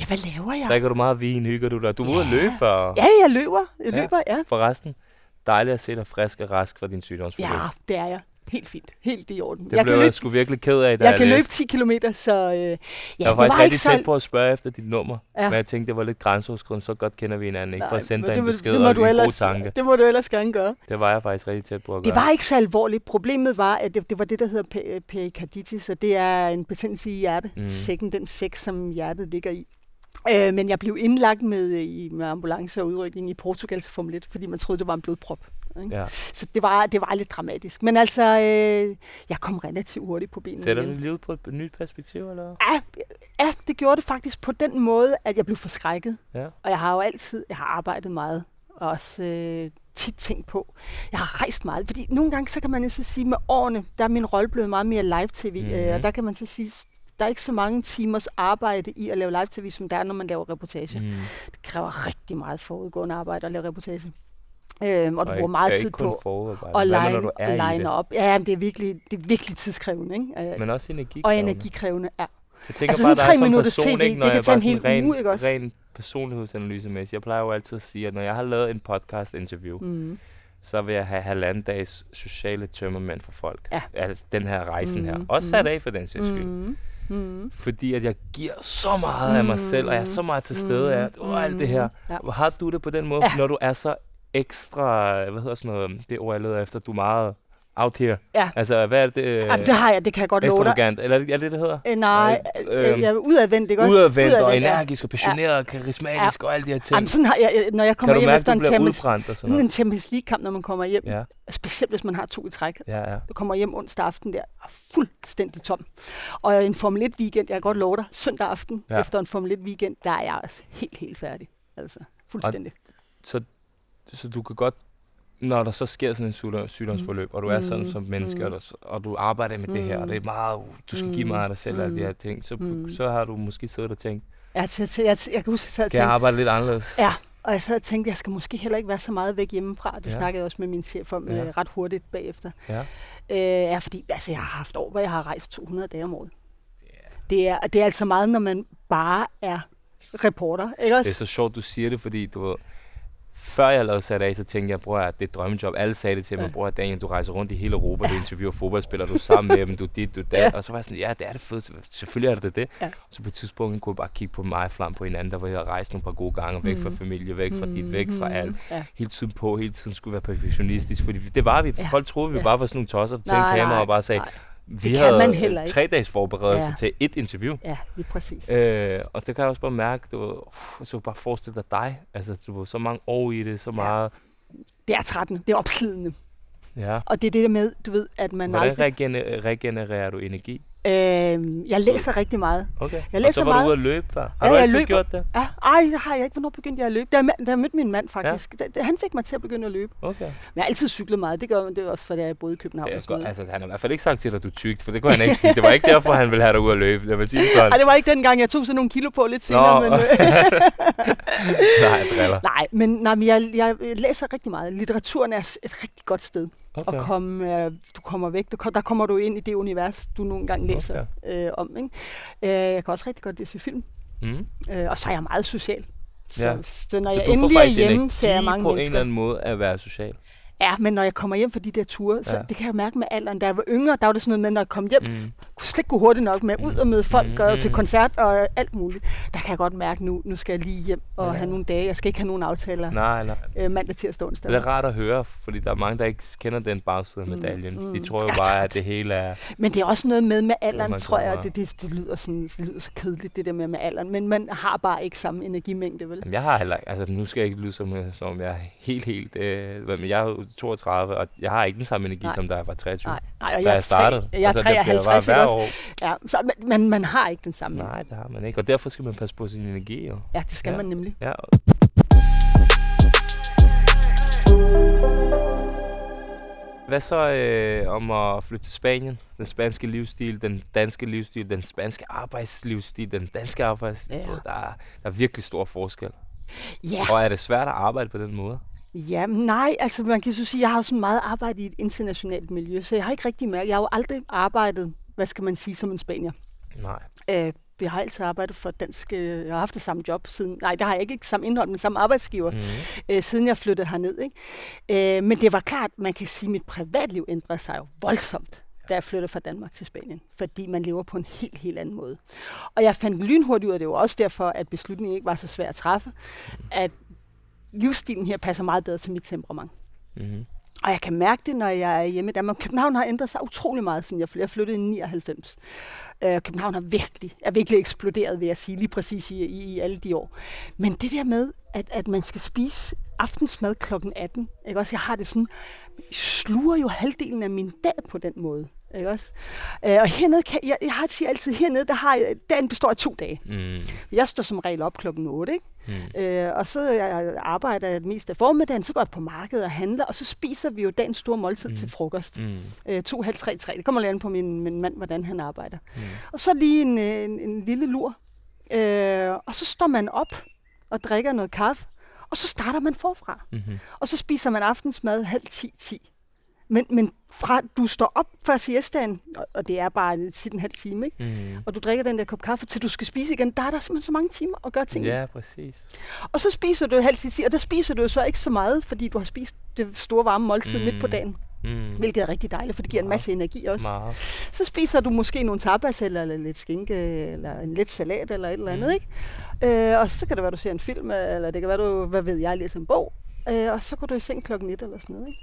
Ja, hvad laver jeg? Drikker du meget vin? Hygger du dig? Du er ude at Ja. løbe før. Ja, jeg løber. Jeg Ja. løber, ja. Forresten, dejligt at se dig frisk og rask fra din sygdomsforløb. Ja, det er jeg. Helt fint. Helt i orden. Det jeg blev kan jeg løbe, sgu virkelig ked af, da jeg jeg kan løbe læste. 10 km, så øh, ja, jeg det var faktisk var rigtig så... tæt på at spørge efter dit nummer, Ja. men jeg tænkte, det var lidt grænseoverskridende, så godt kender vi hinanden, ikke? For at sende dig en besked det må og du ellers, tanke. Det må du ellers gerne gøre. Det var jeg faktisk rigtig tæt på at gøre. Det var ikke så alvorligt. Problemet var, at det, det var det, der hedder pe- perikarditis, og det er en betændelse i hjertesækken, mm. den sæk, som hjertet ligger i. Øh, men jeg blev indlagt med, øh, i, med ambulance og udrykning i Portugals Formel 1, fordi man troede, det var en blodprop. Ikke? Ja. Så det var, det var lidt dramatisk. Men altså, øh, jeg kom relativt hurtigt på benene Sætter du livet på et nyt perspektiv, eller? Ja, ja, det gjorde det faktisk på den måde, at jeg blev forskrækket. Ja. Og jeg har jo altid jeg har arbejdet meget, og også øh, tit tænkt på. Jeg har rejst meget, fordi nogle gange, så kan man jo så sige, med årene, der er min rolle blevet meget mere live-tv, mm-hmm. øh, Mhm. og der kan man så sige, der er ikke så mange timers arbejde i at lave live-tv, som der er, når man laver reportage. Mm. Det kræver rigtig meget forudgående arbejde at lave reportage. Øhm, og du Og bruger meget tid på at line, line det? op. Ja, men det er virkelig, det er virkelig tidskrævende, ikke? Men også energi. og energikrævende, ja. Jeg tænker Altså bare, sådan tre minutters person, TV, ikke, det kan tage en hel ren, uge, ikke også? Ren personlighedsanalysemæssigt. Jeg plejer jo altid at sige, at når jeg har lavet en podcast-interview, Mm. så vil jeg have halvanden dags sociale tømmermænd for folk. Ja. Altså den her rejsen her. Mhm, Også sat af for den sags skyld. Mm. Mm. Fordi at jeg giver så meget af mig selv, og jeg er så meget til stede af Mm. mm. alt det her. Ja. Har du det på den måde, Ja. når du er så ekstra, hvad hedder sådan noget, det ord jeg leder efter, du er meget out here. Ja. Altså, hvad er det? Øh, Jamen, det har jeg, det kan jeg godt love dig. Eller er det er det, det hedder? Øh, nej, Øh, øh, jeg er udadvendt, ikke også? Udadvendt og ja. energisk og passioneret og karismatisk og alle de her ting. Jamen, sådan har jeg, når jeg kommer kan hjem mærke, efter en Champions, og sådan noget? en Champions League-kamp, når man kommer hjem, Ja, specielt hvis man har to i træk, ja, ja. du kommer hjem onsdag aften der, og fuldstændig tom. Og en Formel 1-weekend, jeg kan godt love dig, søndag aften, Ja. ja. efter en Formel 1-weekend, der er jeg også helt, helt færdig. Altså, fuldstændig. Så, så du kan godt, når der så sker sådan en sygdom- sygdomsforløb, og du er sådan Mm. som menneske, Mm. og, du, og du arbejder med det her, og det er meget, du skal give Mm. mig af dig selv, og alle de Mm. her ting, så, Mm. så har du måske siddet og tænkt, Jeg, jeg, jeg, jeg, kan huske, jeg sad og jeg tænkte, arbejde lidt anderledes? Ja, og jeg sad og tænkte, at jeg skal måske heller ikke være så meget væk hjemmefra. Det Ja. snakkede jeg også med min chef om Ja. øh, ret hurtigt bagefter. Ja. Øh, ja, fordi altså, jeg har haft år, hvor jeg har rejst 200 dage om året. Det er, det er altså meget, når man bare er reporter, ikke også? Det er så sjovt, du siger det, fordi du før jeg lavede sat af, så tænkte jeg, bror, det er et drømmejob. Alle sagde det til mig, Ja. bror, Daniel, du rejser rundt i hele Europa, du interviewer fodboldspillere, du er sammen med dem, du dit, du dat. Ja. Og så var jeg sådan, ja, det er det fedeste. Selvfølgelig er det det. Ja. Så på et tidspunkt kunne jeg bare kigge på mig og flam på hinanden, der var jeg rejst nogle par gode gange, væk fra Mhm. familie, væk fra dit, væk fra alt. Ja. Hele tiden på, hele tiden skulle være perfektionistisk, fordi det var vi. Ja. Folk troede, vi Ja. bare var sådan nogle tosser, der tændte Nej, kamera og bare sagde, nej. Vi kan havde man heller ikke. tre dages forberedelse Ja. til et interview. Ja, lige præcis. Øh, og det kan jeg også bare mærke, du, så bare forestille dig dig. Altså, du var så mange år i det, så meget. Det er trættende. Det er opslidende. Ja. Og det er det der med, du ved, at man Hvordan aldrig... regener- regenererer du energi? Øh, jeg læser rigtig meget. Okay. Jeg og læser så var meget. du ude at løbe før. Har Ja, du jeg altid løber. gjort det? Ja, ej, det har jeg ikke. Hvornår begyndte jeg at løbe? Da jeg, da jeg mødte min mand, faktisk. Ja. Da, han fik mig til at begynde at løbe. Okay. Men jeg har altid cyklet meget. Det gør det også, fordi jeg boede i København. Det og sådan. Altså, han har i hvert fald ikke sagt til dig, at du tykt, for det kunne han ikke sige. Det var ikke derfor, han ville have dig ud at løbe. Jeg vil sige det sådan. Ej, det var ikke dengang, jeg tog sådan nogle kilo på lidt senere. Nå. Men, øh, Nej, driller. nej, men, nej, men jeg, jeg læser rigtig meget. Litteraturen er et rigtig godt sted Okay. at komme. Øh, du kommer væk. Du, kom- der kommer du ind i det univers, du nogle gange læser øh, om. Ikke? Øh, jeg kan også rigtig godt lide film. Mm. Øh, og så er jeg meget social. Så, Ja. så når Så jeg endelig er hjemme, ser jeg mange på en mennesker. eller anden måde at være social. Ja, men når jeg kommer hjem fra de der ture, så Ja. det kan jeg mærke med alderen. Da jeg var yngre, der var det sådan noget med, når jeg kom hjem, Mm. kunne slet ikke gå hurtigt nok med ud og møde folk Mm, og mm. til koncert og alt muligt. Der kan jeg godt mærke nu, nu skal jeg lige hjem og Ja. have nogle dage. Jeg skal ikke have nogen aftaler Nej, nej. øh, mandag, tirsdag, onsdag. Det er rart at høre, fordi der er mange, der ikke kender den bagside af Mm, medaljen. mm. De tror jo bare, at det hele er... Men det er også noget med med alderen, tror jeg. Det, det, det, lyder sådan, det lyder så kedeligt, det der med med alderen. Men man har bare ikke samme energimængde, vel? Jamen, jeg har heller. Altså, nu skal jeg ikke lyde som, øh, som om jeg er helt, helt... Øh, men jeg jo 32, og jeg har ikke den samme energi, Nej. som da jeg var 23. Nej, nej og da jeg jeg startede. Jeg er altså, det bliver 53, bare ikke hver også? år. Ja, så, men, man har ikke den samme. Nej, det har man ikke. Og derfor skal man passe på sin energi, jo. Ja, det skal Ja. man nemlig. Ja. Hvad så øh, om at flytte til Spanien? Den spanske livsstil, den danske livsstil, den spanske arbejdslivsstil, den danske arbejdsstil. Ja. Ja. Der, er, der er virkelig stor forskel. Ja, Og er det svært at arbejde på den måde? Ja, nej, altså man kan så sige, jeg har jo sådan meget arbejde i et internationalt miljø, så jeg har ikke rigtig mærket, jeg har jo aldrig arbejdet, hvad skal man sige, som en spanier. Nej. Øh, jeg har altid arbejdet for dansk, øh, jeg har haft det samme job siden, nej, det har jeg ikke, ikke samme indhold, men samme arbejdsgiver, Mm. øh, siden jeg flyttede herned. Ikke? Øh, men det var klart, man kan sige, at mit privatliv ændrede sig jo voldsomt, da jeg flyttede fra Danmark til Spanien, fordi man lever på en helt, helt anden måde. Og jeg fandt lynhurtigt ud af, det var også derfor, at beslutningen ikke var så svær at træffe, at livsstilen her passer meget bedre til mit temperament. Mm-hmm. Og jeg kan mærke det, når jeg er hjemme i Danmark. København har ændret sig utrolig meget, siden jeg flyttede. I 99. Øh, København har virkelig, er virkelig eksploderet, vil jeg sige, lige præcis i, i, i alle de år. Men det der med, at, at man skal spise aftensmad kl. 18, ikke også? Jeg har det sådan, jeg sluger jo halvdelen af min dag på den måde. Ikke også? Øh, og hernede, kan, jeg, jeg har siger altid, hernede, der har jeg, dagen består af to dage. Mm. Jeg står som regel op klokken 8, ikke? Mm. Øh, og så jeg arbejder jeg mest af formiddagen, så går jeg på markedet og handler, og så spiser vi jo dagens store måltid mm. Til frokost. Mm. Øh, to, halv, tre, tre. Det kommer lidt an på min, min mand, hvordan han arbejder. Mm. Og så lige en, øh, en, en lille lur. Øh, og så står man op og drikker noget kaffe, og så starter man forfra. Mm-hmm. Og så spiser man aftensmad halv 10-10. Men, men fra du står op fra siestaen, og, og det er bare tit en halv time, ikke? Mm. og du drikker den der kop kaffe, til du skal spise igen, der er der simpelthen så mange timer at gøre ting. Ja, præcis. Og så spiser du halv til og der spiser du jo så ikke så meget, fordi du har spist det store varme måltid mm. Mm. midt på dagen, Mm. hvilket er rigtig dejligt, for det giver en Meget. masse energi også. Meget. Så spiser du måske nogle tapas, eller, eller lidt skinke, eller en lidt salat, eller et eller andet, Mm. ikke? Øh, og så kan det være, du ser en film, eller det kan være, du, hvad ved jeg, læser en bog, øh, og så går du i seng klokken 1 eller sådan noget, ikke?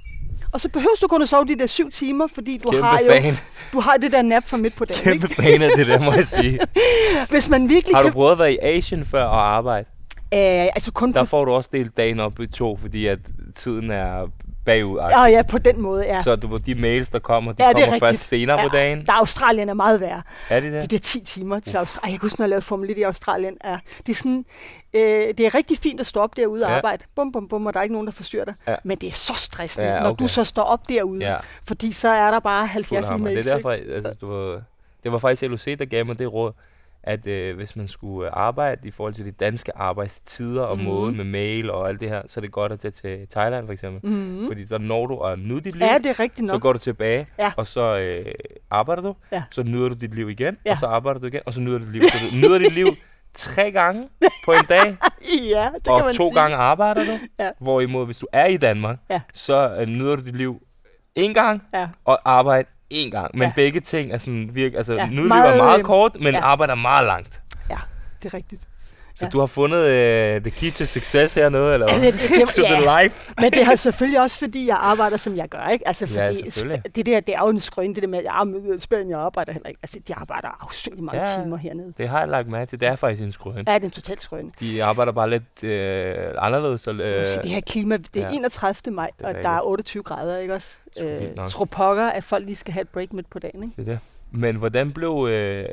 Og så behøver du kun at sove de der syv timer, fordi du Kæmpe har jo fan. du har det der nap for midt på dagen. Kæmpe Ikke? fan af det der, må jeg sige. Hvis man virkelig Har du kan... prøvet at være i Asien før og arbejde? Øh, altså kun Der får du også delt dagen op i to, fordi at tiden er bagud. Ja, ja, på den måde, ja. Så du, de mails, der kommer, de Ja, det er kommer rigtigt. først senere Ja, på dagen. Der Australien er meget værre. Er de De det? der 10 timer til Australien. Jeg kan huske, når jeg lavede Formel 1 i Australien. Er, det, er sådan, øh, det er rigtig fint at stå op derude og Ja. arbejde. Bum, bum, bum, og der er ikke nogen, der forstyrrer dig. Ja. Men det er så stressende, Ja, når okay. du så står op derude. Ja, Fordi så er der bare fuld 70 hammer. e-mails. Det er derfor, altså, du det var faktisk LOC, der gav mig det råd, at øh, hvis man skulle øh, arbejde i forhold til de danske arbejdstider og mm. måde med mail og alt det her, så er det godt at tage til Thailand for eksempel. Mm. Fordi så når du at nyde dit liv, Ja, det er rigtigt så nok. går du tilbage, Ja. og så øh, arbejder du, Ja. så nyder du dit liv igen, Ja. og så arbejder du igen, og så nyder du dit liv. Så du nyder dit liv tre gange på en dag, Ja, det kan og man to sige. gange arbejder du. Ja. Hvorimod, hvis du er i Danmark, Ja. så øh, nyder du dit liv en gang, Ja. og arbejde en gang. Men Ja. begge ting er sådan virke, altså Ja, nyde meget, er meget øh, kort, men ja. arbejder meget langt. Ja, det er rigtigt. Så Ja. du har fundet uh, the key to success hernede, eller hvad? Altså, det- det- to ja. the life? Men det er selvfølgelig også, fordi jeg arbejder, som jeg gør, ikke? Altså, Ja, fordi selvfølgelig. det der, det er jo en skrøn, det der med, at jeg med Spanien, jeg arbejder heller ikke. Altså, de arbejder afsynligt mange Ja. timer hernede. Det har jeg lagt mærke til. Det er faktisk en skrøn. Ja, det er en total skrøn. De arbejder bare lidt øh, anderledes. Så, øh, Så det her klima, det er ja. 31. maj, er og der er 28 grader, ikke også? Nok. tror pokker, at folk lige skal have et break midt på dagen, ikke? Det er det. Men hvordan blev, øh,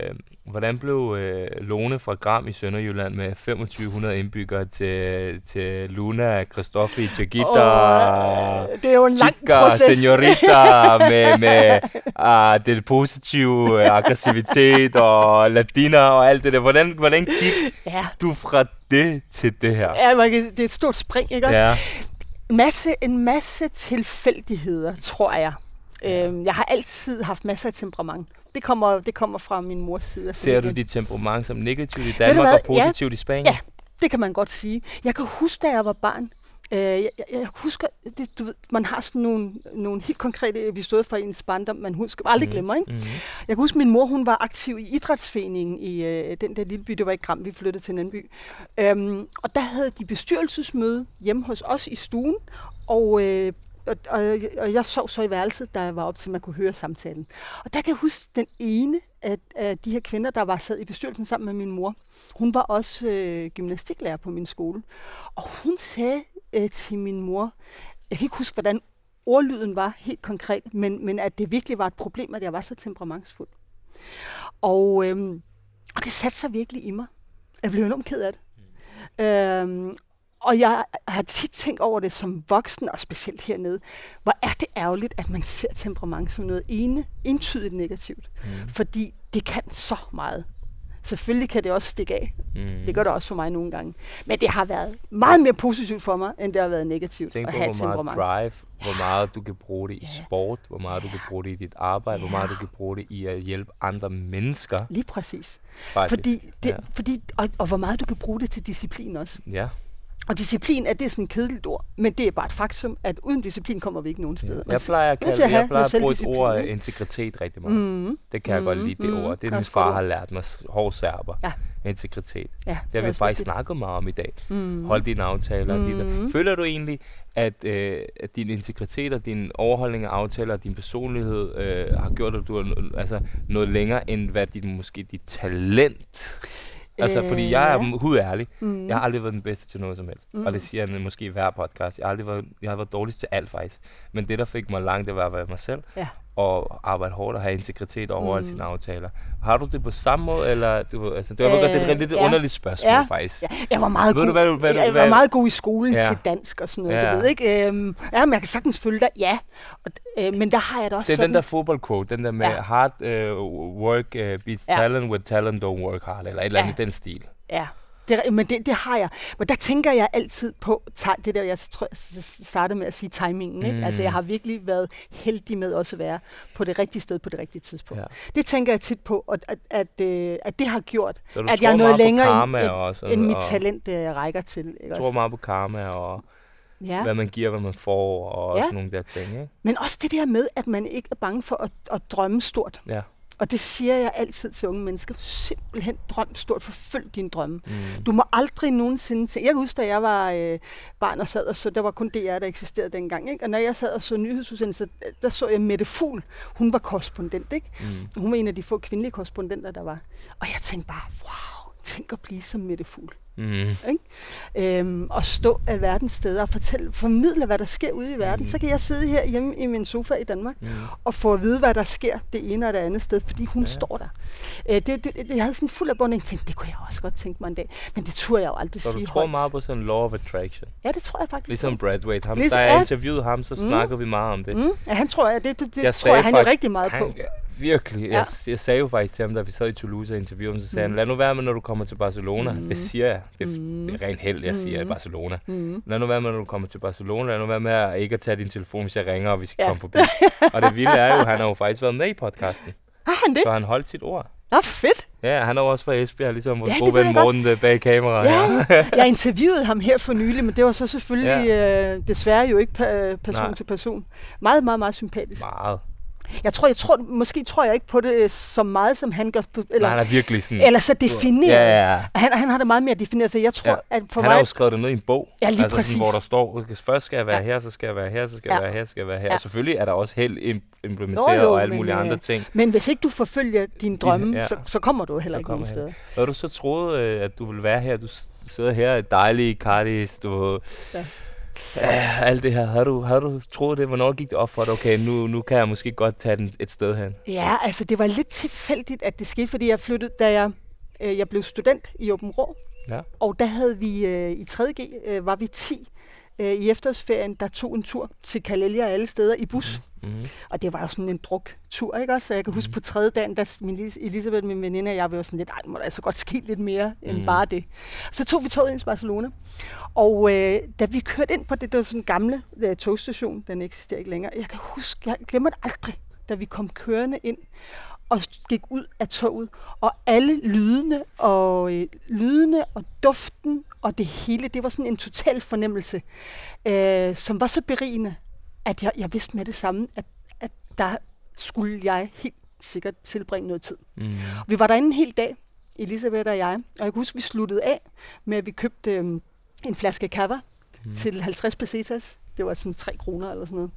hvordan blev øh, Lone fra Gram i Sønderjylland med 2500 indbyggere til, til Luna, Christoffi, Chiquita, Og, øh, det er jo en lang Chica, proces. señorita med, med uh, det positive uh, aggressivitet og latina og alt det der. Hvordan, hvordan gik Ja, du fra det til det her? ja man kan, det er et stort spring, ikke også? Ja, En masse, en masse tilfældigheder, tror jeg. Øhm, jeg har altid haft masser af temperament. Det kommer, det kommer fra min mors side. ser du dit temperament som negativt i Danmark og Ja. positivt i Spanien? Ja. Det kan man godt sige. Jeg kan huske, da jeg var barn, øh, jeg, jeg, jeg husker, det, du ved, man har sådan nogle, nogle helt konkrete episoder fra ens barndom, man husker, aldrig Mhm. glemmer, ikke? Mm-hmm. Jeg kan huske, min mor hun var aktiv i idrætsforeningen i øh, den der lille by. Det var ikke Gram, vi flyttede til en anden by. Øhm, og der havde de bestyrelsesmøde hjemme hos os i stuen, og, øh, og, og, og jeg sov så i værelset, der var op til, at man kunne høre samtalen. Og der kan jeg huske den ene af, af de her kvinder, der var sad i bestyrelsen sammen med min mor. Hun var også øh, gymnastiklærer på min skole. Og hun sagde øh, til min mor, jeg kan ikke huske, hvordan ordlyden var helt konkret, men, men at det virkelig var et problem, at jeg var så temperamentsfuld. Og, øhm, og det satte sig virkelig i mig. Jeg blev enormt ked af det. Øhm, og jeg har tit tænkt over det som voksen, og specielt hernede. Hvor er det ærgerligt, at man ser temperament som noget ene, entydigt negativt. Mm. Fordi det kan så meget. Selvfølgelig kan det også stikke af. Mm. Det gør det også for mig nogle gange. Men det har været meget mere positivt for mig, end det har været negativt Tænk at på, have hvor meget temperament. drive, hvor meget du kan bruge det i Ja. sport, hvor meget du kan bruge det i dit arbejde, hvor meget du kan bruge det i at hjælpe andre mennesker. Lige præcis. Faktisk. Fordi det, Ja. ja. fordi, og, og hvor meget du kan bruge det til disciplin også. Ja, Og disciplin er det sådan et kedeligt ord, men det er bare et faktum, at uden disciplin kommer vi ikke nogen steder. jeg plejer at, kalde, jeg have plejer at bruge et ord ikke? integritet rigtig meget. Mm. Mm, Det kan jeg godt Mhm, lide, det mhm. ord. Det er min far har lært mig, hård serber. Ja. Integritet. ja, Det har vi faktisk snakket meget om i dag. Mm. Hold dine aftaler. Mm. Mhm. Føler du egentlig, at, øh, at din integritet og din overholdning af aftaler og din personlighed øh, har gjort, at du er altså, noget længere, end hvad dit, måske dit talent Altså, fordi jeg er Øh, hudærlig. Mm. Jeg har aldrig været den bedste til noget som helst. Mm. Og det siger jeg måske i hver podcast. Jeg har aldrig været, jeg har været dårligst til alt faktisk. Men det, der fik mig langt, det var at være mig selv. Ja. Og arbejde hårdt og have integritet og overholde Mm. sine aftaler. Har du det på samme måde, eller du, altså, det var øh, godt, det er et Øh, lidt ja. underligt spørgsmål Ja. faktisk. Ja, jeg var meget Ved god. du, hvad hvad jeg var meget god i skolen Ja. til dansk og sådan noget, Ja. du ved ikke? Øhm, ja, men jeg kan sagtens følge dig, ja. Og, øh, men der har jeg det også Det er sådan. den der fodboldquote, den der med Ja. hard uh, work uh, beats Ja. talent, with talent don't work hard, eller et eller andet Ja. i den stil. Ja, det, men det, det har jeg. Men der tænker jeg altid på det der, jeg tror, jeg startede med at sige timingen. Ikke? Mm. Altså, jeg har virkelig været heldig med også at være på det rigtige sted på det rigtige tidspunkt. Ja. Det tænker jeg tit på, at, at, at, øh, at det har gjort, at jeg er på længere karma end, også, end mit og talent øh, rækker til. Ikke tror også? meget på karma og Ja. hvad man giver, hvad man får, og Ja. sådan nogle der ting, ikke? Men også det der med, at man ikke er bange for at, at drømme stort. Ja. Og det siger jeg altid til unge mennesker. Simpelthen drøm stort. Forfølg dine drømme. Mm. Du må aldrig nogensinde tænke... Jeg kan huske, da jeg var øh, barn og sad og så... Der var kun DR, der eksisterede dengang. Ikke? Og når jeg sad og så nyhedsudsendelser, der så jeg Mette Fugl. Hun var korrespondent, ikke? Mm. Hun var en af de få kvindelige korrespondenter, der var. Og jeg tænkte bare, wow, tænk at blive som Mette Fugl. Mm. Øhm, og stå af verdens steder og fortælle, formidle, hvad der sker ude i verden. Mm. Så kan jeg sidde her hjemme i min sofa i Danmark Mm. og få at vide, hvad der sker det ene og det andet sted, fordi hun Ja. står der. Øh, det, det, det, jeg havde sådan fuld af bunding, jeg tænkte, det kunne jeg også godt tænke mig en dag. Men det turde jeg jo aldrig Så sige du tror højt. meget på sådan law of attraction? Ja, det tror jeg faktisk. Ligesom Bradwaite. Ham, Ligesom- da jeg ja. interviewede ham, så Mm. snakkede vi meget om det. Mm, ja, han tror jeg, det, det, det Jeg tror jeg, han er rigtig meget på. Han, ja, virkelig. Ja. Ja. Jeg, jeg sagde jo faktisk til ham, da vi sad i Toulouse og interviewede ham, så sagde mm. Han, lad nu være med, når du kommer til Barcelona. Mm. Det siger jeg. Det, er, Mm. det er rent held, jeg siger i Mm. Barcelona. Mm. Lad nu være med, når du kommer til Barcelona. Lad nu være med at ikke at tage din telefon, hvis jeg ringer, og vi skal ja. Ja. komme forbi. og det vilde er jo, at han har jo faktisk været med i podcasten. Har han det? Så han holdt sit ord. Nå, fedt. Ja, han er også fra Esbjerg, ligesom vores Ja, gode ven jeg godt. Morten øh, bag kameraet. Ja, jeg interviewede ham her for nylig, men det var så selvfølgelig øh, desværre jo ikke pa- person Nej. til person. Meget, meget, meget sympatisk. Meget. Jeg tror, jeg tror, måske tror jeg ikke på det øh, så meget, som han gør. Eller, Nej, han er virkelig sådan... eller så defineret. Ja, ja, ja. Han, han har det meget mere defineret, for jeg tror, Ja. at for han har mig... jo skrevet det ned i en bog. Ja, lige altså præcis. Sådan, hvor der står, først skal jeg være Ja. her, så skal jeg være her, så skal Ja. jeg være her, så skal jeg være her. Ja. Og selvfølgelig er der også held im- implementeret jo, og alle mulige øh, andre ting. Men hvis ikke du forfølger dine drømme, ja. så, så kommer du heller Så ikke nogen steder. Hvad du så troede, øh, at du ville være her? Du sidder her i dejlige Cardis, du... Ja. Ja, alt det her. Har du, har du troet det? Hvornår gik det op for dig? Okay, nu, nu kan jeg måske godt tage den et sted hen. Ja, altså det var lidt tilfældigt, at det skete, fordi jeg flyttede, da jeg, øh, jeg blev student i Åben Rå, Ja. og der havde vi øh, i 3.G, øh, var vi 10 øh, i efterårsferien, der tog en tur til Kalelia og alle steder i bus. Mm-hmm. Og det var jo sådan en druk-tur, ikke også? Så jeg kan huske Mhm. på tredje dagen, da min Elis- Elisabeth, min veninde og jeg, var sådan lidt, ej, må der altså godt ske lidt mere end Mhm. bare det. Så tog vi toget ind til Barcelona, og øh, da vi kørte ind på det, der var sådan en gamle øh, togstation, den eksisterer ikke længere, jeg kan huske, jeg glemmer det aldrig, da vi kom kørende ind og gik ud af toget, og alle lydene og øh, lydene og duften og det hele, det var sådan en total fornemmelse, øh, som var så berigende, at jeg, jeg vidste med det samme, at, at der skulle jeg helt sikkert tilbringe noget tid. Mm. Vi var derinde en hel dag, Elisabeth og jeg, og jeg kan huske, vi sluttede af med, at vi købte øhm, en flaske kava mm. til 50 pesetas. Det var sådan 3 kroner eller sådan noget.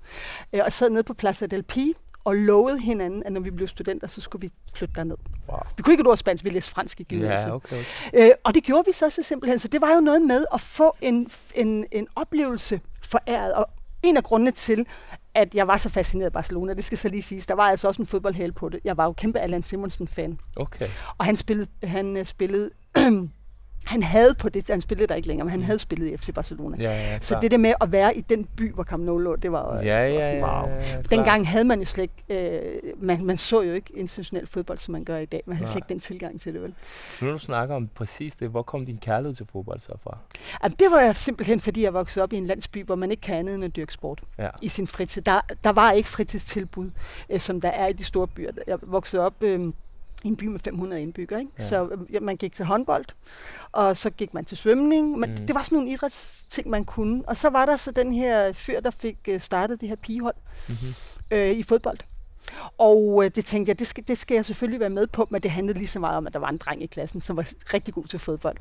Øh, og sad nede på Plaza del Pi og lovede hinanden, at når vi blev studenter, så skulle vi flytte derned. Wow. Vi kunne ikke et ord spansk, vi læste fransk i gymnasiet. Ja, okay. Øh, og det gjorde vi så, så simpelthen. Så det var jo noget med at få en, en, en oplevelse foræret. Og en af grundene til, at jeg var så fascineret af Barcelona, det skal så lige siges, der var altså også en fodboldhæl på det. Jeg var jo kæmpe Allan Simonsen-fan. okay. Og han spillede, han øh, spillede han havde på det, han spillede der ikke længere, men han havde spillet i FC Barcelona. Ja, ja, Så det der med at være i den by, hvor Camp Nou lå, det var, øh, Ja, det var ja, sådan, ja, wow. ja. Dengang havde man jo slet ikke, øh, man, man så jo ikke international fodbold, som man gør i dag. Man havde Nej. slet ikke den tilgang til det, vel? Nu du snakker om præcis det, hvor kom din kærlighed til fodbold så fra? Jamen, det var jeg simpelthen, fordi jeg voksede op i en landsby, hvor man ikke kan andet end at dyrke sport Ja. i sin fritid. Der, der var ikke fritidstilbud, øh, som der er i de store byer. Jeg voksede op øh, en by med 500 indbyggere, ikke? Ja. så øh, ja, man gik til håndbold, og så gik man til svømning. Men Mm. det var sådan nogle idrætsting, man kunne. Og så var der så den her fyr, der fik øh, startet det her pigehold Mm-hmm. øh, i fodbold. Og øh, det tænkte jeg, det skal, det skal jeg selvfølgelig være med på, men det handlede lige så meget om, at der var en dreng i klassen, som var rigtig god til fodbold.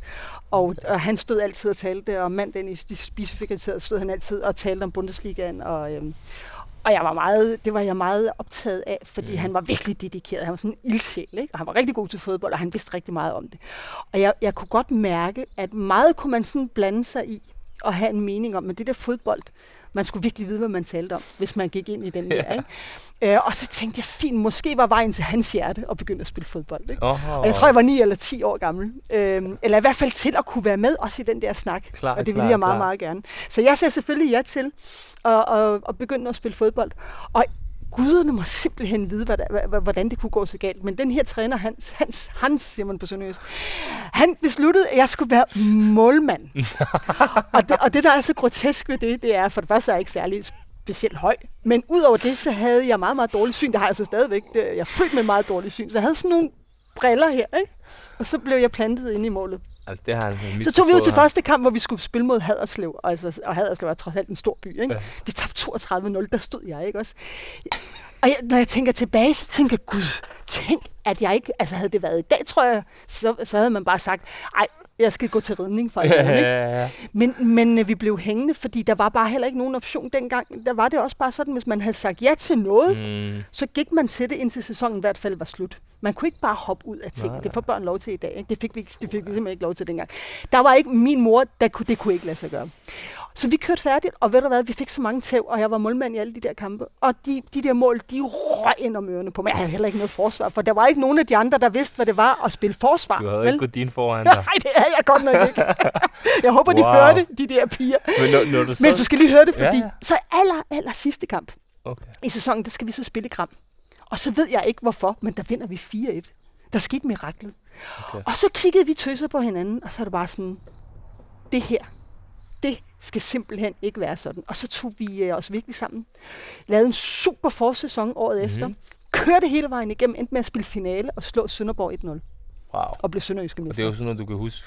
Og, og han stod altid og talte, og mandagen i de spisefikaterede stod han altid og talte om Bundesligaen, og, øhm, og jeg var meget, det var jeg meget optaget af, fordi Mm. han var virkelig dedikeret. Han var sådan en ildsjæl, ikke? og han var rigtig god til fodbold, og han vidste rigtig meget om det. Og jeg, jeg kunne godt mærke, at meget kunne man sådan blande sig i, og have en mening om, men det der fodbold, man skulle virkelig vide, hvad man talte om, hvis man gik ind i den der. Ja. Ikke? Øh, og så tænkte jeg, fint, måske var vejen til hans hjerte at begynde at spille fodbold. Ikke? Oh, Og jeg tror, jeg var 9 eller 10 år gammel. Øhm, eller i hvert fald til at kunne være med også i den der snak. Klar, og det klar, ville jeg meget, klar. meget gerne. Så jeg sagde selvfølgelig ja til at, at, at begynde at spille fodbold. Og guderne må simpelthen vide, hvad der, hvordan det kunne gå så galt. Men den her træner, Hans, Hans, Hans siger man på Sønderjysk, han besluttede, at jeg skulle være målmand. og, det, og det, der er så grotesk ved det, det er, for det første er jeg ikke særlig specielt høj. Men udover det, så havde jeg meget, meget dårligt syn. Det har jeg så stadigvæk. Det, jeg følte med meget dårligt syn. Så jeg havde sådan nogle briller her, ikke? Og så blev jeg plantet ind i målet. Altså, det har han Så tog vi ud til første kamp, hvor vi skulle spille mod Haderslev. Og, altså, og Haderslev var trods alt en stor by. Ikke? Ja. Vi tabte 32-0, der stod jeg, ikke også? Og jeg, når jeg tænker tilbage, så tænker jeg, gud, tænk, at jeg ikke... Altså havde det været i dag, tror jeg, så, så havde man bare sagt, ej, jeg skal gå til ridning for Ja, ja, ja, ja. Men, men øh, vi blev hængende, fordi der var bare heller ikke nogen option dengang. Der var det også bare sådan, hvis man havde sagt ja til noget, Mm, så gik man til det, indtil sæsonen i hvert fald var slut. Man kunne ikke bare hoppe ud af ting. Nej, Det får børn lov til i dag. Ikke? Det, fik vi, det fik vi simpelthen ikke lov til dengang. Der var ikke min mor, der kunne, det kunne ikke lade sig gøre. Så vi kørte færdigt, og ved du hvad, vi fik så mange tæv, og jeg var målmand i alle de der kampe. Og de, de der mål, de røg ind om ørerne på mig. Jeg havde heller ikke noget forsvar, for der var ikke nogen af de andre, der vidste, hvad det var at spille forsvar. du havde vel? ikke gået din foran dig. Nej, det havde jeg godt nok ikke. Jeg håber, de Wow. hørte, de der piger. Men når, når du så... Men du skal lige høre det, Ja, fordi ja. så aller, aller sidste kamp, Okay. i sæsonen, der skal vi så spille i Gram. Og så ved jeg ikke hvorfor, men der vinder vi 4-1. Der skete miraklet. Okay. Og så kiggede vi tøser på hinanden, og så er det bare sådan, det her, det skal simpelthen ikke være sådan. Og så tog vi øh, os virkelig sammen. Lavede en super forsæson året mm-hmm. efter. Kørte hele vejen igennem, endte med at spille finale og slå Sønderborg 1-0. Wow. og blev sønderjyske Og det mester. er jo sådan noget, du kan huske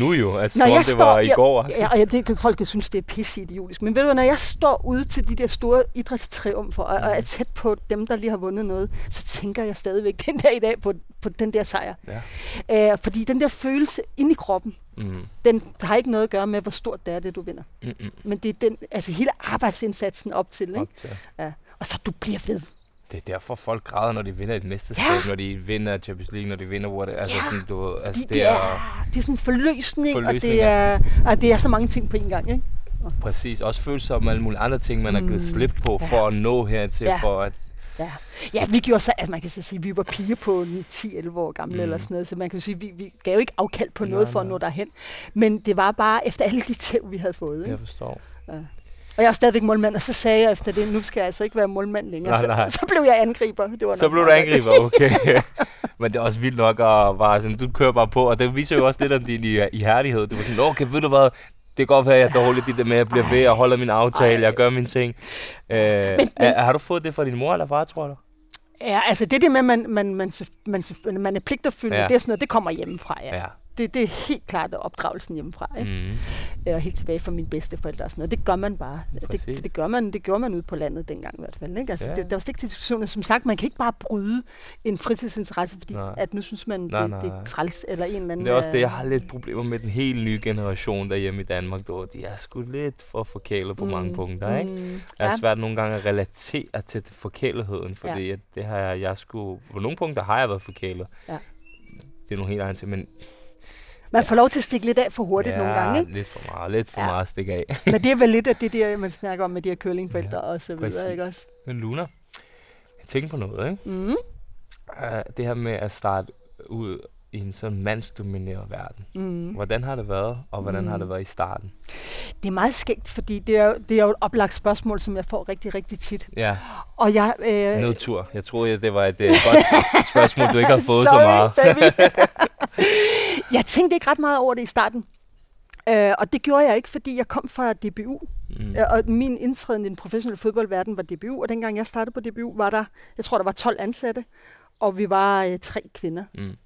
nu jo. Altså, Når som om jeg det står- var i ja, går. Ja, og jeg, det kan folk synes, det er pisse idiotisk. Men ved du når jeg står ude til de der store idrætstriumfer, og, og er tæt på dem, der lige har vundet noget, så tænker jeg stadigvæk den der i dag på, på den der sejr. Ja. Øh, fordi den der følelse inde i kroppen, Mm. den har ikke noget at gøre med, hvor stort det er, det du vinder. Mm-mm. Men det er den, altså hele arbejdsindsatsen op til, ikke? Op til. Og så du bliver ved. Det er derfor, folk græder, når de vinder et mesterskab, Ja. når de vinder Champions League, når de vinder what, altså Ja. sådan, du, altså De, det, det, er, er, det er sådan en forløsning, og Forløsning, det er, og det er så mange ting på en gang, ikke? præcis også følelser om alle mulige andre ting, man har givet Mm. slip på Ja. for at nå hertil, Ja. for at Ja. ja, vi gjorde så, at man kan så sige, at vi var piger på 10-11 år gamle Mm. mm. eller sådan noget, så man kan sige, at vi, vi gav ikke afkald på Nej, noget for at nå derhen. Men det var bare efter alle de tæv, vi havde fået. Ikke? jeg forstår. Og jeg er stadigvæk målmand, og så sagde jeg efter det, nu skal jeg altså ikke være målmand længere. Nej, nej. Så, så blev jeg angriber. Det var Så blev du angriber, okay. Men det er også vildt nok at bare sådan, du kører bare på, og det viser jo også lidt om din i- ihærdighed. Du var sådan, okay, ved du hvad, det kan godt være, at jeg er dårlig det der med, at jeg bliver ved, jeg holder min aftale, jeg gør mine ting. Øh, men- er, har du fået det fra din mor eller far, tror du? Ja, altså det der med, at man, man, man, man, man, er pligtopfyldende, Ja. ja. det er sådan noget, det kommer hjemmefra, ja. Ja. Det, det er helt klart opdragelsen hjemmefra, ikke? Mm. Og helt tilbage fra mine bedsteforældre og sådan noget. Det gør man bare. Præcis. Det, det, gør man, det gjorde man ude på landet dengang i hvert fald. Ikke? Altså, Ja. det, der var slet ikke til diskussioner. Som sagt, man kan ikke bare bryde en fritidsinteresse, fordi Nej. at nu synes man, Nej, det, nej. det er træls eller en eller anden... Det er også det, jeg øh, har lidt problemer med den helt nye generation derhjemme i Danmark. Ved, de er sgu lidt for forkælet på mm. mange punkter, ikke? Mm, Det ja. er svært nogle gange at relatere til forkæletheden, fordi ja. det har jeg, jeg skulle, på nogle punkter har jeg været forkælet. Ja. Det er nogle helt andre ting, men Man får lov til at stikke lidt af for hurtigt ja, nogle gange, ikke? lidt for meget, lidt for Ja. meget at stikke af. Men det er vel lidt af det der, man snakker om med de her curlingforældre Ja, og så præcis. videre, ikke også? Men Luna, jeg tænker på noget, ikke? Mm. Uh, det her med at starte ud i en sådan mandsdomineret verden. Mm. Hvordan har det været, og hvordan mm. har det været i starten? Det er meget skægt, fordi det er, det er jo et oplagt spørgsmål, som jeg får rigtig, rigtig tit. Ja, Og jeg... Øh, nedtur. Jeg troede, det var et uh, godt spørgsmål, du ikke har fået så Sorry, meget. baby. jeg tænkte ikke ret meget over det i starten. Øh, og det gjorde jeg ikke, fordi jeg kom fra DBU. Mm. Øh, og min indtræden i den professionelle fodboldverden var DBU. Og dengang jeg startede på DBU, var der, jeg tror, der var 12 ansatte. Og vi var øh, tre kvinder. Mm.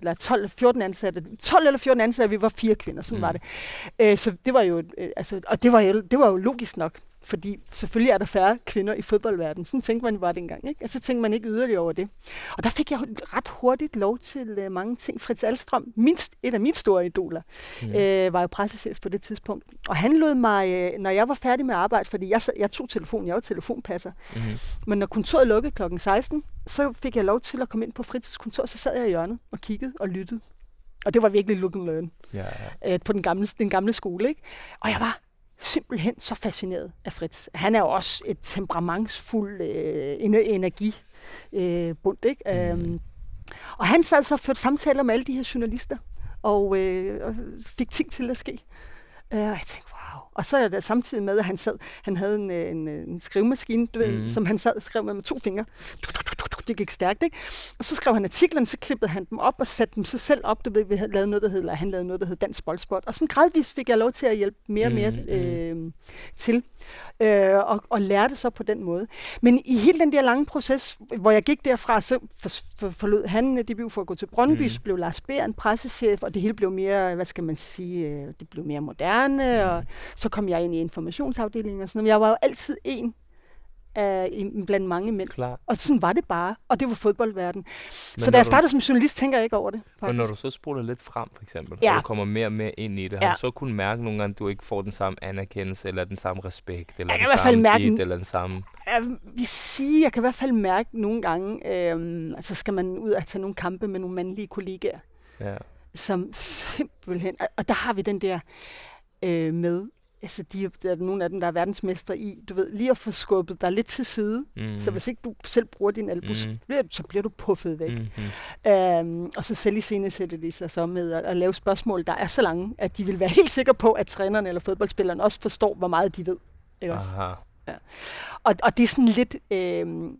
Eller 12 eller 14 ansatte. 12 eller 14 ansatte, vi var fire kvinder. Sådan Mm. mm. var det. Øh, så det var jo, øh, altså, og det var, jo, det var jo logisk nok. Fordi selvfølgelig er der færre kvinder i fodboldverdenen. Sådan tænkte man jo bare dengang. Ikke? Og så tænkte man ikke yderligere over det. Og der fik jeg ret hurtigt lov til øh, mange ting. Fritz Alstrøm, min, et af mine store idoler, Mm. mm. øh, var jo pressechef på det tidspunkt. Og han lod mig, øh, når jeg var færdig med arbejde, fordi jeg, jeg tog telefonen, jeg var telefonpasser. Mm-hmm. Men når kontoret lukkede kl. 16, så fik jeg lov til at komme ind på fritidskontor, så sad jeg i hjørnet og kiggede og lyttede. Og det var virkelig look and learn Ja, ja. øh, på den gamle, den gamle skole. Ikke? Og jeg var simpelthen så fascineret af Fritz. Han er jo også et temperamentsfuld øh, ener- energi øh, ikke? Mm. Øhm, og han sad så og førte samtaler med alle de her journalister, og, øh, og fik ting til at ske. Øh, og jeg tænkte, wow. Og så er det samtidig med, at han sad, han havde en, øh, en, en skrivemaskine, du Mm. ved, som han sad og skrev med med to fingre. Det gik stærkt, ikke? Og så skrev han artiklerne, så klippede han dem op og satte dem så selv op. Du ved, vi havde lavet noget, der hed, eller han lavede noget, der hed Dansk Boldsport. Og sådan gradvist fik jeg lov til at hjælpe mere og mere Mhm, øh, til. Øh, og, og lærte så på den måde. Men i hele den der lange proces, hvor jeg gik derfra, så for, for, forlod han DBU for at gå til Brøndby, mm. så blev Lars Bæren pressechef, og det hele blev mere, hvad skal man sige, øh, det blev mere moderne, Mhm. og så kom jeg ind i informationsafdelingen og sådan noget. Men jeg var jo altid en af, blandt mange mænd. Klar. Og sådan var det bare, og det var fodboldverden. Så når da jeg du- startede som journalist, tænker jeg ikke over det. Men Faktisk. når du så spoler lidt frem, for eksempel, Ja. og du kommer mere og mere ind i det, har Ja. du så kunnet mærke nogle gange, at du ikke får den samme anerkendelse, eller den samme respekt, eller Jeg den kan i hvert fald samme mærke dit, eller den samme... Jeg vil sige, jeg kan i hvert fald mærke nogle gange, øhm, altså skal man ud og tage nogle kampe med nogle mandlige kollegaer, Ja. som simpelthen, og der har vi den der øh, med, altså de, er- der er nogle af dem, der er verdensmestre i, du ved, lige at få skubbet dig lidt til side, Mm. så hvis ikke du selv bruger din albu, mm. Så bliver du puffet væk. Mm. Øhm, og så selv i scene sætter de sig så med at, at lave spørgsmål, der er så lange, at de vil være helt sikre på, at trænerne eller fodboldspillerne også forstår, hvor meget de ved. Ikke også? Aha. Og, og det er sådan lidt... Øh,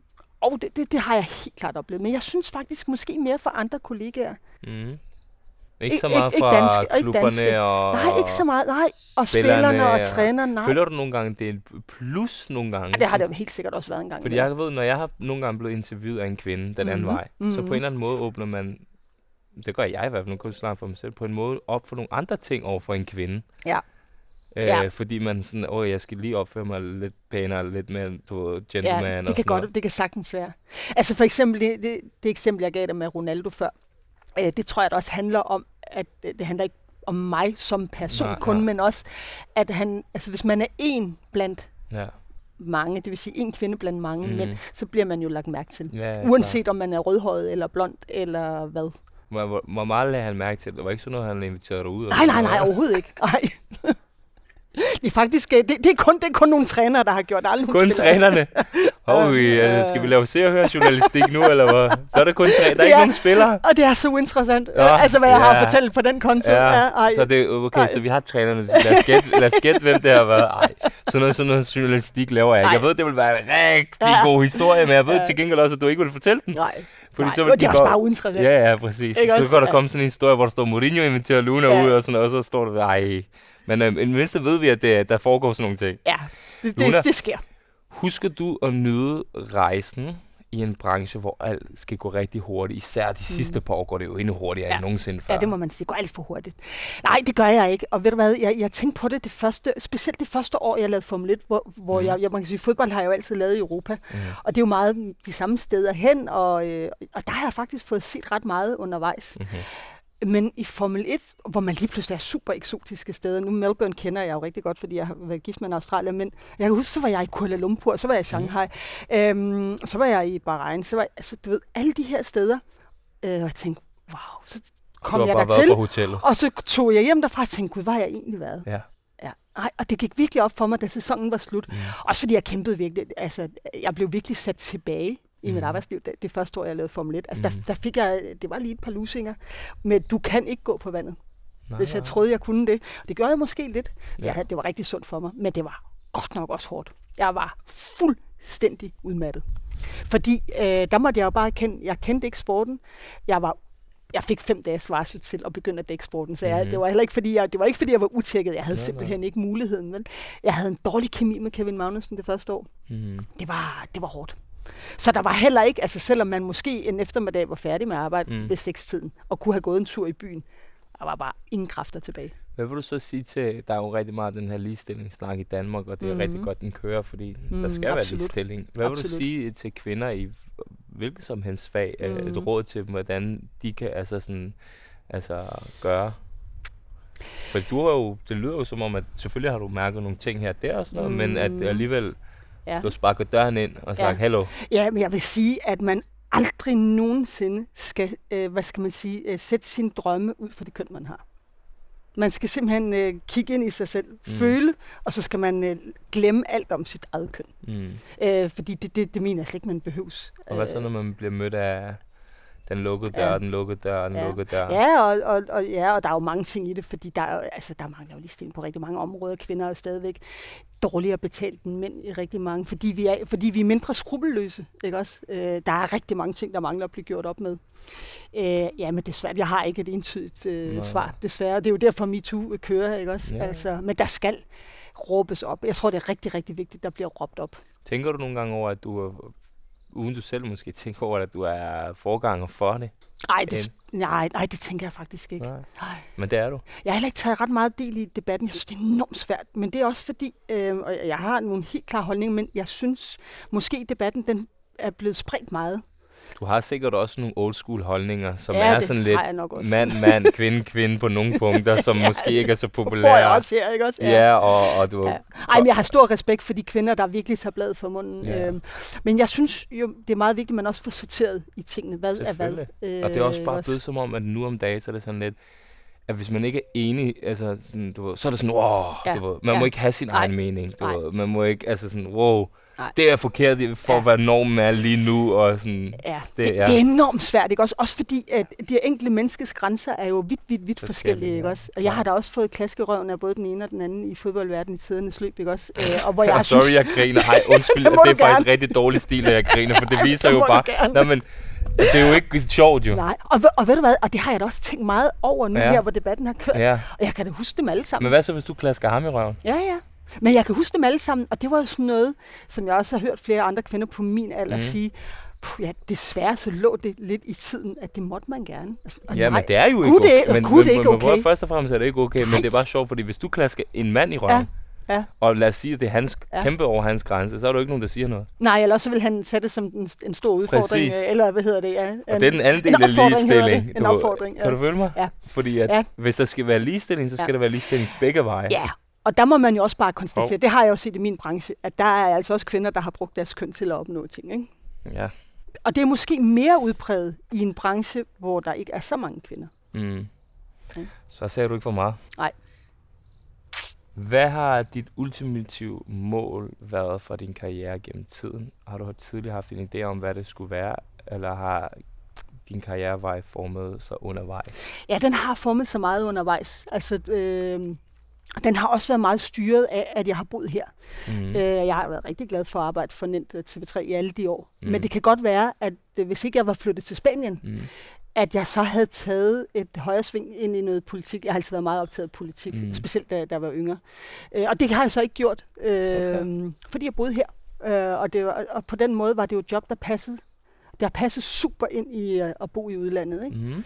og det, det, det har jeg helt klart oplevet. Men jeg synes faktisk måske mere for andre kollegaer. Mm. Ikke så meget ikke- ikke fra danske- og ikke klubberne danske. og... Nej, ikke så meget. Nej. Og spillerne spillerne og og- trænerne, nej. Føler du nogle gange, det er et plus nogle gange? Ja, det har det jo helt sikkert også været en gang. Fordi jeg ved, når jeg har nogle gange blevet interviewet af en kvinde den anden Mhm, vej, så på mhm. en eller anden måde åbner man det gør jeg i hvert fald, nu kun snakke for mig selv, på en måde op for nogle andre ting over for en kvinde. Ja. Øh, Ja. Fordi man sådan, åh, jeg skal lige opføre mig lidt pænere, lidt mere du, ved, gentleman Ja, og det kan sådan godt, noget. det kan sagtens være. Altså for eksempel det, det, det eksempel, jeg gav dig med Ronaldo før, øh, det tror jeg da også handler om, at øh, det handler ikke om mig som person Nej, kun, nej. men også, at han, altså hvis man er en blandt Ja. mange, det vil sige en kvinde blandt mange Mhm. mænd, så bliver man jo lagt mærke til. Ja, ja, Uanset om man er rødhåret eller blond eller hvad. Hvor, hvor, hvor meget lagde han mærke til? det? Det var ikke sådan noget, han inviterede dig ud? Nej, nej, nej, overhovedet ikke. Nej. Det er faktisk, øh, det, det, er kun, det er kun nogle trænere, der har gjort det. Aldrig Kun trænerne? Hov, vi, altså, skal vi lave se og høre journalistik nu, eller hvad? Så er der kun tre. Der er ikke Ja. nogen spillere. Og det er så uinteressant. Ja, Ja, altså, hvad jeg har ja. at fortælle på den konto. Ja, ej. så det okay, Ej. så vi har trænerne. Lad os gætte, lad os gætte hvem det har været. Ej, sådan noget, sådan noget journalistik laver jeg ikke. Jeg ved, det vil være en rigtig Ja. god historie, men jeg ved Ja. til gengæld også, at du ikke vil fortælle den. Nej, Fordi nej. så vil det de er også bare uinteressant. Ja, ja, præcis. Ikke så kan der Ja. komme sådan en historie, hvor der står, Mourinho inviterer Luna Ja. ud, og, sådan, og så står der, ej. Men øhm, i mindste ved vi, at det, der foregår sådan nogle ting. Ja, det, Luna. det, det sker. Husker du at nyde rejsen i en branche, hvor alt skal gå rigtig hurtigt? Især de sidste par år går det jo endnu hurtigere Ja. end nogensinde før. Ja, det må man sige. Det går alt for hurtigt. Nej, det gør jeg ikke. Og ved du hvad, jeg, jeg tænkte på det, det første, specielt det første år, jeg lavede Formel 1, hvor, hvor Mhm. jeg, jeg, man kan sige, fodbold har jeg jo altid lavet i Europa. Mhm. Og det er jo meget de samme steder hen, og, øh, og der har jeg faktisk fået set ret meget undervejs. Mhm. Men i Formel 1, hvor man lige pludselig er super eksotiske steder, nu Melbourne kender jeg jo rigtig godt, fordi jeg har været gift med en australier, men jeg kan huske, så var jeg i Kuala Lumpur, så var jeg i Shanghai, øhm, så var jeg i Bahrain, så var jeg, altså du ved, alle de her steder, øh, og jeg tænkte, wow, så kom jeg dertil, og så tog jeg hjem derfra og tænkte, gud, hvor har jeg egentlig været? Ja. Ja. Ej, og det gik virkelig op for mig, da sæsonen var slut. Mm. Også fordi jeg kæmpede virkelig. Altså, jeg blev virkelig sat tilbage i mit Mhm. arbejdsliv, det, det første år, jeg lavede Formel 1. Altså, Mhm. der, der fik jeg, det var lige et par lusinger, men du kan ikke gå på vandet, Nej, hvis jeg nej. troede, jeg kunne det. Og det gjorde jeg måske lidt. Ja. Ja. Jeg, det var rigtig sundt for mig, men det var godt nok også hårdt. Jeg var fuldstændig udmattet. Fordi øh, der måtte jeg jo bare kende, jeg kendte ikke sporten. Jeg var jeg fik fem dages varsel til at begynde at dække sporten, så jeg, Mhm. det var heller ikke fordi jeg, det var ikke fordi jeg var utjekket. Jeg havde Nej, nej. simpelthen ikke muligheden. Vel? Jeg havde en dårlig kemi med Kevin Magnussen det første år. Mm. Det var, det var hårdt. Så der var heller ikke, altså selvom man måske en eftermiddag var færdig med arbejde Mm. mm. ved sekstiden, og kunne have gået en tur i byen, der var bare ingen kræfter tilbage. Hvad vil du så sige til, der er jo rigtig meget den her ligestillingssnak i Danmark, og det er mm. Rigtig godt, den kører, fordi mm, der Mm, skal være absolut. ligestilling. Hvad vil du Absolut. sige til kvinder i hvilket som helst fag, mm. Mhm. et råd til dem, hvordan de kan altså sådan, altså gøre? For du har jo, det lyder jo som om, at selvfølgelig har du mærket nogle ting her og der og sådan noget, mm. men at Mm. alligevel, ja. Du har sparket døren ind og sagt, Ja. hallo. Ja, men jeg vil sige, at man aldrig nogensinde skal, øh, hvad skal man sige, øh, sætte sine drømme ud for det køn, man har. Man skal simpelthen øh, kigge ind i sig selv, mm. føle, og så skal man øh, glemme alt om sit eget køn. Mm. Øh, fordi det, det, det mener jeg slet ikke, man behøves. Og hvad så, når man bliver mødt af den lukkede dør, Ja. den lukkede dør, den Ja. lukkede dør? Ja, og, og, og, ja, og der er jo mange ting i det, fordi der, er, altså, der mangler jo ligestilling på rigtig mange områder. Kvinder er jo stadigvæk dårligere betalt end mænd i rigtig mange, fordi vi er, fordi vi er mindre skrupelløse. Ikke også? Øh, der er rigtig mange ting, der mangler at blive gjort op med. Øh, ja, men desværre, jeg har ikke et entydigt øh, Nej. svar, desværre. Det er jo derfor, MeToo kører, ikke også? Ja. Altså, men der skal råbes op. Jeg tror, det er rigtig, rigtig vigtigt, der bliver råbt op. Tænker du nogle gange over, at du uden du selv måske tænker over, at du er forganger for det? Ej, det, nej, nej, det tænker jeg faktisk ikke. Nej. Nej. Men det er du. Jeg har heller ikke taget ret meget del i debatten. Jeg synes, det er enormt svært. Men det er også fordi, øh, og jeg har nogle helt klare holdninger, men jeg synes måske, debatten den er blevet spredt meget. Du har sikkert også nogle old school holdninger, som Ja, er sådan lidt mand, mand, kvinde, kvinde på nogle punkter, som Ja, måske ikke er så Hvor jeg populære. også her, ikke også? Ja, og, og du... Ja. Ej, men jeg har stor respekt for de kvinder, der virkelig tager bladet for munden. Ja. Øhm, men jeg synes jo, det er meget vigtigt, at man også får sorteret i tingene. Hvad er hvad? Øh, Og det er også bare blevet som om, at nu om dagen, så er det sådan lidt, at hvis man ikke er enig, altså sådan, du ved, så er det sådan, wow, Ja, du ved, man ja. må ikke have sin Nej, egen mening, du nej. ved, man må ikke, altså sådan, wow, Nej. det er forkert for Ja. være normen er lige nu, og sådan, Ja, Det- det, ja. det er enormt svært, ikke også? Også fordi, at de enkelte menneskes grænser er jo vidt, vidt, vidt Forskellige, forskellige, ikke ja. også? Og jeg har da også fået klaskerøven af både den ene og den anden i fodboldverdenen i tidernes løb, ikke også? Øh, og hvor jeg har sorry, synes, jeg griner. Ej, undskyld, Det det er faktisk rigtig dårlig stil, at jeg griner, for det viser Det jo bare... Nej, men det er jo ikke sjovt, jo. Nej, og, og ved du hvad, og det har jeg da også tænkt meget over nu Ja. ja. her, hvor debatten har kørt. Ja. Ja. Og jeg kan da huske dem alle sammen. Men hvad så, hvis du klasker ham i røven? Ja, ja. Men jeg kan huske dem alle sammen, og det var jo sådan noget, som jeg også har hørt flere andre kvinder på min alder mm. sige, Puh, ja, desværre så lå det lidt i tiden, at det måtte man gerne. Altså, Ja, nej, men det er jo ikke Gud, det okay. Men, Gud, det men, ikke men, men okay. først og fremmest er det ikke okay, men Nej. det er bare sjovt, fordi hvis du klasker en mand i røven, Ja, ja. og lad os sige, at det er hans, Ja. kæmpe over hans grænse, så er der jo ikke nogen, der siger noget. Nej, eller også vil han tage det som en, en stor udfordring, Præcis. øh, eller hvad hedder det? Ja, Og det er den anden del en af ligestilling. det. En du- opfordring, ja. Kan du følge mig? Ja. Fordi at, Ja. hvis der skal være ligestilling, så skal Ja. der være ligestilling begge veje. Ja, og der må man jo også bare konstatere, Hov. det har jeg jo set i min branche, at der er altså også kvinder, der har brugt deres køn til at opnå ting. Ikke? ja. Og det er måske mere udpræget i en branche, hvor der ikke er så mange kvinder. Mm. Okay. Så sagde du ikke for meget. Nej. Hvad har dit ultimative mål været for din karriere gennem tiden? Har du tidligere haft en idé om, hvad det skulle være, eller har din karrierevej formet sig undervejs? Ja, den har formet sig meget undervejs. Altså, øh, den har også været meget styret af, at jeg har boet her. Mm. Øh, jeg har været rigtig glad for at arbejde for Nent øh, TV3 i alle de år. Mm. Men det kan godt være, at øh, hvis ikke jeg var flyttet til Spanien, Mm. at jeg så havde taget et højre sving ind i noget politik. Jeg har altid været meget optaget af politik, Mm. specielt da, da jeg var yngre. Øh, og det har jeg så ikke gjort, øh, okay. fordi jeg boede her. Øh, og, det var, og på den måde var det jo et job, der passede. Der passede super ind i øh, at bo i udlandet. Ikke? Mm.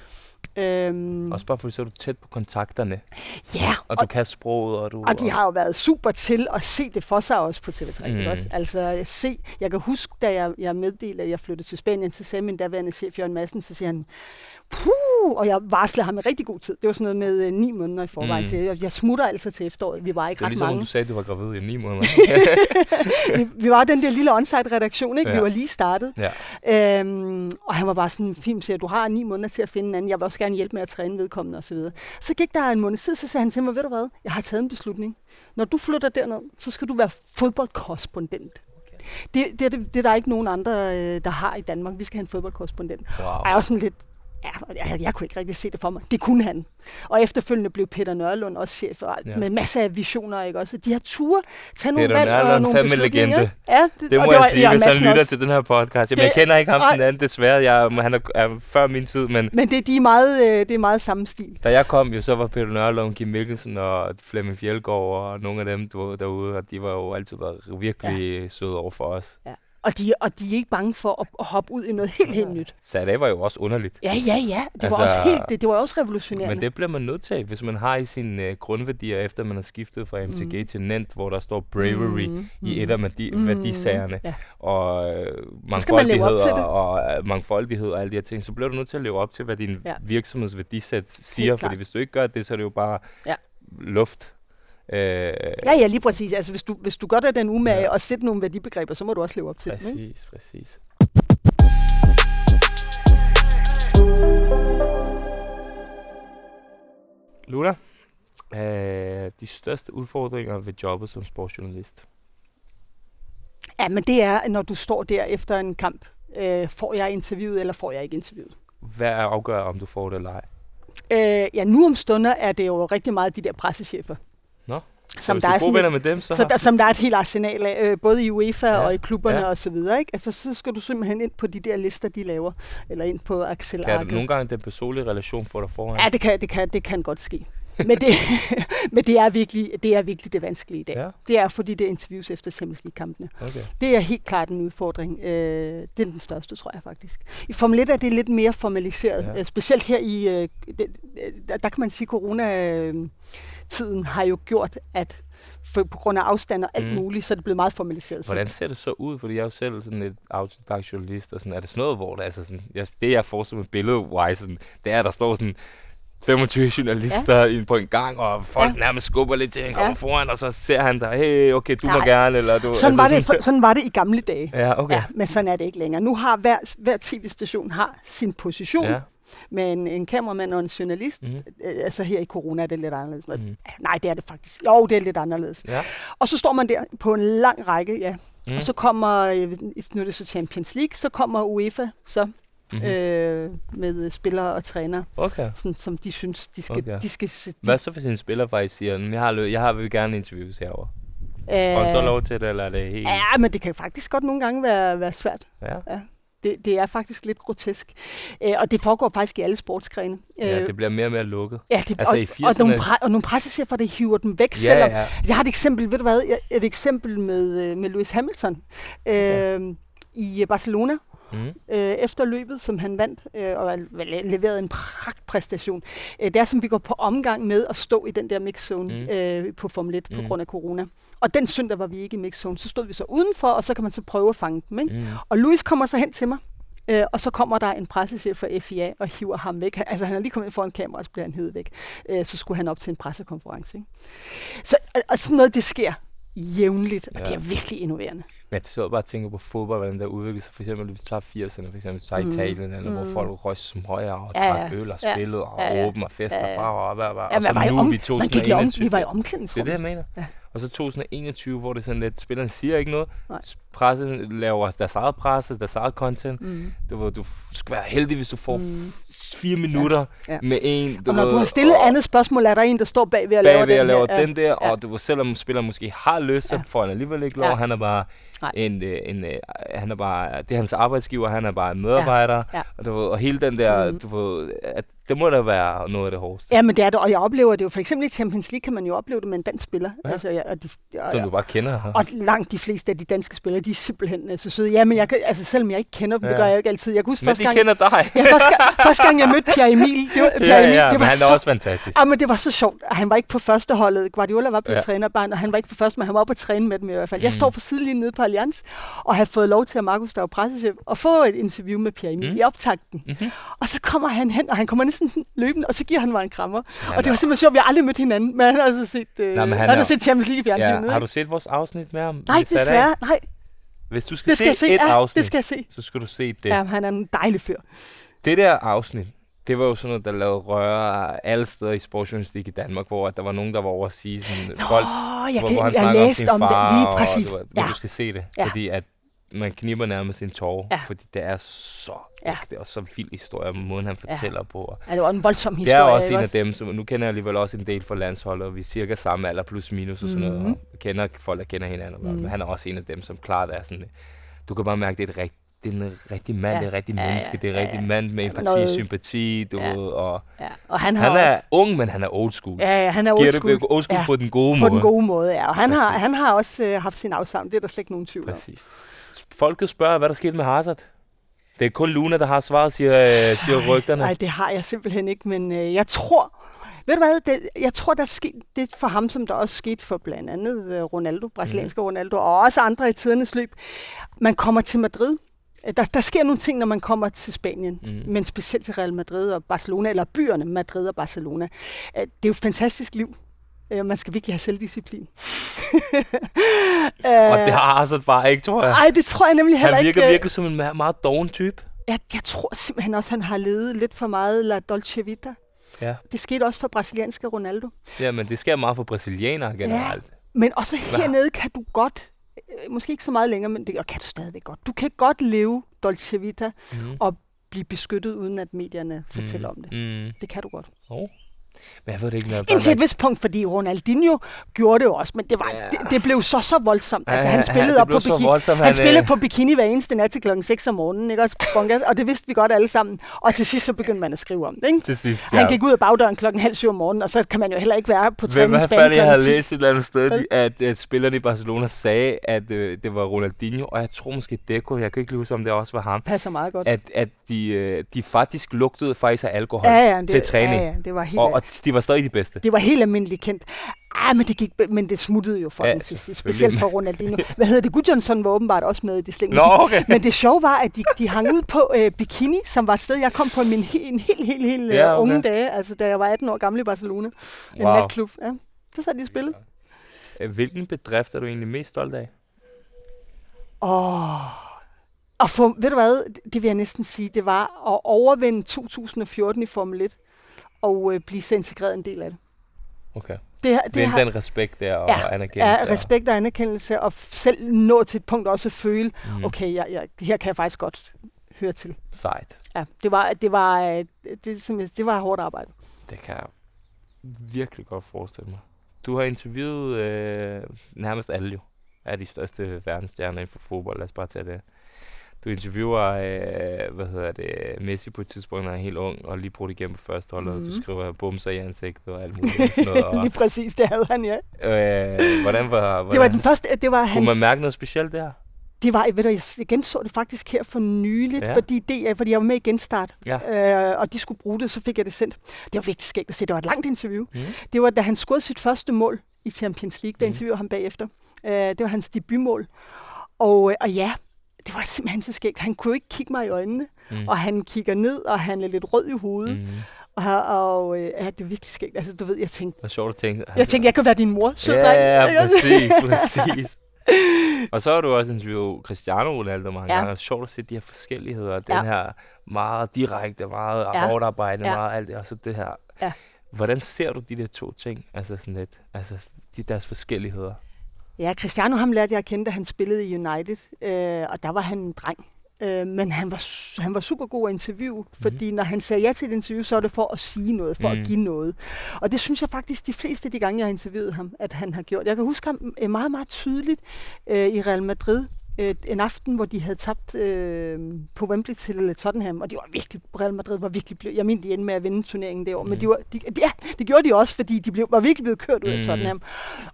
Øhm, Også bare fordi så er du tæt på kontakterne, ja, og og, du kan sproget, og du... og de har jo været super til at se det for sig også på TV3. Mm. Også? Altså, se, jeg kan huske, da jeg, jeg meddelte, at jeg flyttede til Spanien, så sagde min daværende chef, Jørgen Madsen, så siger han, Puh, og jeg varslede ham i rigtig god tid. Det var sådan noget med øh, ni måneder i forvejen. Mm. Så jeg, jeg smutter altså til efteråret. Vi var ikke det er ret ligesom, om mange. du sagde, at du var gravid i ni måneder. vi, vi var den der lille on-site-redaktion, ikke? Ja. Vi var lige startet. ja. Øhm, og han var bare sådan, fint, siger, du har ni måneder til at finde en anden. Jeg vil også gerne hjælpe med at træne vedkommende osv. Så, så gik der en måned tid, så sagde han til mig, ved du hvad, jeg har taget en beslutning. Når du flytter derned, så skal du være fodboldkorrespondent. Det, det, det, det er der ikke nogen andre, øh, der har i Danmark. Vi skal have en fodboldkorrespondent. Wow. Og jeg er også sådan lidt, ja, jeg, jeg kunne ikke rigtig se det for mig. Det kunne han. Og efterfølgende blev Peter Nørlund også chef, og, Ja. ja. med masser af visioner, ikke også? De har ture, tage nogle Peter valg og nogle fandme legende. Ja, Det må og jeg var sige, Jørgen hvis han lytter også. til den her podcast. Jamen, jeg Det- kender ikke ham den anden, desværre. Jeg, han er, er før min tid, men Men det, de er meget, øh, det er meget samme stil. da jeg kom, jo, så var Peter Nørlund, Kim Mikkelsen og Flemming Fjeldgaard og nogle af dem derude, og de var jo altid været virkelig ja. søde over for os. Og de, og de er ikke bange for at, at hoppe ud i noget helt, helt nyt. Så det var jo også underligt. Ja, ja, ja. Det var Altså, også helt, det, det var også revolutionerende. Men det bliver man nødt til, hvis man har i sine øh, grundværdier, efter man har skiftet fra MTG mm. til Nent, hvor der står bravery mm. i et af værdi, mm. værdisagerne, Ja. og øh, man mangfoldighed, til og, og øh, mangfoldighed og alle de her ting, så bliver du nødt til at leve op til, hvad din ja. Ja. virksomheds værdisæt siger, fordi hvis du ikke gør det, så er det jo bare Ja. luft. Øh, Ja, ja, lige præcis. Altså, hvis du, hvis du gør dig den umage Ja. og sætte nogle værdibegreber, så må du også leve op til dem. Ikke? Præcis, præcis. Luna, øh, de største udfordringer ved jobbet som sportsjournalist? Ja, men det er, når du står der efter en kamp. Øh, får jeg interviewet, eller får jeg ikke interviewet? Hvad afgør, om du får det eller ej? Øh, ja, nu om stunder er det jo rigtig meget de der pressechefer. Nå, så Som hvis der, er sådan med dem, så, så der, som der er et helt arsenal af, øh, både i UEFA Ja, og i klubberne ja. og så videre. Ikke? Altså, så skal du simpelthen ind på de der lister, de laver. Eller ind på Axel kan du nogle gange den personlige relation få dig foran? Ja, det kan, det kan, det kan godt ske. Men det, men det er virkelig det er virkelig det vanskelige i dag. Ja, Det er fordi det er interviews efter Champions League-kampene. okay. Det er helt klart en udfordring. Øh, det er den største, tror jeg faktisk. I Formel 1 er det lidt mere formaliseret. Ja. Ja. Specielt her i, øh, det, der, der kan man sige, at corona-tiden har jo gjort, at for, på grund af afstand og alt Mm. muligt, så er det blevet meget formaliseret. Hvordan ser det så ud? Fordi jeg er jo selv sådan et autodidakt journalist, og sådan, er det sådan noget, hvor der altså sådan, jeg, det jeg får som et billede sådan, det er, at der står sådan 25 journalister ja. på en gang, og folk ja. Nærmest skubber lidt til, han kommer ja. Foran, og så ser han dig, hey, okay, du må Nej. gerne, eller du... sådan, var det, for, sådan var det i gamle dage. Ja, okay. Ja, men sådan er det ikke længere. Nu har hver, hver tv-station har sin position Ja. med en, en kameramand og en journalist. Mhm. Øh, altså her i corona er det lidt anderledes. Mhm. Mm. Nej, det er det faktisk. Jo, det er lidt anderledes. ja. Og så står man der på en lang række, ja. Mm. Mm. Og så kommer, øh, nu er det så Champions League, så kommer UEFA så Mhm. øh, med spillere og træner, Okay. sådan, som de synes, de skal... Okay. De skal de, Hvad så hvis en spiller faktisk siger, "Men jeg har, lø- jeg har vil gerne interviews herovre? øh, Og så lov til det, eller er det helt... Ja, men det kan faktisk godt nogle gange være, være svært. Ja. Det, det er faktisk lidt grotesk. Øh, og det foregår faktisk i alle sportsgrene. ja, det bliver mere og mere lukket. ja, det, altså og, i og, nogle 80'erne pre- og nogle pressechefer, der hiver dem væk, Ja, selvom... ja. Jeg har et eksempel, ved du hvad, et eksempel med, øh, med Lewis Hamilton øh, i Barcelona. Mm. øh, efter løbet, som han vandt, øh, og leverede en pragtpræstation. Øh, det er som vi går på omgang med at stå i den der mixzone Mm. øh, på Formel 1 på Mm. grund af corona. Og den søndag var vi ikke i mixzone. Så stod vi så udenfor, og så kan man så prøve at fange dem. Ikke? Mm. Og Louis kommer så hen til mig, øh, og så kommer der en pressechef fra FIA og hiver ham væk. Han- Altså han er lige kommet ind foran kamera, og så bliver han hævet væk. Øh, så skulle han op til en pressekonference. Ikke? Så og, og sådan noget, det sker jævnligt, og Ja. det er virkelig innoverende. Men jeg sidder bare og tænker på fodbold, hvordan der udvikler sig. For eksempel, hvis du tager 80'erne, for eksempel, hvis du tager Mm. Italien, eller, hvor Mm. folk røg smøger og Ja, ja. drak øl og spillede og Ja, ja. åben og fester Ja, ja. fra og hvad, hvad. Ja, Og så nu om, vi man gik i om, 2021. vi var i Det er omklædningsrummet. det, jeg mener. Ja. Og så 2021, hvor det sådan lidt, spillerne siger ikke noget. Nej. Pressen laver deres eget presse, deres eget content. Mm. Du, ved, du skal være heldig, hvis du får Mm. fire minutter Ja. med en. Og når ved, du har stillet og andet spørgsmål, er der en, der står bagved og laver bagved den laver her. den der, ja. og du ved, selvom spilleren måske har lyst, så Ja. får han alligevel ikke lov. Ja. Han er bare Nej. en, øh, en, øh, han er bare, det er hans arbejdsgiver, han er bare en medarbejder. Ja. Og, du ved, og hele den der, Mhm. du ved, at det må da være noget af det hårdeste. Ja, men det er det, og jeg oplever det jo. For eksempel i Champions League kan man jo opleve det med en dansk spiller. Ja. Altså, ja, og, de, og, Som du bare kender. og langt de fleste af de danske spillere, de er simpelthen så søde. Ja, men jeg, altså, selvom jeg ikke kender dem, ja. det gør jeg jo ikke altid. Jeg kan huske Men første gang, kender dig. ja, første, første gang, jeg mødte Pierre Emil, det var, Pierre ja, Emil, ja, det var han så også fantastisk. Ja, men det var så sjovt. Han var ikke på første holdet. Guardiola var blevet Ja. trænerbarn, og han var ikke på første, men han var oppe at træne med dem i hvert fald. Jeg Mm. står på sidelinjen nede på Allianz, og har fået lov til at Markus, der var pressechef, at få et interview med Pierre Emil Mm. i optakten. Mhm. Og så kommer han hen, og han kommer næsten sådan løbende, og så giver han mig en krammer. Ja, og det var simpelthen sjovt, vi har aldrig mødt hinanden, men han har altså set, øh, Nej, han, han har set Champions League i fjernsynet. Ja, har du set vores afsnit med ham? Nej, desværre. Nej, Hvis du skal det skal se se. et Ja, afsnit, det skal jeg se. så skal du se det. Ja, han er en dejlig fyr. Det der afsnit, det var jo sådan noget, der lavede røre alle steder i sportsjournalistik i Danmark, hvor der var nogen, der var over at sige sådan, Nå, folk, jeg, hvor, kan, hvor han jeg læste sin om det lige og præcis. Du, ved, men Ja. du skal se det, Ja. fordi at man kniber nærmest en tårer, Ja. fordi det er så Ja. ægte og så vild historie, måden han Ja. fortæller på. Og Ja, det var en voldsom Det historie. er også en af dem, som nu kender jeg alligevel også en del fra landsholdet, og vi er cirka samme alder, plus minus og sådan noget, Mhm. og kender folk, der kender hinanden. Mhm. Men han er også en af dem, som klart er sådan, du kan bare mærke, det er et rigt, det er en rigtig mand, Ja. det er et rigtig Ja, ja, menneske, det er en ja, rigtig ja. mand med Ja, empati, noget- sympati, du Ja. ved, og Ja, og han har han er også... ung, men han er old school. Ja, ja, han er old det school. old school Ja, på den gode på måde. den gode måde, ja. Og han har, han har også øh, haft sin afsavn, det er der slet ikke nogen tvivl om. Præcis. Folket spørger, hvad der skete med Hazard. Det er kun Luna, der har svaret, siger, øh, siger rygterne. Nej, det har jeg simpelthen ikke, men øh, jeg tror... Ved du hvad, det, jeg tror, der er sket det for ham, som der også skete for blandt andet øh, Ronaldo, brasilianske mm. Ronaldo, og også andre i tidernes løb. Man kommer til Madrid. Øh, Der, der sker nogle ting, når man kommer til Spanien, Mm. mm. men specielt til Real Madrid og Barcelona, eller byerne Madrid og Barcelona. Øh, Det er jo et fantastisk liv. Øh, Man skal virkelig have selvdisciplin. Og det har Hazard bare ikke, tror jeg. Ej, det tror jeg nemlig heller Han virker ikke. øh, virkelig som en me- meget doven type. Jeg, jeg tror simpelthen også, han har levet lidt for meget La Dolce Vita. Ja. Det skete også for brasilianske Ronaldo. ja, men det sker meget for brasilianere generelt. Men også hernede kan du godt, øh, måske ikke så meget længere, men det og kan du stadigvæk godt. Du kan godt leve Dolce Vita, Mm. og blive beskyttet, uden at medierne fortæller om det. Mm. Det kan du godt. Oh. Men jeg ved det ikke, når Indtil et vist punkt, fordi Ronaldinho gjorde det jo også, men det, var, Ja. det, det blev så så voldsomt. Altså, Ja, han ja, spillede det op på bikini. voldsomt, Han, han, spillede øh, på bikini hver eneste nat til klokken 6 om morgenen, ikke også? Og det vidste vi godt alle sammen. Og til sidst så begyndte man at skrive om det, ikke? Til sidst, Han gik ud af bagdøren klokken halv syv om morgenen, og så kan man jo heller ikke være på Hvem træningsbanen færdig, jeg havde klokken 10. læst et eller andet sted, de- at, at spillerne i Barcelona sagde, at øh, det var Ronaldinho, og jeg tror måske Deco, jeg kan ikke huske, om det også var ham, Passer meget godt. at, at de, øh, de faktisk lugtede faktisk af alkohol Ja, ja, det, til træning, Ja, ja, det var helt, og, og de var stadig de bedste. det var helt almindeligt kendt. Ah, men det, gik, men det smuttede jo for Ja, dem til sidst, specielt for Ronaldinho. Hvad hedder det? Gudjonsson var åbenbart også med i det slæng. Nå, okay. Men det sjove var, at de, de hang ud på øh, Bikini, som var et sted, jeg kom på min he, en helt, helt, helt Ja, ja, okay. unge dage, altså da jeg var 18 år gammel i Barcelona. En Wow. natklub. Ja. Så sad de og spillede. Øh, Hvilken bedrift er du egentlig mest stolt af? Åh. Og for, ved du hvad, det vil jeg næsten sige, det var at overvinde 2014 i Formel 1 og øh, blive så integreret en del af det. Okay. Det, det Vind har, den respekt der og Ja, anerkendelse. ja, respekt og anerkendelse, og selv nå til et punkt også at føle, Mm. okay, jeg, jeg, her kan jeg faktisk godt høre til. Sejt. Ja, det var, det var, øh, det, det, det var hårdt arbejde. Det kan jeg virkelig godt forestille mig. Du har interviewet øh, nærmest alle jo af de største verdensstjerner inden for fodbold. Lad os bare tage det. Du interviewer, øh, hvad hedder det, Messi på et tidspunkt, når han er helt ung, og lige brugt igennem på første hold, mm. og du Mhm. skriver bumser i ansigtet og alt muligt. Sådan noget, og, Lige præcis, det havde han, ja. øh, hvordan var, hvordan, Det var den første, det var kunne hans... man mærke noget specielt der? Det var, ved du, jeg genså det faktisk her for nyligt, Ja. fordi, det, er- fordi jeg var med i Genstart, Ja. øh, og de skulle bruge det, så fik jeg det sendt. Det var virkelig skægt at se. Det var et langt interview. Mm. Det var, da han scorede sit første mål i Champions League, der Mhm. interviewede ham bagefter. Øh, det var hans debutmål. Og, øh, og ja, det var simpelthen så skægt. Han kunne ikke kigge mig i øjnene, Mm. og han kigger ned, og han er lidt rød i hovedet. Mm. Og, og øh, ja, det er virkelig skægt. Altså, du ved, jeg tænkte, Det var sjovt at tænke. jeg tænkte, jeg kan være din mor, sød ja, ja, også? præcis, præcis. Og så har du også interviewet Cristiano Ronaldo mange Ja. gange. Det er sjovt at se de her forskelligheder. Den Ja. her meget direkte, meget Ja. hårdt arbejdende, Ja. meget alt det, og så det her. Ja. Hvordan ser du de der to ting? Altså sådan lidt, altså de deres forskelligheder. Ja, Cristiano ham lærte jeg at kende, da han spillede i United, øh, og der var han en dreng. Øh, men han var, han var super god at interviewe, fordi når han sagde ja til et interview, så var det for at sige noget, for Mhm. at give noget. Og det synes jeg faktisk, de fleste af de gange, jeg har interviewet ham, at han har gjort. Jeg kan huske ham øh, meget, meget tydeligt øh, i Real Madrid, øh, en aften, hvor de havde tabt øh, på Wembley til Tottenham, og de var virkelig, Real Madrid var virkelig blevet, jeg mener, de endte med at vinde turneringen det år, men Mhm. de var, de, ja, det gjorde de også, fordi de blev, var virkelig blevet kørt ud af Mhm. Tottenham.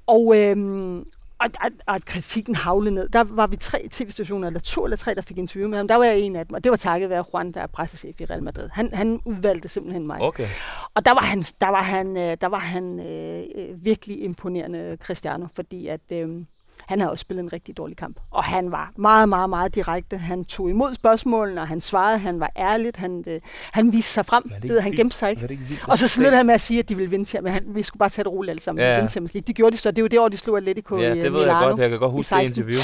Og, øhm, og, og, og at kritikken havlede ned. Der var vi tre tv-stationer, eller to eller tre, der fik interview med ham. Der var jeg en af dem, og det var takket være Juan, der er pressechef i Real Madrid. Han, han udvalgte simpelthen mig. Okay. Og der var han, der var han, øh, der var han øh, øh, virkelig imponerende, Cristiano, fordi at, øh, han havde også spillet en rigtig dårlig kamp. Og han var meget, meget, meget direkte. Han tog imod spørgsmålene, og han svarede, han var ærligt, han, øh, han viste sig frem. Det Det han gemte sig ikke. Det ikke Og så sluttede han med at sige, at de ville vinde til, men han, vi skulle bare tage det roligt alle sammen. Ja. Vinde Champions League. Det gjorde de så. Det er jo det år, de slog Atletico Ja, i det øh, ved jeg godt. Jeg kan godt huske det 16. interview.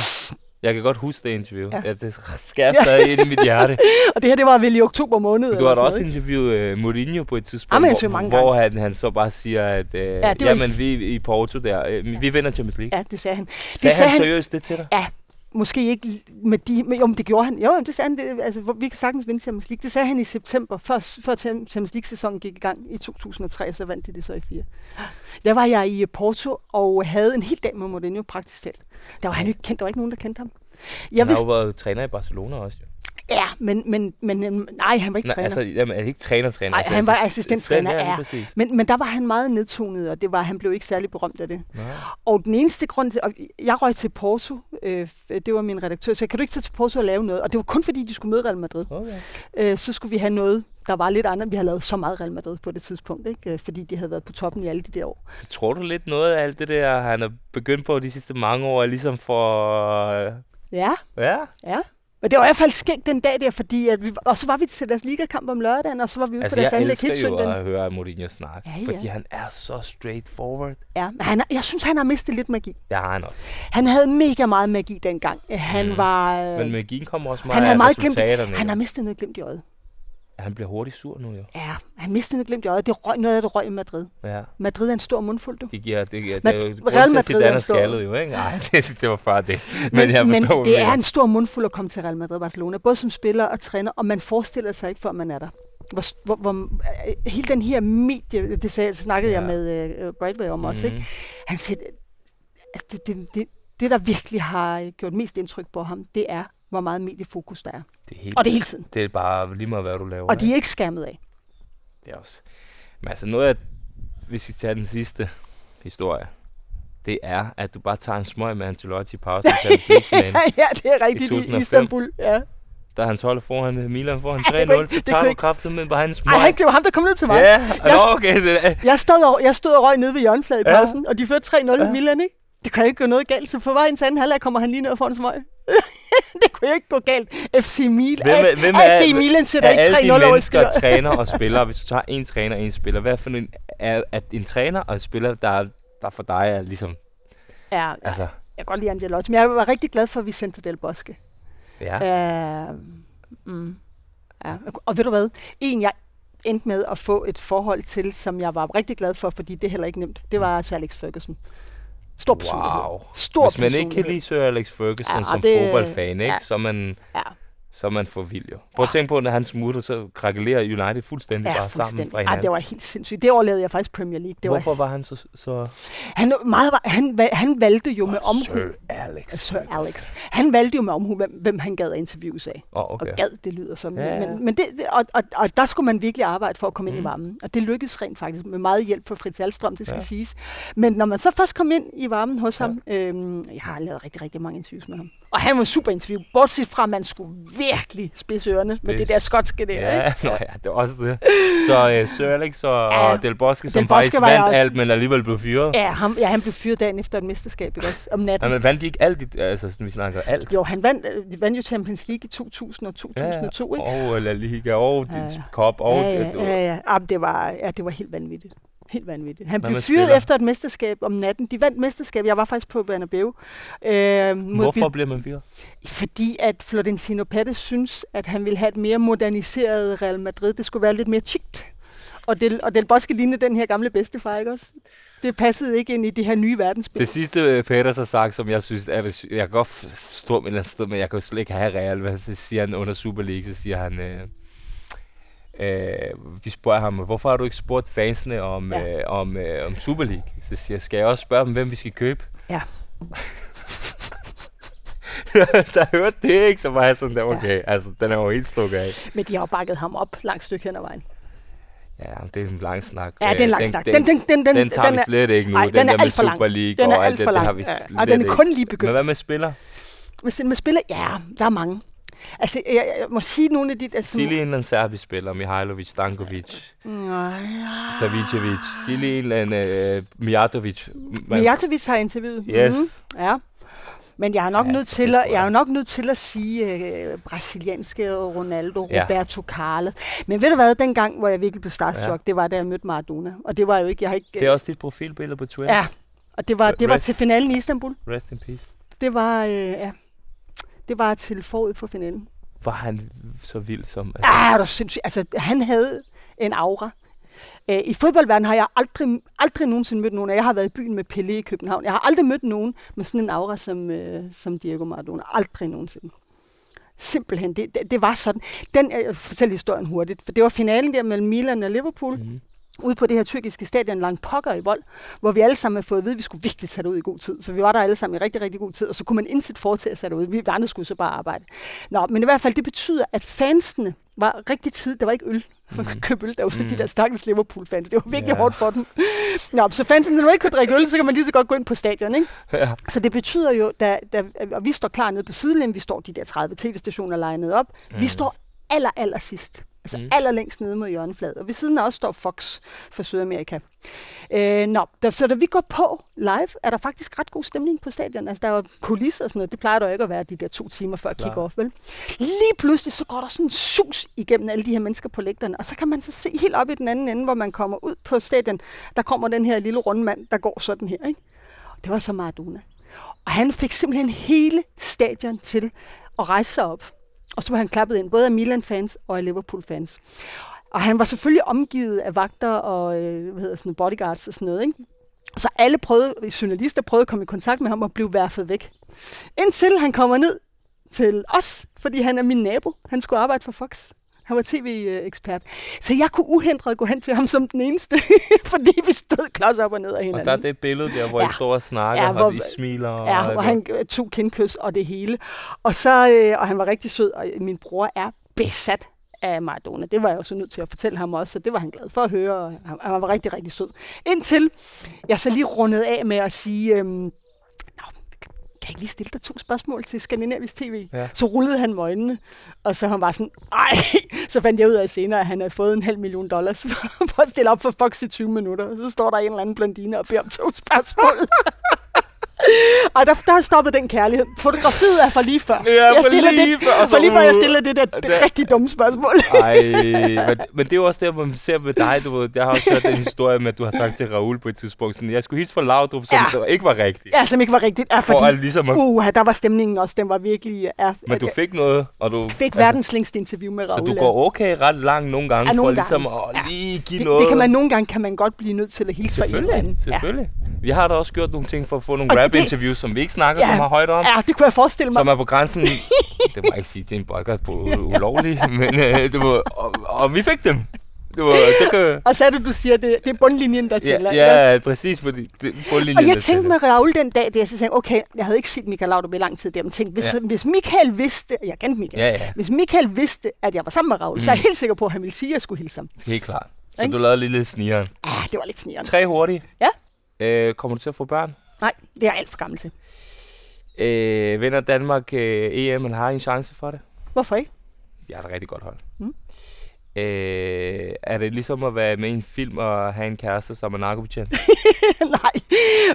Jeg kan godt huske det interview. Ja. Ja. ja det skærer stadig ind i mit hjerte. Og det her, det var vel i oktober måned. Du har da også noget, interviewet uh, Mourinho på et tidspunkt, jeg hvor, mange hvor han, han så bare siger, at uh, ja, det i jamen, f- vi i Porto der, uh, vi vinder Champions League. Ja, det sagde han. Sagde, sagde han han- seriøst det til dig? Ja, måske ikke med de... Men, jo, men det gjorde han. Jo, det sagde han. Det, altså, vi kan sagtens vinde Champions League. Det sagde han i september, før, før Champions League-sæsonen gik i gang i 2003, så vandt de det så i fire. Der var jeg i Porto og havde en hel dag med Mourinho praktisk talt. Der var han jo ikke kendt. Der var ikke nogen, der kendte ham. Jeg Han har vidste, jo været træner i Barcelona også. Jo. Ja, men, men, men øhm, nej, han var ikke Nej, træner. altså, jamen, er ikke træner-træner? Nej, altså, han var assist- assistenttræner, Ja, lige ja. præcis. Men, men der var han meget nedtonet, og det var, han blev ikke særlig berømt af det. Nej. Og den eneste grund til, og jeg røg til Porto, øh, det var min redaktør, så jeg kan du ikke tage til Porto og lave noget? Og det var kun fordi, de skulle møde Real Madrid. Okay. Øh, så skulle vi have noget, der var lidt andet. Vi havde lavet så meget Real Madrid på det tidspunkt, ikke? Øh, fordi de havde været på toppen i alle de der år. Så tror du lidt noget af alt det der, han har begyndt på de sidste mange år, ligesom for... øh, Ja, Ja, ja. Men det var i hvert fald skægt den dag der, fordi at vi, og så var vi til deres ligakamp om lørdagen, og så var vi ude altså på deres jeg anlæg elsker hele jo søndagen. at høre Mourinho snakke, Ja, ja. fordi han er så straightforward. Ja, men han, jeg synes, han har mistet lidt magi. Det har han også. Han havde mega meget magi dengang. Han Mm. var... øh, Men magien kommer også meget han af havde meget glimt. Han har mistet noget glimt i øjet. Han bliver hurtigt sur nu jo. Ja, han mistede noget glimt i øjet. Det røg, noget af det røg i Madrid. Ja. Madrid er en stor mundfuld, du. Det giver, det, giver, det er jo Real til Madrid Zidane er er skaldet jo, ikke? Nej, det, det var før det. Men, Men, jeg men det er en stor mundfuld at komme til Real Madrid Barcelona, både som spiller og træner, og man forestiller sig ikke, før man er der. Hvor, hvor, hvor, øh, hele den her medie, det sagde, snakkede Ja. jeg med uh, Bradway om mm. også, ikke? Mhm. han siger, altså det, det, det, det, der virkelig har gjort mest indtryk på ham, det er, hvor meget mediefokus der er. Det er, helt, Og det er hele tiden. det er bare lige meget, hvad du laver. Og de er ikke skærmet af. Det er også. Men altså noget af, hvis vi tager den sidste historie, det er, at du bare tager en smøg med Ancelotti i pausen i League-finalen. ja, det er rigtigt i, 2005. Istanbul. Ja. Der er hans hold foran Milan foran Ej, det kunne 3-0, ikke- så det tager du kraftet med bare en smøg. Ej, han, det var ham, der kom ned til mig. Ja, Jeg okay. Det er, Jeg stod, og, jeg stod og røg nede ved hjørnefladet i Ja. pausen, og de førte 3-0 Ja. ja. i Milan, ikke? Det kan ikke gå noget galt, så på vej anden halvleg kommer han lige ned og får en smøg. det kunne jo ikke gå galt. FC Milan, Hvem er- hvem er- AC Milan sætter ikke alle de 3-0 over i mennesker, træner og spillere, hvis du tager en træner og en spiller, hvad for en, er, at en træner og en spiller, der, der for dig er ligesom, Ja, altså, jeg kan godt lide Angelotti, men jeg var rigtig glad for Vicente Del Bosque. ja. Uh, mm, ja. Og ved du hvad? En, jeg endte med at få et forhold til, som jeg var rigtig glad for, fordi det er heller ikke nemt, det var Sir Alex Ferguson. Stor personlighed. Wow. Stor Hvis man ikke kan personlighed. lide Sir Alex Ferguson Ja, som det- fodboldfan, ikke? ja. så er man, Ja. Så man for vild jo. Prøv at tænke på, når han smutter, så krakelerer United fuldstændig Ja, bare sammen fuldstændig. fra Ja, hinanden. det var helt sindssygt. Det år lavede jeg faktisk Premier League. Det Hvorfor var, var han så... så... han, meget, han, han valgte jo med omhu. Sir Alex. Sir Alex. Han valgte jo med omhu, hvem, hvem han gad at interviews af. Oh, Okay. Og gad, det lyder som. Ja, ja. Men, men det, og, og, og, der skulle man virkelig arbejde for at komme ind Mm. i varmen. Og det lykkedes rent faktisk med meget hjælp fra Fritz Alstrøm, det skal Ja. ja. siges. Men når man så først kom ind i varmen hos ja. ham, øhm, jeg har lavet rigtig, rigtig mange interviews med ham. Og han var super interview, bortset fra, at man skulle virkelig spidse ørerne med det der skotske der. Ja, ikke? nå, ja, det var også det. Så uh, Sir Alex og, Ja. og Del Bosque, som Del Bosque faktisk vandt også- alt, men alligevel blev fyret. Ja, ham, ja, han blev fyret dagen efter et mesterskab, ikke også? Om natten. Ja, men vandt de ikke alt, altså sådan, vi snakker alt? Jo, han vandt, øh, vandt jo Champions League i 2000 og 2002, ikke? Og La Liga, og Ja, ja. ja. Cup, og... ja, ja, ja, ja. Jamen, det, var, ja, det var helt vanvittigt. Helt vanvittigt. Han Hvad blev fyret spiller? efter et mesterskab om natten. De vandt mesterskab. Jeg var faktisk på Bernabeu. Øh, Hvorfor Bil- bliver man fyret? Fordi at Florentino Pérez synes, at han ville have et mere moderniseret Real Madrid. Det skulle være lidt mere chict. Og Del, og Del Bosque lignede den her gamle bedstefar, ikke også? Det passede ikke ind i det her nye verdensbillede. Det sidste, øh, Peters har sagt, som jeg synes, er jeg kan godt forstå med et eller andet sted, men jeg kan jo slet ikke have Real. Hvad så siger han under Super League, så siger han... Øh, øh, de spørger ham, hvorfor har du ikke spurgt fansene om, Ja. øh, om, øh, om Super League? Så siger jeg, skal jeg også spørge dem, hvem vi skal købe? Ja. der hørte det ikke, så var jeg sådan der, okay, ja. altså den er jo helt stukket af. Men de har jo bakket ham op langt stykke hen ad vejen. Ja, det er en lang snak. Ja, det er en Øh, lang den, snak. Den, Den, den, den, den, den tager den vi er, slet ikke nu. ej, den, den er der med. Super League den er og alt det, det har vi Ja, slet og den er kun lige begyndt. Men hvad med spiller? Med, med spiller? Ja, der er mange. Altså, jeg, jeg må sige nogle af de... Altså, Sig lige en serbisk spiller. Mihailovic, Stankovic, Nej, Savicevic. Sig lige en uh, Mijatovic. Mijatovic har interviewet. Yes. Mhm, ja. Men jeg er nok Ja, nødt til at, jeg er nok nødt til at sige øh, brasilianske Ronaldo, Ja. Roberto Carlos. Men ved du hvad, den hvor jeg virkelig blev starstruck, Ja. det var da jeg mødte Maradona. Og det var jo ikke, jeg har ikke... Det er også dit profilbillede på Twitter. Ja, og det var, det var Rest- til finalen i Istanbul. Rest in peace. Det var, øh, ja, det var til forud for finalen. Var han så vild som... Altså, Ja, det er sindssygt. Altså, han havde en aura. Øh, I fodboldverdenen har jeg aldrig, aldrig nogensinde mødt nogen, og jeg har været i byen med Pelé i København. Jeg har aldrig mødt nogen med sådan en aura som, øh, som Diego Maradona. Aldrig nogensinde. Simpelthen, det, det, det var sådan. Den, jeg fortæller historien hurtigt, for det var finalen der mellem Milan og Liverpool, Mhm. Ude på det her tyrkiske stadion langt pokker i vold, hvor vi alle sammen havde fået at vide, at vi skulle virkelig tage det ud i god tid. Så vi var der alle sammen i rigtig, rigtig god tid, og så kunne man intet foretage sig derude. Vi andre skulle så bare arbejde. Nå, men i hvert fald, det betyder, at fansene var rigtig tid. Der var ikke øl. Man kunne købe øl derude, mm. de der stakkels Liverpool-fans. Det var virkelig ja. hårdt for dem. Nå, så fansene, når du ikke kunne drikke øl, så kan man lige så godt gå ind på stadion, ikke? ja. Så det betyder jo, da, da og vi står klar nede på sidelinjen, vi står de der 30 tv-stationer legnet op, mm. vi står aller, aller sidst. Altså Mm. allerlængst nede mod hjørnefladet. Og ved siden af os står Fox fra Sydamerika. Øh, nå, da, så da vi går på live, er der faktisk ret god stemning på stadion. Altså, der er jo kulisser og sådan noget. Det plejer der jo ikke at være de der to timer før kick-off, vel? Lige pludselig, så går der sådan en sus igennem alle de her mennesker på lægterne. Og så kan man så se helt op i den anden ende, hvor man kommer ud på stadion. Der kommer den her lille runde mand, der går sådan her, ikke? Det var så Maradona. Og han fik simpelthen hele stadion til at rejse sig op. Og så var han klappet ind, både af Milan-fans og af Liverpool-fans. Og han var selvfølgelig omgivet af vagter og øh, hvad hedder sådan, bodyguards og sådan noget. Ikke? Så alle prøvede, journalister prøvede at komme i kontakt med ham og blev værfet væk. Indtil han kommer ned til os, fordi han er min nabo. Han skulle arbejde for Fox. Han var tv-ekspert. Så jeg kunne uhindret gå hen til ham som den eneste, fordi vi stod klods op og ned af Og hinanden. der er det billede der, hvor Ja. I står og snakker, Ja, hvor- og I smiler. og Ja, alt hvor han øh, tog kindkys og det hele. Og, så, øh, og han var rigtig sød, og min bror er besat af Maradona. Det var jeg jo så nødt til at fortælle ham også, så det var han glad for at høre, og han, han var rigtig, rigtig sød. Indtil jeg så lige rundede af med at sige, Nå, kan jeg ikke lige stille dig to spørgsmål til Skandinavisk TV? Ja. Så rullede han med øjnene, og så han var sådan, ej, så fandt jeg ud af senere, at han havde fået en halv million dollars for, for at stille op for Fox i 20 minutter. Så står der en eller anden blondine og beder om to spørgsmål. Og der, der stoppede den kærlighed. Fotografiet er fra lige før. Ja, jeg for stiller lige det, før, så for lige før jeg ud. stiller det der det Der- rigtig dumme spørgsmål. Ej, men, men det er jo også der, hvor man ser med dig, du ved. Jeg har også hørt den historie med, at du har sagt til Raul på et tidspunkt, sådan, jeg skulle hilse for Laudrup, som Ja. ja. ikke var rigtigt. ja, som ikke var rigtigt. Ja, For at fordi, ligesom at, uh, der var stemningen også. Den var virkelig... Ja, men du fik noget, og du... jeg fik verdens længste interview med Så Raoul. du ja. går okay ret langt nogle gange, Ja, nogle for ligesom gange. at lige give det, noget. det kan man nogle gange kan man godt blive nødt til at hilse fra Selvfølgelig, Irland. selvfølgelig. Vi har da også gjort nogle ting for at få Og nogle det- rap-interviews, som vi ikke snakker Ja. så meget højt om. Ja. det kunne jeg forestille mig. Som er på grænsen det må jeg ikke sige til en podcast på ulovlig, men øh, det var, og, og, vi fik dem. Det var, så kan, Og så er det, du siger, det, det er bundlinjen, der tæller. ja, ja, præcis, fordi det, bundlinjen, Og jeg der tænkte med Raoul den dag, der så tænkte, jeg, okay, jeg havde ikke set Michael Laudrup i lang tid der, men tænkte, hvis, Ja. hvis Michael vidste, jeg kendte Michael, Ja, ja, hvis Michael vidste, at jeg var sammen med Raoul, mm. så er jeg helt sikker på, at han ville sige, at jeg skulle hilse ham. helt klart. Så Ikke? du lavede lidt snigeren. Ja, det var lidt snigerne. Tre hurtige. Ja. Øh, kommer du til at få børn? Nej, det er alt for gammel til. Øh, vinder Danmark øh, EM, eller har I en chance for det? Hvorfor ikke? Jeg har et rigtig godt hold. Mm. Øh, er det ligesom at være med i en film og have en kæreste, som er narkobetjent? Nej,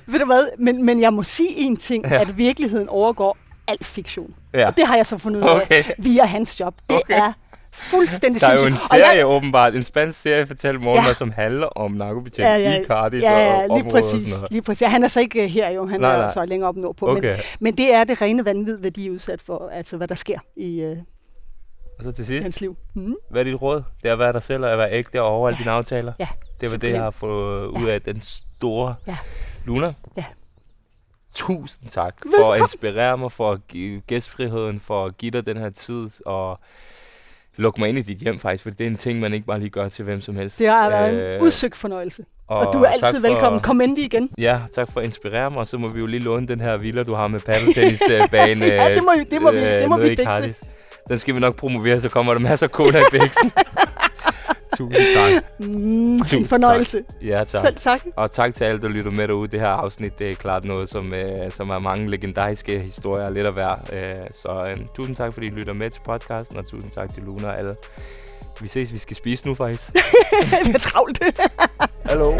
ved du hvad? Men, men jeg må sige en ting, Ja. at virkeligheden overgår al fiktion. ja. Og det har jeg så fundet ud af Okay. via hans job. Det Okay. er fuldstændig Der er jo en. Og serie jeg- åbenbart, en spansk serie, fortæller morgen, Ja. som handler om narkobetjent Ja, ja, i Cardis ja, og ja, lige områder og præcis, sådan noget. lige præcis. Han er så ikke øh, her jo, han Nej, er nej. så længere op nordpå. Men, Okay, men det er det rene vanvid, hvad de er udsat for, altså hvad der sker i øh, og så til sidst, hans liv. Mm. hvad er dit råd? Det er at være dig selv og at være ægte og overholde dine aftaler? Ja, Det var det, jeg har fået ud af den store Ja. Luna. Ja. Tusind tak for Velbekomme. at inspirere mig, for at give gæstfriheden, for at give dig den her tid og lukke mig ind i dit hjem faktisk, for det er en ting, man ikke bare lige gør til hvem som helst. Det har været Øh, en udsøgt fornøjelse. Og, og du er altid for- velkommen. Kom endelig igen. Ja, tak for at inspirere mig, og så må vi jo lige låne den her villa, du har med paddeltennisbane. Ja, det må vi- det må vi- det må vi i fikse. Den skal vi nok promovere, så kommer der masser af cola i bæksen. Tusind tak. Mm, Tusind en fornøjelse. Ja, tak. Selv tak. Og tak til alle, der lytter med derude. Det her afsnit, det er klart noget, som, øh, som er mange legendariske historier lidt at være. Øh, så øh, tusind tak, fordi I lytter med til podcasten, og tusind tak til Luna og alle. Vi ses, vi skal spise nu faktisk. Det er travlt. Hallo.